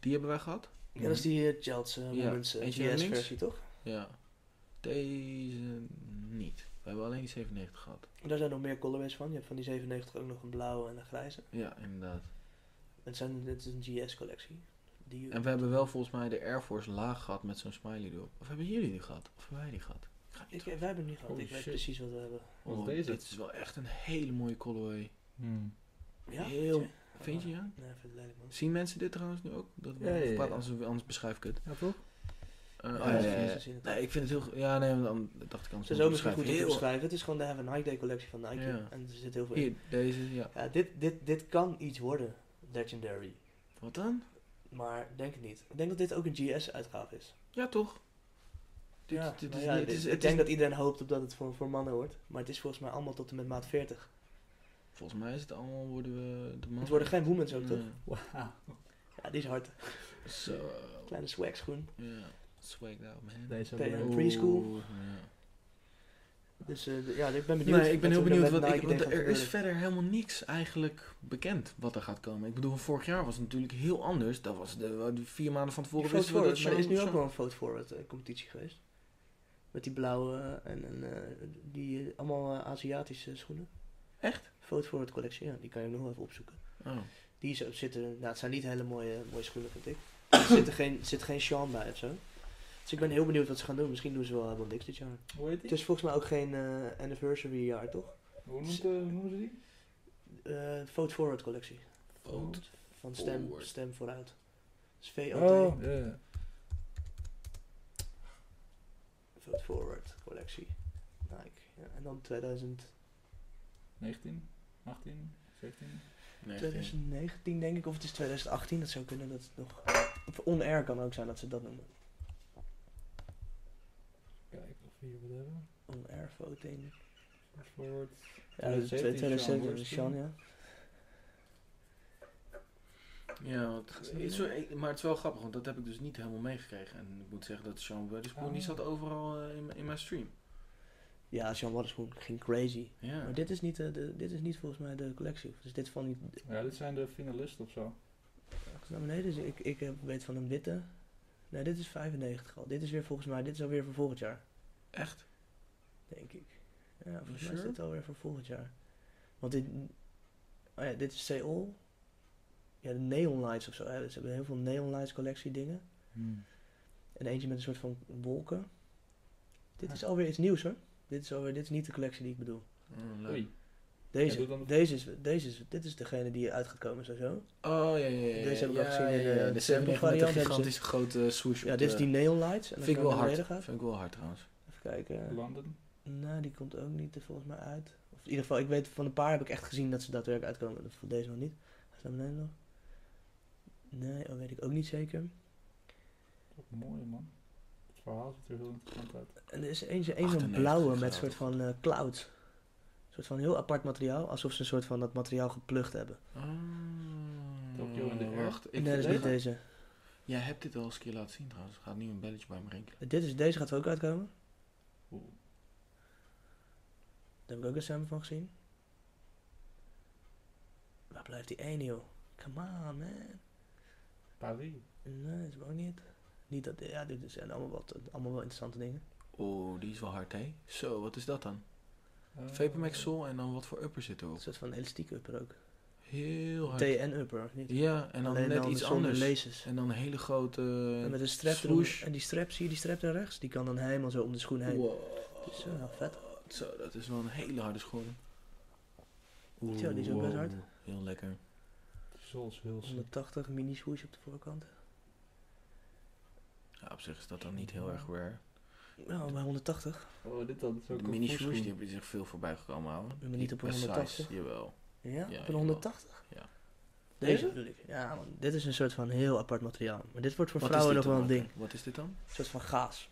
Die hebben wij gehad? Ja, dat is die uh, uh, Ja, Women's uh, eentje naar links. GS-versie, toch? Ja. Deze niet. We hebben alleen die 97 gehad. Daar zijn nog meer colorways van. Je hebt van die 97 ook nog een blauwe en een grijze. Ja, inderdaad. Het, zijn, het is een GS-collectie. Die, En we hebben wel volgens mij de Air Force laag gehad met zo'n smiley erop. Of hebben jullie die gehad? Of hebben wij die gehad? Ik ga ik, niet wij hebben hem niet gehad. Holy ik weet precies wat we hebben. Wat is Oh, deze? Dit is wel echt een hele mooie colorway. Hmm. Ja? Heel- Vind je? Ja? Nee, ik vind het lelijk, man. Zien mensen dit trouwens nu ook? Dat we Ja, ja, ja, praten, ja. Anders, anders beschrijf ik het. Ja, toch? Eh, Ja, oh, ja, ja, ja. het Nee, ik vind het heel... Ja, nee, want dan dacht ik anders... Ze moet is ook misschien goed te beschrijven. Het is gewoon de Have a Nike Day collectie van Nike. Ja. En er zit heel veel in. Hier, deze, ja. Ja, dit, dit, dit kan iets worden. Legendary. Wat dan? Maar denk het niet. Ik denk dat dit ook een GS-uitgave is. Ja, toch? Dit, ja, dit dit dit- is, ik het denk is- dat iedereen hoopt op dat het voor, voor mannen wordt. Maar het is volgens mij allemaal tot en met maat 40. Volgens mij is het allemaal... Worden we de man... Het worden geen women's ook, toch? Wauw. Ja, die is hard. Zo. Kleine swag schoen. Ja. Swagged out, man. Deze Pe- hebben we- preschool. Dus eh, ja, ik ben benieuwd. Nee, ik ben wat heel er benieuwd. Wat ik, want er is verder helemaal niks eigenlijk bekend wat er gaat komen. Ik bedoel, vorig jaar was het natuurlijk heel anders. Dat was de, de vier maanden van tevoren Vote wisten we dat forward, maar er is nu ook wel een vote forward eh, competitie geweest. Met die blauwe en, en eh, die allemaal Aziatische schoenen. Echt? Vote forward collectie, ja, die kan je nog wel even opzoeken. Oh. Die zo- zitten, nou het zijn niet hele mooie, mooie schoenen vind ik. Er zit er geen, zit geen Sean bij of zo. Dus ik ben heel benieuwd wat ze gaan doen. Misschien doen ze wel helemaal niks dit jaar. Hoe heet Het die? is volgens mij ook geen eh, anniversary jaar, toch? Hoe, noemt, eh, hoe noemen ze die? Eh Vote Forward collectie. Vote Van stem, Forward. stem vooruit. Dus VOT. Oh, ja. Vote Forward collectie. Nike. Ja, en dan 2000, 19, 18, 17. Nee, 2019 denk ik, of het is 2018. Dat zou kunnen dat het nog... Of on-air kan ook zijn dat ze dat noemen. Kijken of we hier wat hebben. On-air voting. Forward. Ja, dat is 2017 Sean 2017 Worston. Sean, ja. Ja, het is zo, maar het is wel grappig, want dat heb ik dus niet helemaal meegekregen. En ik moet zeggen dat Sean Witherspoon, Oh. die zat overal eh, in, in mijn stream. Ja, Sean Waterspoon ging crazy. Ja. Maar dit is, niet, eh, de, dit is niet volgens mij de collectie. Dus dit van die... Ja, dit zijn de finalisten of zo. Naar beneden, dus ik, ik heb- weet van een witte. Nee, dit is 95 al. Dit is weer volgens mij, dit is alweer voor volgend jaar. Echt? Denk ik. Ja, volgens mij is dit alweer voor volgend jaar. Want dit... Oh ja, dit is Seoul. Ja, de Neon Lights of zo. Hè. Ze hebben heel veel Neon Lights collectie dingen. Hmm. En eentje met een soort van wolken. Dit is alweer iets nieuws hoor. Dit is, alweer, dit is niet de collectie die ik bedoel. Oh. Oei. Ja, Deze, deze, is, deze is, dit is degene die uit gaat komen sowieso. Oh, ja, ja, ja. Deze heb ik ja, al gezien in ja, de- ja, de de sample 7 met variant gigantische grote swoosh Ja, dit is die neon lights. En Vind ik wel naar hard. gaat, Vind ik wel hard trouwens. even kijken. London. Nou, die komt ook niet er volgens mij uit. Of in ieder geval, ik weet van een paar heb ik echt gezien dat ze daadwerkelijk uitkomen. Voor deze nog niet. Hij staat beneden nog. Nee, dat weet ik ook niet zeker. Wat mooi man. Het verhaal ziet er heel interessant uit. En er is eentje, een zo'n 98 blauwe met soort van eh, clouds. Een soort van heel apart materiaal. Alsof ze een soort van dat materiaal geplucht hebben. Oh, Tokyo in Air? Wacht, ik nee, dat is niet deze. Jij hebt dit al eens een keer laten zien trouwens. Er gaat nu een belletje bij me rinkelen. Dit is, deze gaat er ook uitkomen. Oeh. Daar heb ik ook een sample van gezien. Waar blijft die ene, joh? Come on, man. Paris. Nee, dat is ook niet. Niet dat, ja, dit zijn allemaal, wat, allemaal wel interessante dingen. Oh, die is wel hard, hè? Zo, wat is dat dan? Eh, Vapormax Sol en dan wat voor upper zit erop? Een soort van elastiek upper ook. Heel hard. TN upper, of niet? Ja, en dan Alleen net iets anders. laces. En dan een hele grote En met een strap erom. En die strap, zie je die strap daar rechts? Die kan dan helemaal zo om de schoen heen. Wow. Dus, eh, vet. Zo, dat is wel een hele harde schoen. Zo, die is ook best hard. Heel lekker. Is heel sick. 180 mini swoosh op de voorkant. Ja, op zich is dat dan niet heel erg rare. Nou, bij 180. Oh, dit dan. ook De mini swoosh, die hebben zich veel voorbij gekomen houden. Maar niet op een Best 180. size, jawel. Ja, Ja, op een jawel. 180? Ja. Deze Deze? bedoel ik. Ja, man, dit is een soort van heel apart materiaal. Maar dit wordt voor Wat vrouwen nog wel een ding. Wat is dit dan? Een soort van gaas.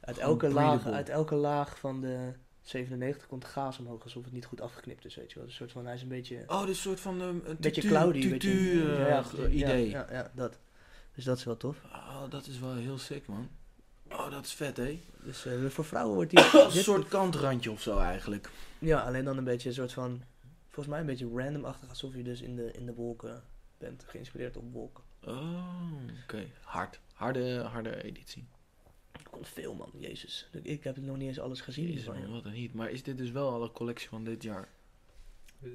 Uit Gewoon elke, laag, uit elke laag van de 97 komt gaas omhoog, alsof het niet goed afgeknipt is, weet je wel. Een soort van, hij is een beetje, Oh, dit is een soort van um, een beetje tutu- cloudy, weet tutu, je. eh, ja, idee. Ja, ja, dat. Dus dat is wel tof. Oh, dat is wel heel sick, man. Oh, dat is vet, hè? Dus eh, voor vrouwen wordt die... Een soort kantrandje of zo eigenlijk. Ja, alleen dan een beetje een soort van, volgens mij een beetje randomachtig, alsof je dus in de, in de wolken bent, geïnspireerd op wolken. Oh, oké. Hard. Harde, harde editie. Er komt veel, man, jezus. Ik heb nog niet eens alles gezien Jezus, man, wat een heat. Maar is dit dus wel alle collectie van dit jaar?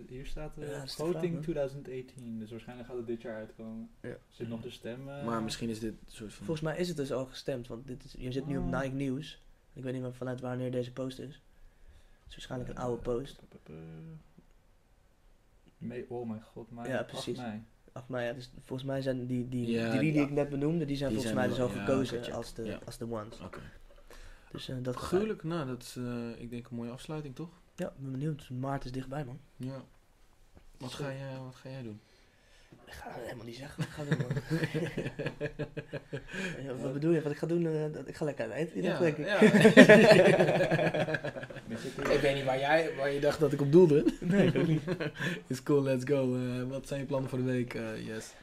Hier staat eh Ja, de Voting vraag, man. 2018. Dus waarschijnlijk gaat het dit jaar uitkomen. Ja. Zit nog de stem. eh, Maar misschien is dit een soort van... Volgens mij is het dus al gestemd, want dit is, je zit nu op Oh. Nike News. Ik weet niet meer vanuit wanneer deze post is. Het is waarschijnlijk een eh, oude post. Me- oh mijn god, mei. Ja, 8 precies. mei. Ach, maar ja, dus volgens mij zijn die, die, Ja, die, die ja. ik net benoemde, die zijn Die volgens zijn mij dus al ja, gekozen als, de, als de ones. Oké. Dus eh, dat gaat- Gruwelijk. Nou, dat is eh, ik denk een mooie afsluiting, toch? Ja, ben benieuwd. Maart is dichtbij, man. Ja. Wat ga, jij, wat ga jij doen? Ik ga helemaal niet zeggen wat ik ga doen, man. Ja, wat bedoel je? Wat ik ga doen? eh, dat- ik ga lekker uit eten, Ja, denk ik. ja. Ik er- weet niet waar, jij, waar je dacht dat ik op doelde. Nee, ik niet. Is cool, let's go. Eh, wat zijn je plannen voor de week? eh, yes.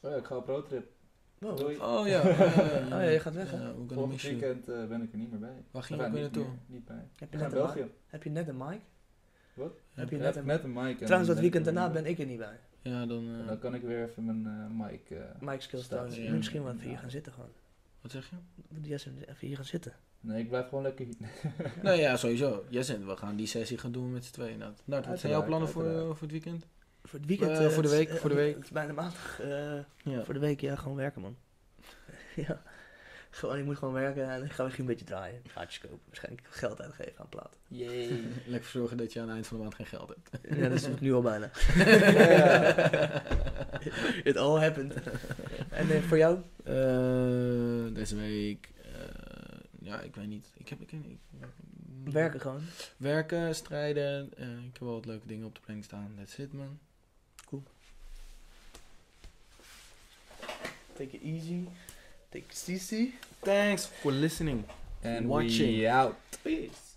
Oh ja, ik ga op roadtrip. Wow. Doei. Oh ja. Oh ja, je gaat weg? Uh, Volgend weekend eh, ben ik er niet meer bij. Waar ging je ook weer niet naartoe? meer, Niet bij. Heb je net een mic? België. Heb je net een mic? Wat? Heb je net een net een mic. en Trouwens, dat weekend daarna ben ik er niet bij. Ja, dan... eh, dan kan ik weer even mijn eh mic... eh, Mike skills tonen. misschien wel even Ja. hier gaan zitten gewoon. wat zeg je? Moet Jesse even hier gaan zitten. Nee, ik blijf gewoon lekker hier. nou ja, sowieso. En we gaan die sessie gaan doen met z'n tweeën. Nou, wat zijn jouw plannen voor, voor het weekend? Voor het weekend. Eh, eh, voor de het is, week, eh, voor de week. Het is bijna maandag. eh, Ja. Voor de week, ja, gewoon werken, man. ja. Gewoon, ik moet gewoon werken en ik ga misschien een beetje draaien. Gaatjes kopen. Waarschijnlijk geld uitgeven aan platen. Yay. Lekker zorgen dat je aan het eind van de maand geen geld hebt. Ja, dat is het nu al bijna. It all happened. en eh, voor jou? Eh, deze week... eh, ja, ik weet niet. Ik heb... Ik, ik, ik- Werken gewoon. Werken, strijden. eh, ik heb wel wat leuke dingen op de planning staan. That's it, man. Take it easy. Take it easy. Thanks for listening. And Watching. out. Peace.